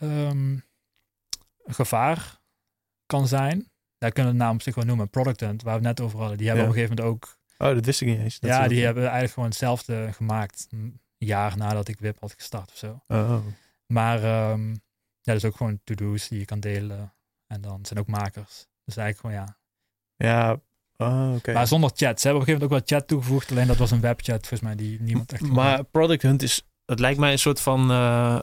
um, een gevaar kan zijn. Daar kunnen we het naam op zich wel noemen. Product Hunt, waar we het net over hadden. Die hebben Ja. op een gegeven moment ook... Oh, dat wist ik niet eens. Dat ja, die hebben eigenlijk gewoon hetzelfde gemaakt. Een jaar nadat ik WIP had gestart of zo. Oh. Maar um, ja, dus ook gewoon to-do's die je kan delen. En dan zijn ook makers. Dus eigenlijk gewoon ja. Ja, oké. Maar zonder chat. Ze hebben op een gegeven moment ook wel chat toegevoegd. Alleen dat was een webchat volgens mij die niemand echt Maar Product Hunt is, het lijkt mij een soort van, eh,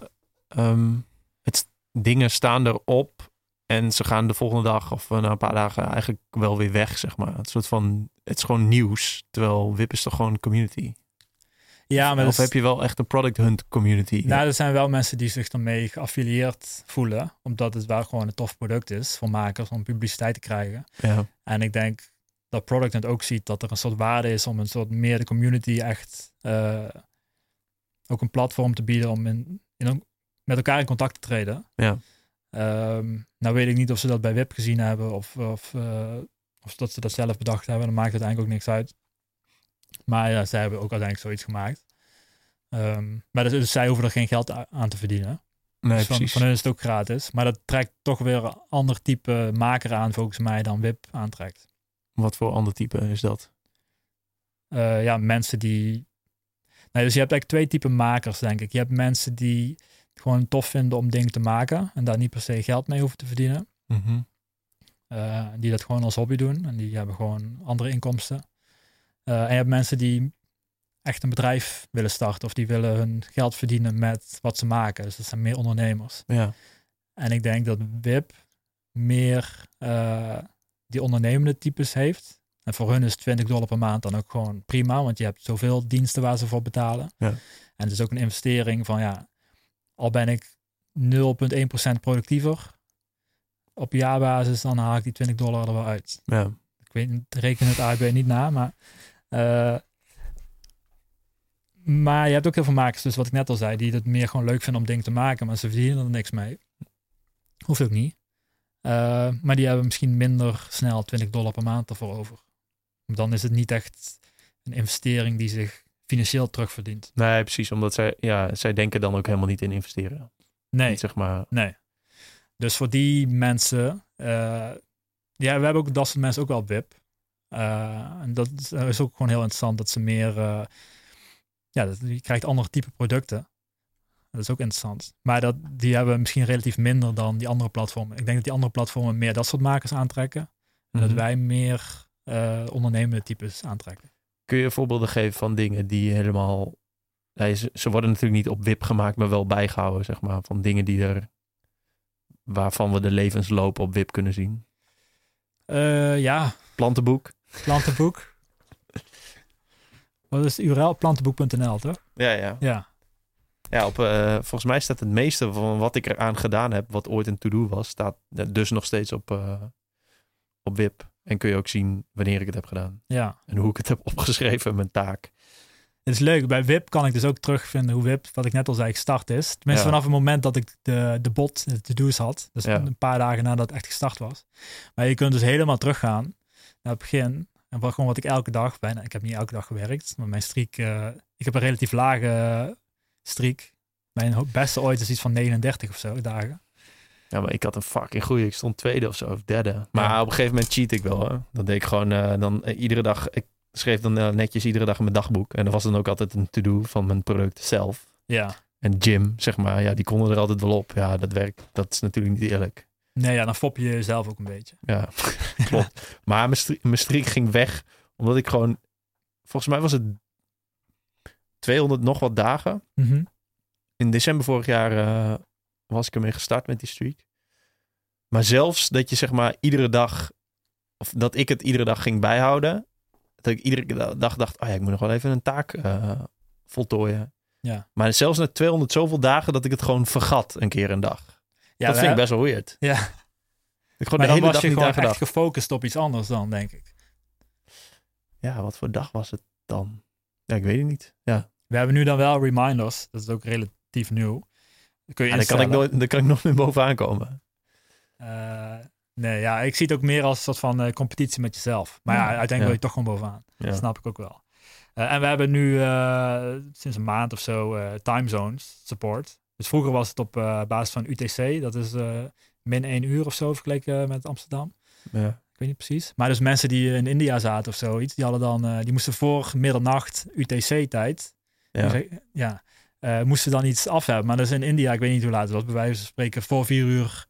ehm, het, dingen staan erop en ze gaan de volgende dag of na een paar dagen eigenlijk wel weer weg, zeg maar. Het soort van, het is gewoon nieuws, terwijl WIP is toch gewoon community. Ja, maar of heb je wel echt een Product Hunt community? Nou, er zijn wel mensen die zich ermee geaffilieerd voelen. Omdat het wel gewoon een tof product is voor makers om publiciteit te krijgen. Ja. En ik denk dat Product Hunt ook ziet dat er een soort waarde is om een soort meer de community echt uh, ook een platform te bieden om in, in, met elkaar in contact te treden. Ja. Ehm, nou weet ik niet of ze dat bij WIP gezien hebben of, of, uh, of dat ze dat zelf bedacht hebben. Dan maakt het eigenlijk ook niks uit. Maar ja, zij hebben ook uiteindelijk zoiets gemaakt. Um, maar dus, dus, zij hoeven er geen geld aan te verdienen. Nee, dus van, van hen is het ook gratis. Maar dat trekt toch weer een ander type maker aan, volgens mij, dan WIP aantrekt. Wat voor ander type is dat? Uh, ja, mensen die. Nee, dus je hebt eigenlijk twee typen makers, denk ik. Je hebt mensen die gewoon tof vinden om dingen te maken en daar niet per se geld mee hoeven te verdienen. Mm -hmm. uh, die dat gewoon als hobby doen en die hebben gewoon andere inkomsten. Uh, en je hebt mensen die echt een bedrijf willen starten of die willen hun geld verdienen met wat ze maken. Dus dat zijn meer ondernemers. Ja. En ik denk dat WIP meer die ondernemende types heeft. En voor hun is 20 dollar per maand dan ook gewoon prima, want je hebt zoveel diensten waar ze voor betalen. Ja. En het is ook een investering van ja, al ben ik 0,1% productiever op jaarbasis, dan haal ik die 20 dollar er wel uit. Ja. Ik weet niet, reken het AIB niet na, maar uh, maar je hebt ook heel veel makers, dus wat ik net al zei, die het meer gewoon leuk vinden om dingen te maken, maar ze verdienen er niks mee. Hoeft ook niet. Uh, maar die hebben misschien minder snel 20 dollar per maand ervoor over. Dan is het niet echt een investering die zich financieel terugverdient. Nee, precies. Omdat zij, ja, zij denken dan ook helemaal niet in investeren. Nee. Niet, zeg maar. Nee. Dus voor die mensen, uh, ja, we hebben ook dat soort mensen ook wel WIP. Uh, en dat is ook gewoon heel interessant dat ze meer ja, dat, je krijgt andere type producten. Dat is ook interessant. Maar dat, die hebben misschien relatief minder dan die andere platformen. Ik denk dat die andere platformen meer dat soort makers aantrekken. En Mhm. dat wij meer uh, ondernemende types aantrekken. Kun je voorbeelden geven van dingen die helemaal... Nee, ze, ze, worden natuurlijk niet op wip gemaakt, maar wel bijgehouden, zeg maar. Van dingen die er... Waarvan we de levensloop op wip kunnen zien. Uh, ja. Plantenboek. Plantenboek. Wat is de URL? Plantenboek.nl, toch? Ja, ja. Ja. Ja, op, uh, volgens mij staat het meeste van wat ik eraan gedaan heb, wat ooit een to-do was, staat dus nog steeds op, uh, op WIP. En kun je ook zien wanneer ik het heb gedaan. Ja. En hoe ik het heb opgeschreven, mijn taak. Het is leuk. Bij WIP kan ik dus ook terugvinden hoe WIP, wat ik net al zei, gestart is. Tenminste, Ja. vanaf het moment dat ik de, de bot, de to-do's had. Dus Ja. een paar dagen nadat het echt gestart was. Maar je kunt dus helemaal teruggaan naar het begin. En wat, gewoon wat ik elke dag, bijna, ik heb niet elke dag gewerkt, maar mijn streak, uh, ik heb een relatief lage streak. Mijn beste ooit is iets van 39 of zo dagen. Ja, maar ik had een fucking goeie. Ik stond tweede of zo, of derde. Maar Ja. op een gegeven moment cheat ik wel. Hè. Dan deed ik gewoon uh, dan uh, iedere dag. Ik schreef dan uh, netjes iedere dag in mijn dagboek. En dan was dan ook altijd een to-do van mijn product zelf. Ja. En Jim, zeg maar, ja, die konden er altijd wel op. Ja, dat werkt. Dat is natuurlijk niet eerlijk. Nee, ja, dan fop je jezelf ook een beetje. Ja, klopt. Maar mijn, mijn streak ging weg. Omdat ik gewoon... Volgens mij was het 200 nog wat dagen. Mm -hmm. In december vorig jaar uh, was ik ermee gestart met die streak. Maar zelfs dat je zeg maar iedere dag... Of dat ik het iedere dag ging bijhouden. Dat ik iedere dag dacht... Oh ja, ik moet nog wel even een taak uh, voltooien. Ja. Maar zelfs na 200 zoveel dagen dat ik het gewoon vergat een keer een dag. Ja, dat vind ik best wel weird. Ja. Ik gewoon maar de hele was dag je niet gewoon aan gedacht. echt gefocust op iets anders dan, denk ik. Ja, wat voor dag was het dan? Ja, ik weet het niet. Ja, We hebben nu dan wel reminders. Dat is ook relatief nieuw. Dat kun je ja dan, kan ik nooit, dan kan ik nog meer bovenaan komen. Uh, nee, ja, ik zie het ook meer als een soort van uh, competitie met jezelf. Maar ja, ja uiteindelijk ja. wil je toch gewoon bovenaan. Dat snap ik ook wel. Uh, en we hebben nu eh, sinds een maand of zo time zones support. Dus vroeger was het op basis van UTC. Dat is min één uur of zo vergeleken met Amsterdam. Ja. Ik weet niet precies. Maar dus mensen die in India zaten of zoiets, die hadden dan, uh, die moesten voor middernacht UTC-tijd, Ja. dus, ja uh, moesten dan iets af hebben. Maar dus in India, ik weet niet hoe laat het was, bij wijze van spreken voor vier uur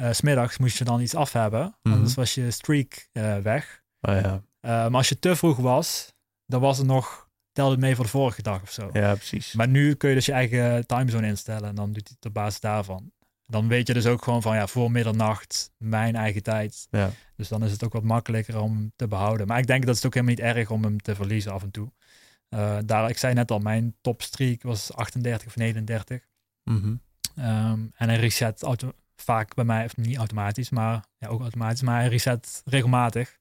uh, smiddags moest je dan iets af hebben. Mm Mhm. -hmm. Anders was je streak uh, weg. Oh, ja. maar als je te vroeg was, dan was het nog, telde het mee voor de vorige dag of zo. ja, precies. Maar nu kun je dus je eigen timezone instellen en dan doet hij het op basis daarvan. Dan weet je dus ook gewoon van ja, voor middernacht, mijn eigen tijd. Ja. Dus dan is het ook wat makkelijker om te behouden. Maar ik denk dat het ook helemaal niet erg om hem te verliezen af en toe. Uh, daar, ik zei net al, mijn topstreak was 38 of 39. Mm -hmm. um, en hij reset auto vaak bij mij, of niet automatisch, maar ja, ook automatisch, maar hij reset regelmatig.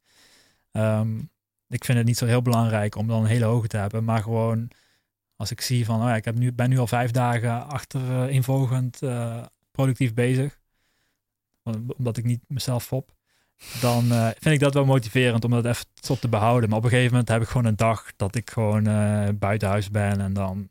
Um, ik vind het niet zo heel belangrijk om dan een hele hoge te hebben, maar gewoon als ik zie van, oh ja, ik heb nu, ben nu al vijf dagen achter uh, involgend uh, productief bezig. omdat ik niet mezelf fop, dan eh, vind ik dat wel motiverend om dat even tot te behouden. Maar op een gegeven moment heb ik gewoon een dag dat ik gewoon uh, buiten huis ben en dan,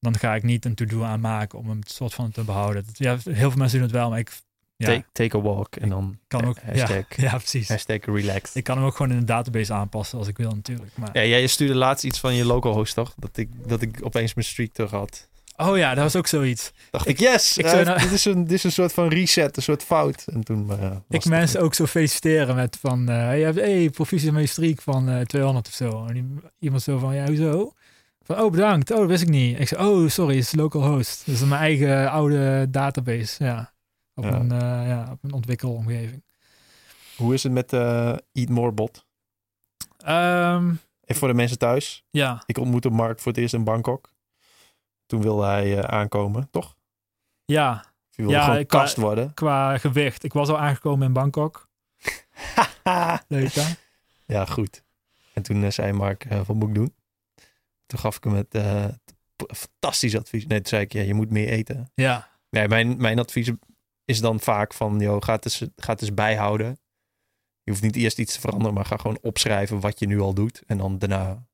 dan ga ik niet een to-do aanmaken om hem soort van te behouden. Ja, heel veel mensen doen het wel, maar ik... Ja, take, take a walk en dan kan ook, hashtag, ja, ja, precies. hashtag relax. Ik kan hem ook gewoon in de database aanpassen als ik wil natuurlijk. Maar... Ja, jij stuurde laatst iets van je local host toch? Dat ik, dat ik opeens mijn streak terug had. Oh ja, dat was ook zoiets. Dacht ik, yes, ik uh, dit, is een, dit is een soort van reset, een soort fout. En toen uh, Ik mensen ook zo feliciteren met van, uh, je hebt, hey, proficiat met je streak van 200 of zo. En iemand zo van, ja, hoezo? Van, oh, bedankt. Oh, dat wist ik niet. Ik zei, oh, sorry, het is localhost. Dat is mijn eigen oude database, ja. Op, ja. Een, ja, op een ontwikkelomgeving. Hoe is het met Eat More bot? Um, Even voor de mensen thuis. Ja. Ik ontmoette Mark voor het eerst in Bangkok. Toen wilde hij uh, aankomen, toch? Ja. Je wilde ja, gewoon qua, kast worden. Qua gewicht. Ik was al aangekomen in Bangkok. Leuk hè? Ja, goed. En toen uh, zei Mark, uh, wat moet ik doen? Toen gaf ik hem het fantastisch advies. Nee, toen zei ik, ja, je moet meer eten. Ja. Nee, mijn, mijn advies is dan vaak van, joh, ga het, eens, ga het eens bijhouden. Je hoeft niet eerst iets te veranderen, maar ga gewoon opschrijven wat je nu al doet. En dan daarna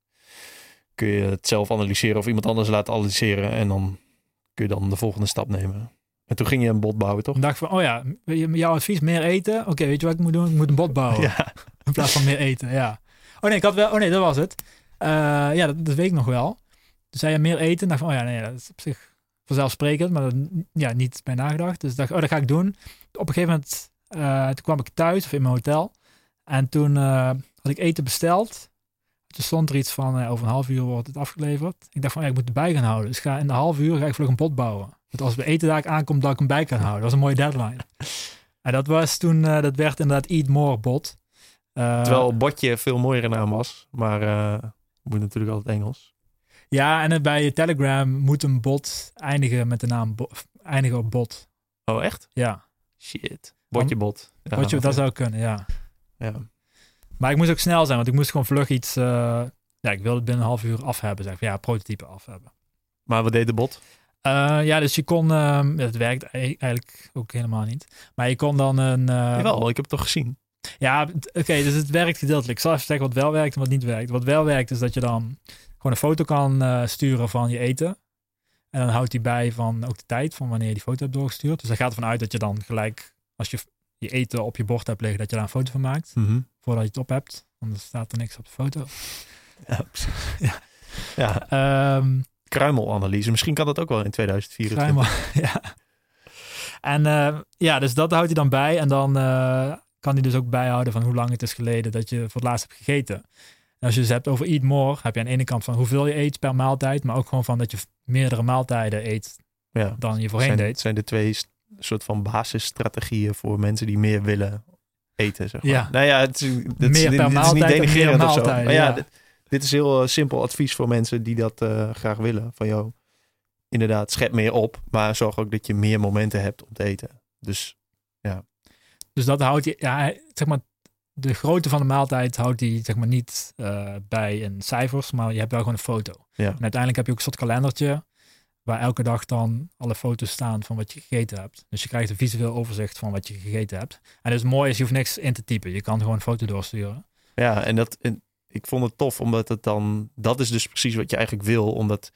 kun je het zelf analyseren of iemand anders laten analyseren. En dan kun je dan de volgende stap nemen. En toen ging je een bot bouwen, toch? Ik dacht van, oh ja, jouw advies, meer eten. Oké, weet je wat ik moet doen? Ik moet een bot bouwen. Ja. In plaats van meer eten, ja. Oh nee, ik had wel, oh nee, dat was het. Uh, ja, dat, dat, weet ik nog wel. Dus zei je meer eten. dacht van, oh ja, nee, dat is op zich vanzelfsprekend. Maar dat, ja, niet bij nagedacht. Dus dacht, oh, dat ga ik doen. Op een gegeven moment, uh, toen kwam ik thuis of in mijn hotel. En toen uh, had ik eten besteld. Stond er iets van uh, over een half uur wordt het afgeleverd. Ik dacht van ja, ik moet erbij gaan houden. Dus ga in een half uur ga ik vlug een pot bouwen. Dat als we eten daar aankomt, dat ik hem bij kan houden. Dat was een mooie deadline. en dat was toen, uh, dat werd inderdaad Eat More bot. Uh, Terwijl botje veel mooiere naam was. Maar moet natuurlijk altijd Engels. Ja, en bij Telegram moet een bot eindigen met de naam eindigen op bot. Oh, echt? Ja. Shit. Botje bot. Ja, botje, dat zou kunnen, ja. Ja. Maar ik moest ook snel zijn, want ik moest gewoon vlug iets. Uh, ja, ik wilde het binnen een half uur af hebben. Zeg. Ja, prototype af hebben. Maar wat deed de bot? Uh, ja, dus je kon. Uh, het werkt eigenlijk ook helemaal niet. Maar je kon dan een. Uh, Jawel, ik heb het toch gezien. Ja, oké, okay, dus het werkt gedeeltelijk. Ik zal even zeggen wat wel werkt en wat niet werkt. Wat wel werkt is dat je dan gewoon een foto kan sturen van je eten. En dan houdt hij bij van ook de tijd van wanneer je die foto hebt doorgestuurd. Dus daar gaat ervan uit dat je dan gelijk, als je je eten op je bord hebt liggen, dat je daar een foto van maakt. Mm -hmm. Voordat je het op hebt. Anders staat er niks op de foto. Ja, ja. ja. Um, Kruimelanalyse. Misschien kan dat ook wel in 2024. Kruimel, ja. En uh, ja, dus dat houdt hij dan bij. En dan uh, kan hij dus ook bijhouden van hoe lang het is geleden dat je voor het laatst hebt gegeten. En als je het hebt over eat more, heb je aan de ene kant van hoeveel je eet per maaltijd. Maar ook gewoon van dat je meerdere maaltijden eet ja. dan je voorheen zijn, deed. zijn de twee soort van basisstrategieën voor mensen die meer willen eten. Zeg maar. Ja. Nou ja, het is, dit, is niet denigrerend of zo. Maar ja, ja. Dit, dit, is heel uh, simpel advies voor mensen die dat uh, graag willen. Van jou, inderdaad, schep meer op, maar zorg ook dat je meer momenten hebt om te eten. Dus ja. Dus dat houdt je, ja, zeg maar, de grootte van de maaltijd houdt die zeg maar niet uh, bij in cijfers, maar je hebt wel gewoon een foto. Ja. En uiteindelijk heb je ook een soort kalendertje waar elke dag dan alle foto's staan van wat je gegeten hebt. Dus je krijgt een visueel overzicht van wat je gegeten hebt. En het is mooi is, je hoeft niks in te typen. Je kan gewoon een foto doorsturen. Ja, en dat en ik vond het tof, omdat het dan, dat is dus precies wat je eigenlijk wil. Omdat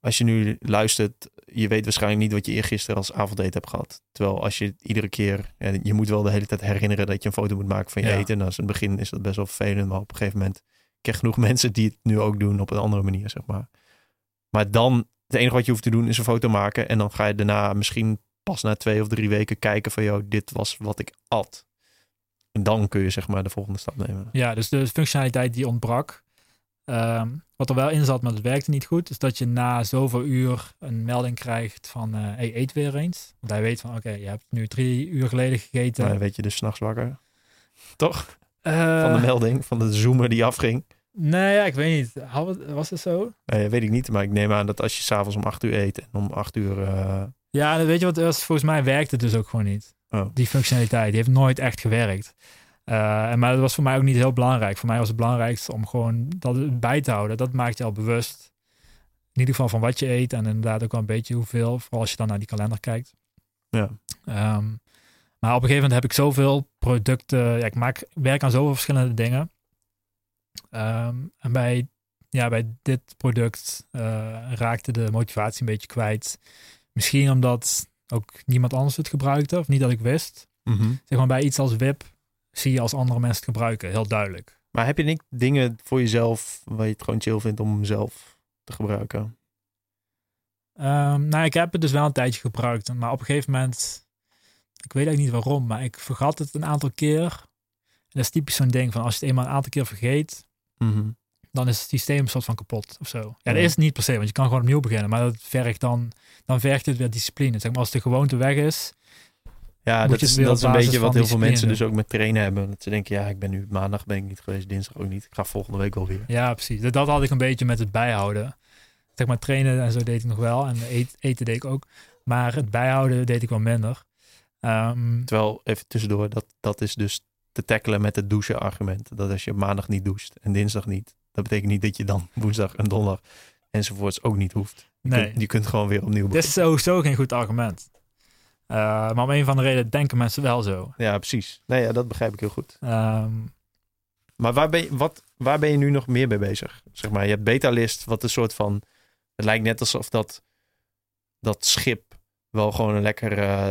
als je nu luistert, je weet waarschijnlijk niet wat je eergisteren als avondeten hebt gehad. Terwijl als je iedere keer, ja, je moet wel de hele tijd herinneren dat je een foto moet maken van je Ja. eten. En als in het begin is dat best wel vervelend, maar op een gegeven moment krijg je genoeg mensen die het nu ook doen op een andere manier, zeg maar. Maar dan, het enige wat je hoeft te doen is een foto maken. En dan ga je daarna misschien pas na twee of drie weken kijken van, joh, dit was wat ik at. En dan kun je zeg maar de volgende stap nemen. Ja, dus de functionaliteit die ontbrak. Ehm, wat er wel in zat, maar het werkte niet goed, is dat je na zoveel uur een melding krijgt van, eh hey, eet weer eens. Want hij weet van, oké, je hebt nu drie uur geleden gegeten. Dan weet je dus s'nachts wakker. Toch? Eh, Van de melding, van de zoomer die afging. Nee, ja, ik weet niet. Was het zo? Nee, weet ik niet, maar ik neem aan dat als je s'avonds om acht uur eet en om acht uur... eh, Ja, weet je wat? Volgens mij werkte het dus ook gewoon niet. Oh. Die functionaliteit, die heeft nooit echt gewerkt. Eh, maar dat was voor mij ook niet heel belangrijk. Voor mij was het belangrijkste om gewoon dat bij te houden. Dat maakt je al bewust. In ieder geval van wat je eet en inderdaad ook wel een beetje hoeveel. Vooral als je dan naar die kalender kijkt. Ja. Ehm, Maar op een gegeven moment heb ik zoveel producten. Ja, ik maak werk aan zoveel verschillende dingen. Ehm, en bij, ja, bij dit product eh, raakte de motivatie een beetje kwijt. Misschien omdat ook niemand anders het gebruikte, of niet dat ik wist. Mhm. Zeg maar bij iets als WIP zie je als andere mensen het gebruiken, heel duidelijk. Maar heb je niet dingen voor jezelf waar je het gewoon chill vindt om zelf te gebruiken? Ehm, nou, ik heb het dus wel een tijdje gebruikt, maar op een gegeven moment, ik weet eigenlijk niet waarom, maar ik vergat het een aantal keer. Dat is typisch zo'n ding van als je het eenmaal een aantal keer vergeet, Mhm. dan is het systeem een soort van kapot of zo. Ja, Ja. dat is niet per se, want je kan gewoon opnieuw beginnen, maar dat vergt dan, dan vergt het weer discipline. Zeg maar als de gewoonte weg is, Ja, dat is, dat is een beetje wat heel veel mensen dus ook met trainen hebben. Dat ze denken, ja, ik ben nu maandag ben ik niet geweest, dinsdag ook niet. Ik ga volgende week wel weer. ja precies. Dat- Dat had ik een beetje met het bijhouden. Zeg maar trainen en zo deed ik nog wel en eet- eten deed ik ook. Maar het bijhouden deed ik wel minder. Ehm, Terwijl, even tussendoor, dat, dat is dus te tackelen met het douchen argument. Dat als je maandag niet doucht en dinsdag niet, dat betekent niet dat je dan woensdag en donderdag enzovoorts ook niet hoeft. Je, Nee. kunt, je kunt gewoon weer opnieuw Dit is sowieso geen goed argument. Eh, maar om een van de redenen denken mensen wel zo. Ja, precies. Nee, ja, dat begrijp ik heel goed. Ehm, Maar waar ben, je, wat, waar ben je nu nog meer mee bezig? Zeg maar, je hebt betalist, wat een soort van... Het lijkt net alsof dat, dat schip wel gewoon een lekker eh,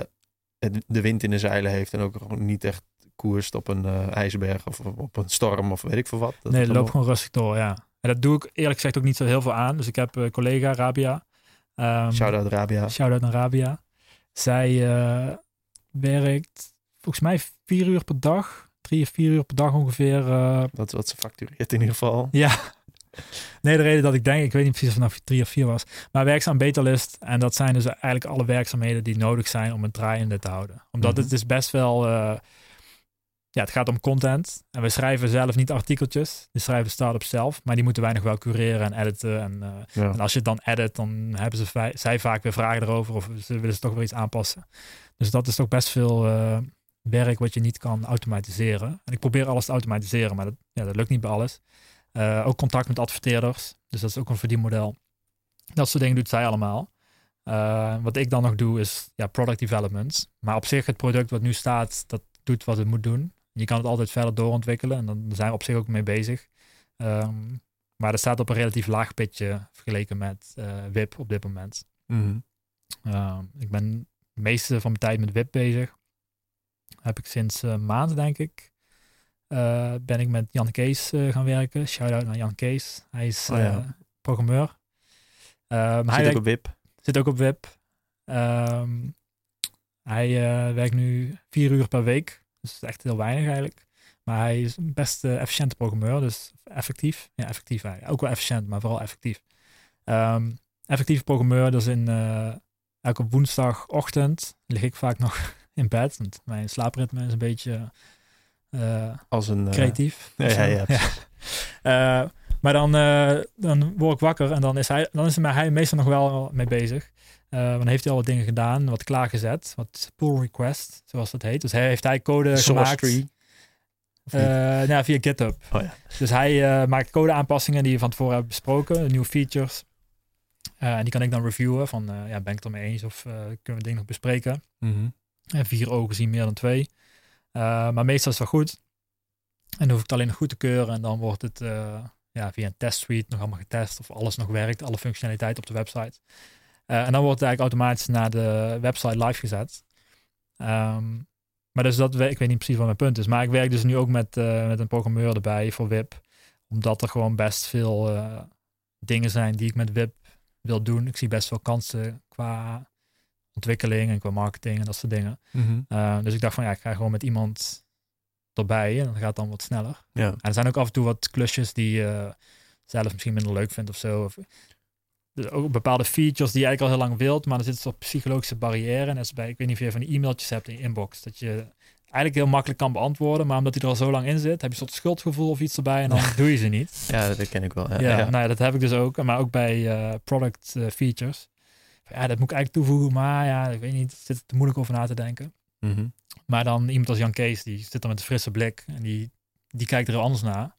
de wind in de zeilen heeft. En ook gewoon niet echt koerst op een eh, ijsberg of op- een storm of weet ik veel wat. Dat nee, loop gewoon rustig door, ja. En dat doe ik eerlijk gezegd ook niet zo heel veel aan. Dus ik heb een collega, Rabia. Ehm, Shout-out Rabia. Shout-out naar Rabia. Zij eh, werkt volgens mij vier uur per dag. Drie of vier uur per dag ongeveer. eh, Dat is wat ze factureert in ieder geval. ja. Nee, de reden dat ik denk, ik weet niet precies of het nou drie of vier was. Maar werk ze aan Betalist. En dat zijn dus eigenlijk alle werkzaamheden die nodig zijn om het draaiende te houden. Omdat Mhm. het is best wel... eh, ja, het gaat om content. En we schrijven zelf niet artikeltjes. Die schrijven de start-up zelf. Maar die moeten wij nog wel cureren en editen. En, eh, Ja. en als je het dan edit, dan hebben ze zij vaak weer vragen erover. Of ze willen ze toch weer iets aanpassen. Dus dat is toch best veel eh, werk wat je niet kan automatiseren. En ik probeer alles te automatiseren, maar dat, ja, dat lukt niet bij alles. Eh, ook contact met adverteerders. Dus dat is ook een verdienmodel. Dat soort dingen doet zij allemaal. Wat ik dan nog doe is ja, product development. Maar op zich het product wat nu staat, dat doet wat het moet doen. Je kan het altijd verder doorontwikkelen en dan zijn we op zich ook mee bezig. Ehm, maar dat staat op een relatief laag pitje vergeleken met eh, WIP op dit moment. Mhm. Ehm, ik ben de meeste van mijn tijd met WIP bezig. Heb ik sinds een maand, denk ik, eh, ben ik met Jan Kees gaan werken. Shout-out naar Jan Kees. Hij is Oh ja. programmeur. Ehm, hij Zit ook werkt- op WIP. zit ook op WIP. Ehm, hij werkt nu vier uur per week. Dus echt heel weinig eigenlijk. Maar hij is een best efficiënte programmeur. Dus effectief. Ja, effectief eigenlijk. Ook wel efficiënt, maar vooral effectief. Ehm effectieve programmeur. Dus in, eh elke woensdagochtend lig ik vaak nog in bed. Want mijn slaapritme is een beetje eh, Als een... eh, creatief. ja, ja, ja, maar dan, dan word ik wakker en dan is hij, dan is hij meestal nog wel mee bezig. Eh, dan heeft hij al wat dingen gedaan, wat klaargezet, wat pull request, zoals dat heet. Dus hij heeft hij code Source gemaakt. tree. Eh, ja, via GitHub. Oh ja. Dus hij eh, maakt code aanpassingen die we van tevoren hebben besproken, nieuwe features. En die kan ik dan reviewen van, ja, ben ik het ermee eens of kunnen we het ding nog bespreken. Mhm. En vier ogen zien meer dan twee. Maar meestal is het wel goed. En dan hoef ik het alleen nog goed te keuren. En dan wordt het ja, via een testsuite nog allemaal getest. Of alles nog werkt. Alle functionaliteit op de website. Eh, en dan wordt het eigenlijk automatisch naar de website live gezet. Ehm, maar dus dat, ik weet niet precies wat mijn punt is. Maar ik werk dus nu ook met, eh, met een programmeur erbij voor WIP. Omdat er gewoon best veel eh, dingen zijn die ik met WIP wil doen. Ik zie best veel kansen qua ontwikkeling en qua marketing en dat soort dingen. Mhm. Uh, dus ik dacht van ja, ik ga gewoon met iemand erbij en dan gaat het dan wat sneller. Ja. En er zijn ook af en toe wat klusjes die je zelf misschien minder leuk vindt of zo. Of, dus ook bepaalde features die je eigenlijk al heel lang wilt, maar er zit een soort psychologische barrière. En dat is bij, ik weet niet of je van die e-mailtjes hebt in je inbox, dat je eigenlijk heel makkelijk kan beantwoorden, maar omdat hij er al zo lang in zit, heb je een soort schuldgevoel of iets erbij en dan doe je ze niet. ja, dat ken ik wel. Ja, Ja, ja. Nou ja, dat heb ik dus ook, maar ook bij eh, product eh, features. Ja, dat moet ik eigenlijk toevoegen, maar ja, ik weet niet, er zit te moeilijk over na te denken. Mhm. Maar dan iemand als Jan Kees, die zit er met een frisse blik en die, die kijkt er heel anders naar.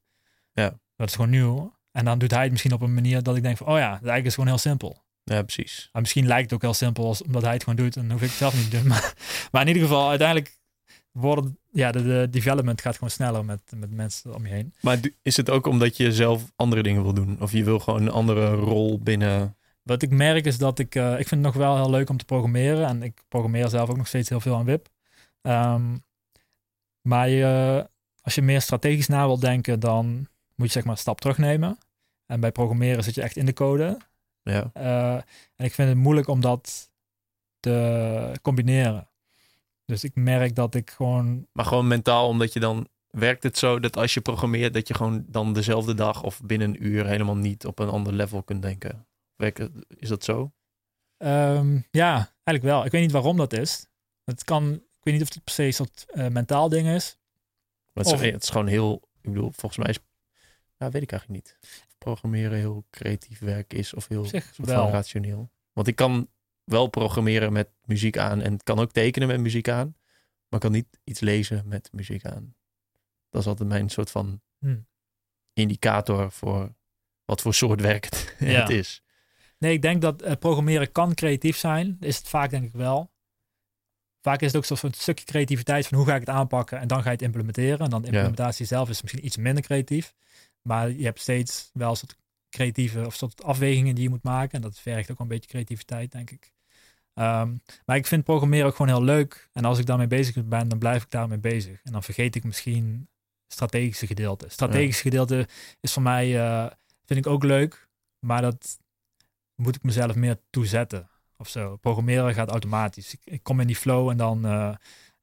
Ja. Dat is gewoon nieuw. En dan doet hij het misschien op een manier dat ik denk van, oh ja, dat eigenlijk is gewoon heel simpel. ja, precies. Maar misschien lijkt het ook heel simpel als, omdat hij het gewoon doet en dan hoef ik het zelf niet te doen. Maar, maar in ieder geval, uiteindelijk worden, ja, de, de development gaat gewoon sneller met, met mensen om je heen. Maar is het ook omdat je zelf andere dingen wil doen? Of je wil gewoon een andere rol binnen... Wat ik merk is dat ik, eh, ik vind het nog wel heel leuk om te programmeren. En ik programmeer zelf ook nog steeds heel veel aan WIP. Ehm, maar je, als je meer strategisch na wilt denken, dan moet je zeg maar een stap terugnemen. En bij programmeren zit je echt in de code. Ja, Eh, en ik vind het moeilijk om dat te combineren. Dus ik merk dat ik gewoon maar gewoon mentaal, omdat je dan... Werkt het zo dat als je programmeert, dat je gewoon dan dezelfde dag of binnen een uur helemaal niet op een ander level kunt denken? Werkt is dat zo? Ehm, ja, eigenlijk wel. Ik weet niet waarom dat is. Het kan, ik weet niet of het per se een soort eh, mentaal ding is. Maar het, is, Of- het is gewoon heel... Ik bedoel, volgens mij is... Ja, weet ik eigenlijk niet. Programmeren heel creatief werk is of heel rationeel. Want ik kan wel programmeren met muziek aan en kan ook tekenen met muziek aan. Maar kan niet iets lezen met muziek aan. Dat is altijd mijn soort van Hm. indicator voor wat voor soort werk het, Ja. het is. Nee, ik denk dat eh, programmeren kan creatief zijn. Is het vaak denk ik wel. Vaak is het ook zo'n stukje creativiteit van hoe ga ik het aanpakken en dan ga je het implementeren. En dan de Ja. implementatie zelf is misschien iets minder creatief. Maar je hebt steeds wel soort creatieve of soort afwegingen die je moet maken. En dat vergt ook wel een beetje creativiteit, denk ik. Ehm, maar ik vind programmeren ook gewoon heel leuk. En als ik daarmee bezig ben, dan blijf ik daarmee bezig. En dan vergeet ik misschien strategische gedeelte. Strategische gedeelte is voor mij, eh, vind ik ook leuk. Maar dat moet ik mezelf meer toezetten of zo. Programmeren gaat automatisch. Ik, ik kom in die flow en dan eh,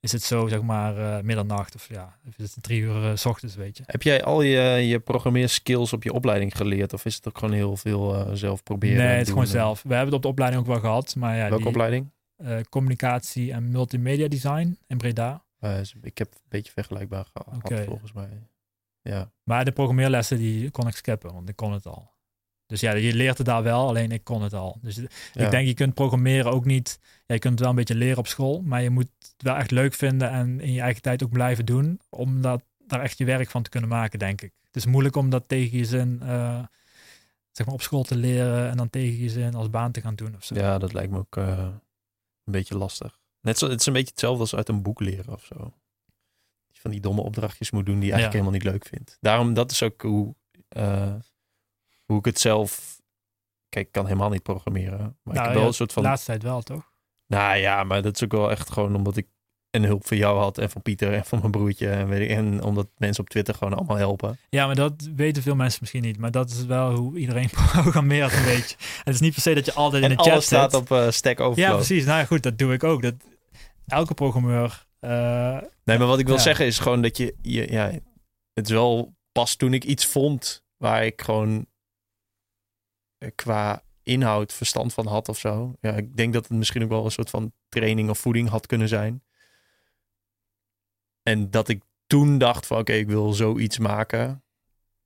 is het zo, zeg maar, eh, middernacht of ja, of is het drie uur eh, s ochtends, weet je. Heb jij al je, je programmeerskills op je opleiding geleerd? Of is het ook gewoon heel veel eh, zelf proberen? nee, het is gewoon zelf. We hebben het op de opleiding ook wel gehad, maar ja, Welke die, opleiding? communicatie en multimedia design in Breda. Ik heb een beetje vergelijkbaar gehad volgens mij. Ja, Maar de programmeerlessen die kon ik skippen, want ik kon het al. Dus ja, je leert het daar wel, alleen ik kon het al. Dus Ja. ik denk, je kunt programmeren ook niet. Ja, je kunt het wel een beetje leren op school, maar je moet het wel echt leuk vinden en in je eigen tijd ook blijven doen, om dat, daar echt je werk van te kunnen maken, denk ik. Het is moeilijk om dat tegen je zin, eh, zeg maar, op school te leren en dan tegen je zin als baan te gaan doen of zo. Ja, dat lijkt me ook eh, een beetje lastig. Net zo, het is een beetje hetzelfde als uit een boek leren of zo. Van die domme opdrachtjes moet doen die je eigenlijk Ja. helemaal niet leuk vindt. Daarom, dat is ook hoe, eh, hoe ik het zelf... Kijk, ik kan helemaal niet programmeren. Maar ik Nou, heb wel ja, een soort van... De laatste tijd wel, toch? Nou ja, maar dat is ook wel echt gewoon omdat ik een hulp van jou had en van Pieter en van mijn broertje. En, weet ik, en omdat mensen op Twitter gewoon allemaal helpen. Ja, maar dat weten veel mensen misschien niet. Maar dat is wel hoe iedereen programmeert een beetje. Het is niet per se dat je altijd in de chat alles staat op eh, Stack Overflow. Ja, precies. Nou ja, goed, dat doe ik ook. Dat, elke programmeur... eh, Nee, maar wat ik wil Ja. zeggen is gewoon dat je, je... Ja, het is wel pas toen ik iets vond waar ik gewoon qua inhoud verstand van had of zo. Ja, ik denk dat het misschien ook wel een soort van training of voeding had kunnen zijn. En dat ik toen dacht van oké, ik wil zoiets maken.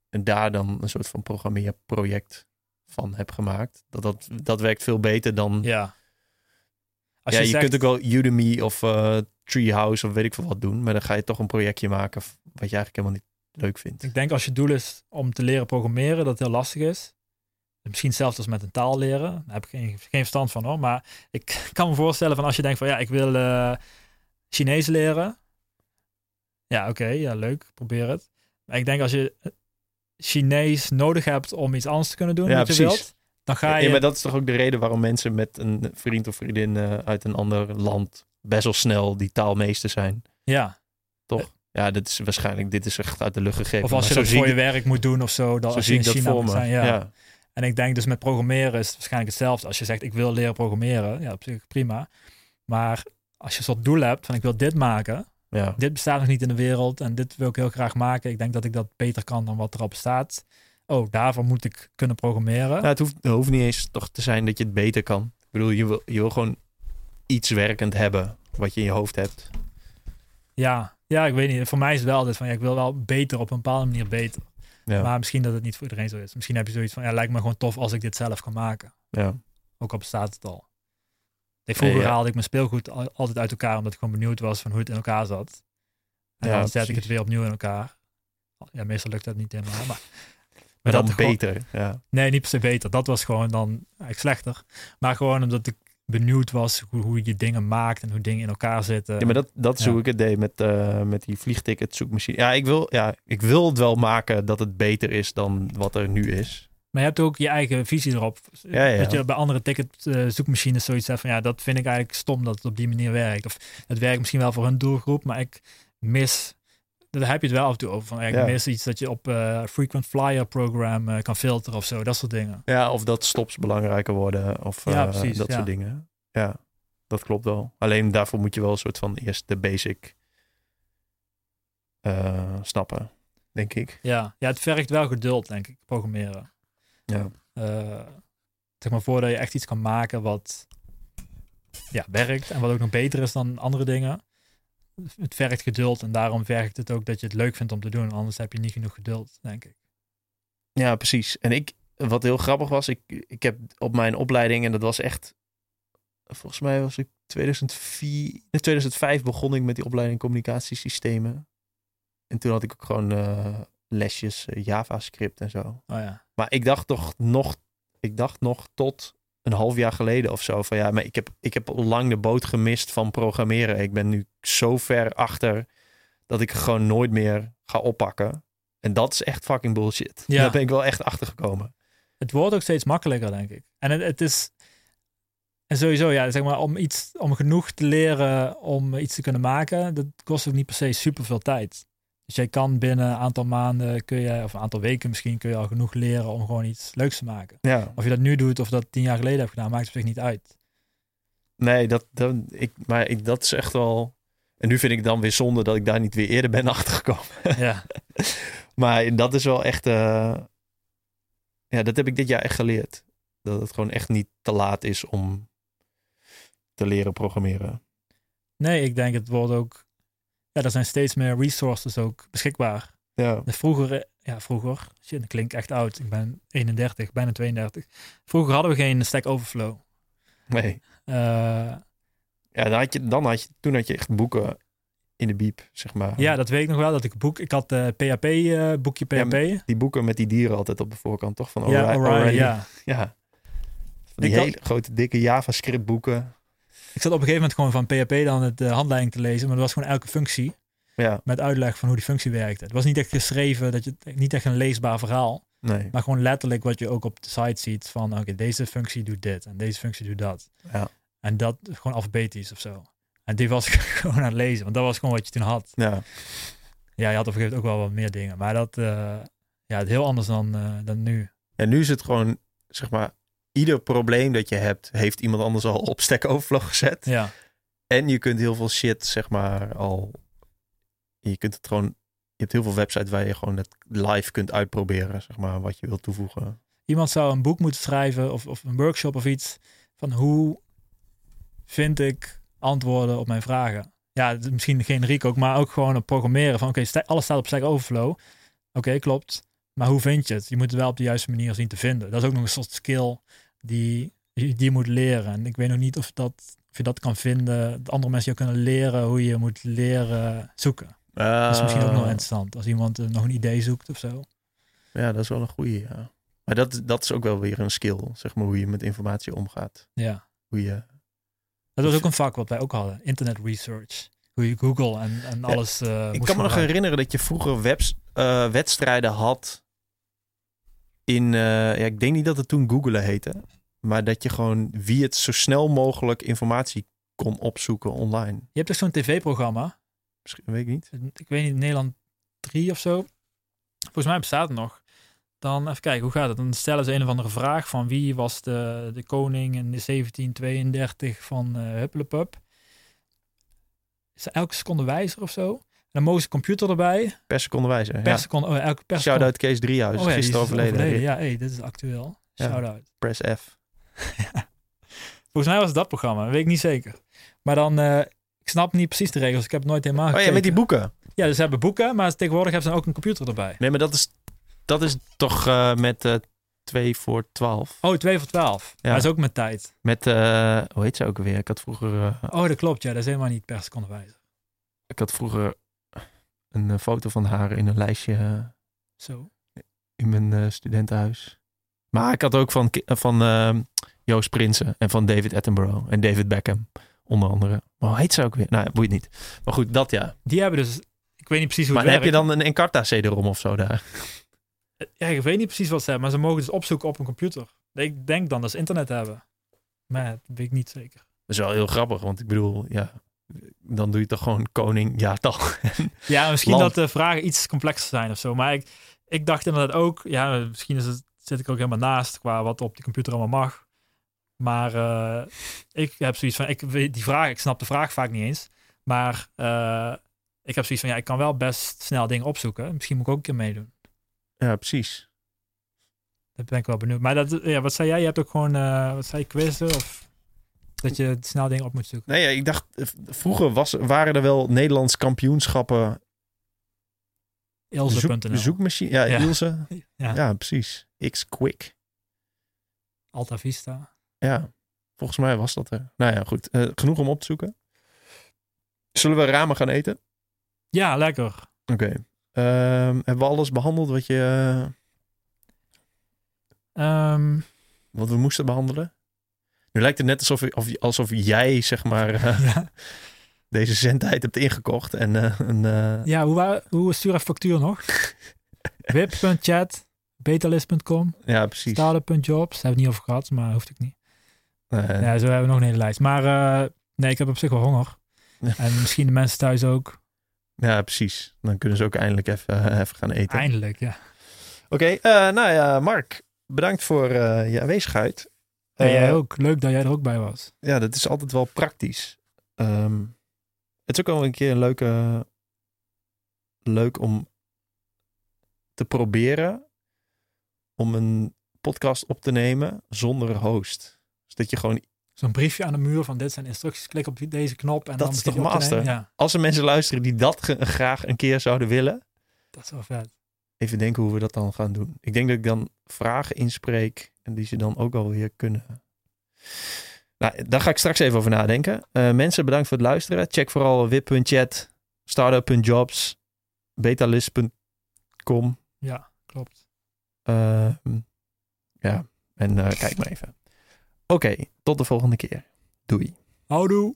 En daar dan een soort van programmeerproject van heb gemaakt. Dat, dat, dat werkt veel beter dan... ja. Als ja, je, je, zegt, kunt ook wel Udemy of eh, Treehouse of weet ik veel wat doen. Maar dan ga je toch een projectje maken wat je eigenlijk helemaal niet leuk vindt. Ik denk als je doel is om te leren programmeren, dat het heel lastig is. Misschien zelfs als met een taal leren. Daar heb ik geen, geen verstand van hoor. Maar ik kan me voorstellen van als je denkt van ja, ik wil eh, Chinees leren. Ja, oké, ja, leuk, probeer het. Maar ik denk als je eh, Chinees nodig hebt om iets anders te kunnen doen Ja, wat je precies. wilt, dan ga je... Ja, maar dat is toch ook de reden waarom mensen met een vriend of vriendin eh, uit een ander land best wel snel die taalmeester zijn. ja. Ja, dit is waarschijnlijk, dit is echt uit de lucht gegeven. Of als je dat voor je werk moet doen of zo. Dan Zo als zie je in dat China voor me. zijn. Ja. ja. En ik denk dus met programmeren is het waarschijnlijk hetzelfde. Als je zegt ik wil leren programmeren, ja op zich prima. Maar als je een soort doel hebt van ik wil dit maken, Ja. dit bestaat nog niet in de wereld en dit wil ik heel graag maken. Ik denk dat ik dat beter kan dan wat erop staat. Oh, daarvoor moet ik kunnen programmeren. Nou, het, hoeft, het hoeft niet eens toch te zijn dat je het beter kan. Ik bedoel, je wil, je wil gewoon iets werkend hebben wat je in je hoofd hebt. Ja, ja, ik weet niet. Voor mij is het wel dit van ja, ik wil wel beter op een bepaalde manier beter. Ja. Maar misschien dat het niet voor iedereen zo is. Misschien heb je zoiets van ja, lijkt me gewoon tof als ik dit zelf kan maken. ja. Ook al bestaat het al. Ik, vroeger Ja. haalde ik mijn speelgoed al- altijd uit elkaar omdat ik gewoon benieuwd was van hoe het in elkaar zat. En dan zet ik het weer opnieuw in elkaar. Ja, meestal lukt dat niet helemaal. Maar, Maar dat gewoon- beter. Ja. nee, niet per se beter. Dat was gewoon dan eigenlijk slechter. Maar gewoon omdat ik benieuwd was hoe, hoe je dingen maakt en hoe dingen in elkaar zitten. Ja, maar dat, dat is Ja. hoe ik het deed met, eh, met die vliegticket zoekmachine. Ja ik, wil, ja, ik wil het wel maken dat het beter is dan wat er nu is. Maar je hebt ook je eigen visie erop. Ja, ja. Dat je bij andere ticket eh, zoekmachines zoiets hebt van ja, dat vind ik eigenlijk stom dat het op die manier werkt. Of het werkt misschien wel voor hun doelgroep, maar ik mis. Daar heb je het wel af en toe over. Van, Ja. mis iets dat je op eh, frequent flyer program eh, kan filteren of zo. Dat soort dingen. Ja, of dat stops belangrijker worden. Of eh, precies, dat soort dingen. Ja, dat klopt wel. Alleen daarvoor moet je wel een soort van eerst de basic snappen, denk ik. Ja. ja, het vergt wel geduld, denk ik, programmeren. Ja. Eh, zeg maar, voordat je echt iets kan maken wat ja, werkt en wat ook nog beter is dan andere dingen. Het vergt geduld en daarom vergt het ook dat je het leuk vindt om te doen. Anders heb je niet genoeg geduld, denk ik. Ja, precies. En ik, wat heel grappig was, ik, ik heb op mijn opleiding, en dat was echt, volgens mij was ik 2004, in 2005 begon ik met die opleiding communicatiesystemen. En toen had ik ook gewoon eh, lesjes eh, JavaScript en zo. Oh ja. Maar ik dacht toch nog, ik dacht nog tot een half jaar geleden of zo van ja, maar ik heb, ik heb lang de boot gemist van programmeren. Ik ben nu zo ver achter dat ik gewoon nooit meer ga oppakken. En dat is echt fucking bullshit. Ja. Daar ben ik wel echt achter gekomen. Het wordt ook steeds makkelijker, denk ik. En het, het is. En sowieso, ja, zeg maar, om iets, om genoeg te leren om iets te kunnen maken, dat kost ook niet per se super veel tijd. Dus jij kan binnen een aantal maanden, kun je, of een aantal weken misschien, kun je al genoeg leren om gewoon iets leuks te maken. Ja, Of je dat nu doet of dat tien jaar geleden hebt gedaan, maakt op zich niet uit. nee, dat, dat, ik, maar ik, dat is echt wel. En nu vind ik dan weer zonde dat ik daar niet weer eerder ben achtergekomen. ja, Maar dat is wel echt. eh, ja, dat heb ik dit jaar echt geleerd. Dat het gewoon echt niet te laat is om te leren programmeren. nee, ik denk het wordt ook. Ja, er zijn steeds meer resources ook beschikbaar. Ja, Vroeger, ja, vroeger, shit, dat klinkt echt oud. Ik ben 31, bijna 32. Vroeger hadden we geen Stack Overflow. nee. Eh, Ja, dan had je, dan had je, toen had je echt boeken in de biep, zeg maar. ja, dat weet ik nog wel. Dat ik boek, ik had eh PHP, eh, boekje Ja, PHP. Ja, Die boeken met die dieren altijd op de voorkant, toch? Van ja. Orion, ja. Ja. Van die Ik had- hele grote, dikke JavaScript boeken. Ik zat op een gegeven moment gewoon van PHP dan het eh, handleiding te lezen. Maar dat was gewoon elke functie Ja, met uitleg van hoe die functie werkte. Het was niet echt geschreven, dat je, niet echt een leesbaar verhaal. nee. Maar gewoon letterlijk wat je ook op de site ziet van oké, deze functie doet dit en deze functie doet dat. Ja. En dat gewoon alfabetisch of zo. En die was ik gewoon aan het lezen, want dat was gewoon wat je toen had. Ja, Ja, je had op een gegeven moment ook wel wat meer dingen. Maar dat, eh ja, het heel anders dan, eh, dan nu. En nu is het gewoon, zeg maar, ieder probleem dat je hebt, heeft iemand anders al op Stack Overflow gezet. Ja, En je kunt heel veel shit, zeg maar, al. Je kunt het gewoon. Je hebt heel veel websites waar je gewoon het live kunt uitproberen, zeg maar, wat je wilt toevoegen. iemand zou een boek moeten schrijven of, of een workshop of iets van hoe vind ik antwoorden op mijn vragen. Ja, misschien generiek ook, maar ook gewoon op programmeren. Van oké, alles staat op Stack Overflow. Oké, klopt. Maar hoe vind je het? Je moet het wel op de juiste manier zien te vinden. Dat is ook nog een soort skill die, die je moet leren. En ik weet nog niet of, dat, of je dat kan vinden. Dat andere mensen je kunnen leren hoe je moet leren zoeken. Dat is misschien ook nog Ah, interessant. Als iemand eh, nog een idee zoekt of zo. Ja, dat is wel een goeie, ja. Maar dat, dat is ook wel weer een skill, zeg maar, hoe je met informatie omgaat. Ja. Hoe je... Dat was ook een vak wat wij ook hadden. Internet research. Hoe je Google en, en Ja, alles eh ik kan me nog herinneren dat je vroeger webs, eh, wedstrijden had in, ja, ik denk niet dat het toen Googlen heette, maar dat je gewoon wie het zo snel mogelijk informatie kon opzoeken online. Je hebt ook zo'n tv-programma. Misschien, weet ik niet. Ik weet niet, Nederland 3 of zo. Volgens mij bestaat het nog. Dan even kijken, hoe gaat het? Dan stellen ze een of andere vraag van wie was de, de koning in de 1732 van eh Huppelepup. Is elke seconde wijzer of zo? En dan mogen ze computer erbij. Per seconde wijzer. Per Ja. seconde, oh, elke per. Shout-out Kees Driehuis, Oh ja, gisteren overleden. Ja, hey, dit is actueel. Ja. Shout-out. Press F. Volgens mij was het dat programma, weet ik niet zeker. Maar dan, eh, ik snap niet precies de regels. Ik heb het nooit helemaal Oh ja, gekeken. met die boeken. Ja, dus ze hebben boeken, maar tegenwoordig hebben ze ook een computer erbij. Nee, maar dat is, dat is toch eh, met eh 2 voor 12. Oh, 2 voor 12. Ja. Dat is ook met tijd. Met, hoe heet ze ook alweer? Ik had vroeger, Oh, dat klopt. Ja, dat is helemaal niet per seconde wijzer. ik had vroeger een foto van haar in een lijstje Zo. in mijn studentenhuis. Maar ik had ook van, eh, van eh, Joost Prinsen en van David Attenborough en David Beckham, onder andere. Maar hoe heet ze ook weer? Nou, boeit niet. Maar goed, dat ja. Die hebben dus, ik weet niet precies hoe Maar het heb je dan een Encarta CD-ROM of zo daar? Ja, ik weet niet precies wat ze hebben, maar ze mogen dus opzoeken op een computer. Ik denk dan dat ze internet hebben. Maar dat weet ik niet zeker. Dat is wel heel grappig, want ik bedoel, ja, dan doe je toch gewoon koning, ja toch. Ja, misschien Land. dat de vragen iets complexer zijn of zo. Maar ik, ik dacht inderdaad ook, ja, misschien is het, zit ik ook helemaal naast qua wat op die computer allemaal mag. Maar eh, ik heb zoiets van, ik weet die vraag, ik snap de vraag vaak niet eens. Maar eh, ik heb zoiets van, ja, ik kan wel best snel dingen opzoeken. Misschien moet ik ook een keer meedoen. Ja, precies. Dat ben ik wel benieuwd. Maar dat, ja, wat zei jij? Je hebt ook gewoon, eh, wat zei je, quizzen of dat je snel dingen op moet zoeken? Nee, ja, ik dacht, vroeger was, waren er wel Nederlands kampioenschappen zoek, Ilse.nl. zoekmachine. Ja, Ja. Ilse. Ja. Ja, precies. X-Quick. Alta Vista. Ja, volgens mij was dat er. Nou ja, goed. Eh, genoeg om op te zoeken. Zullen we ramen gaan eten? Ja, lekker. Oké. Ehm, hebben we alles behandeld wat, je, eh, Ehm, wat we moesten behandelen? Nu lijkt het net alsof, of, alsof jij, zeg maar, eh, ja. deze zendtijd hebt ingekocht. En eh, een, eh, ja, hoe, hoe stuur even factuur nog? wip.chat, betalist.com, ja, precies. startup.jobs. Daar hebben we het niet over gehad, maar hoeft ik niet. Ja, zo hebben we nog een hele lijst. Maar eh, nee, ik heb op zich wel honger. En misschien de mensen thuis ook. ja, precies. Dan kunnen ze ook eindelijk even, eh, even gaan eten. Eindelijk, ja. Oké, eh, nou ja, Mark, bedankt voor je aanwezigheid. En jij ook. Leuk dat jij er ook bij was. Ja, dat is altijd wel praktisch. Ehm, het is ook wel een keer een leuke, leuk om te proberen om een podcast op te nemen zonder host. Dus dat je gewoon, Zo'n briefje aan de muur van dit zijn instructies. Klik op deze knop en Dat dan is toch master? Ja, als er mensen luisteren die dat graag een keer zouden willen, dat is wel vet. even denken hoe we dat dan gaan doen. Ik denk dat ik dan vragen inspreek en die ze dan ook alweer kunnen. Nou, daar ga ik straks even over nadenken. Eh, mensen, bedankt voor het luisteren. Check vooral wip.chat, startup.jobs, betalist.com. Ja, klopt. Ehm, ja, en eh, kijk maar even. Oké, tot de volgende keer. Doei. Houdoe.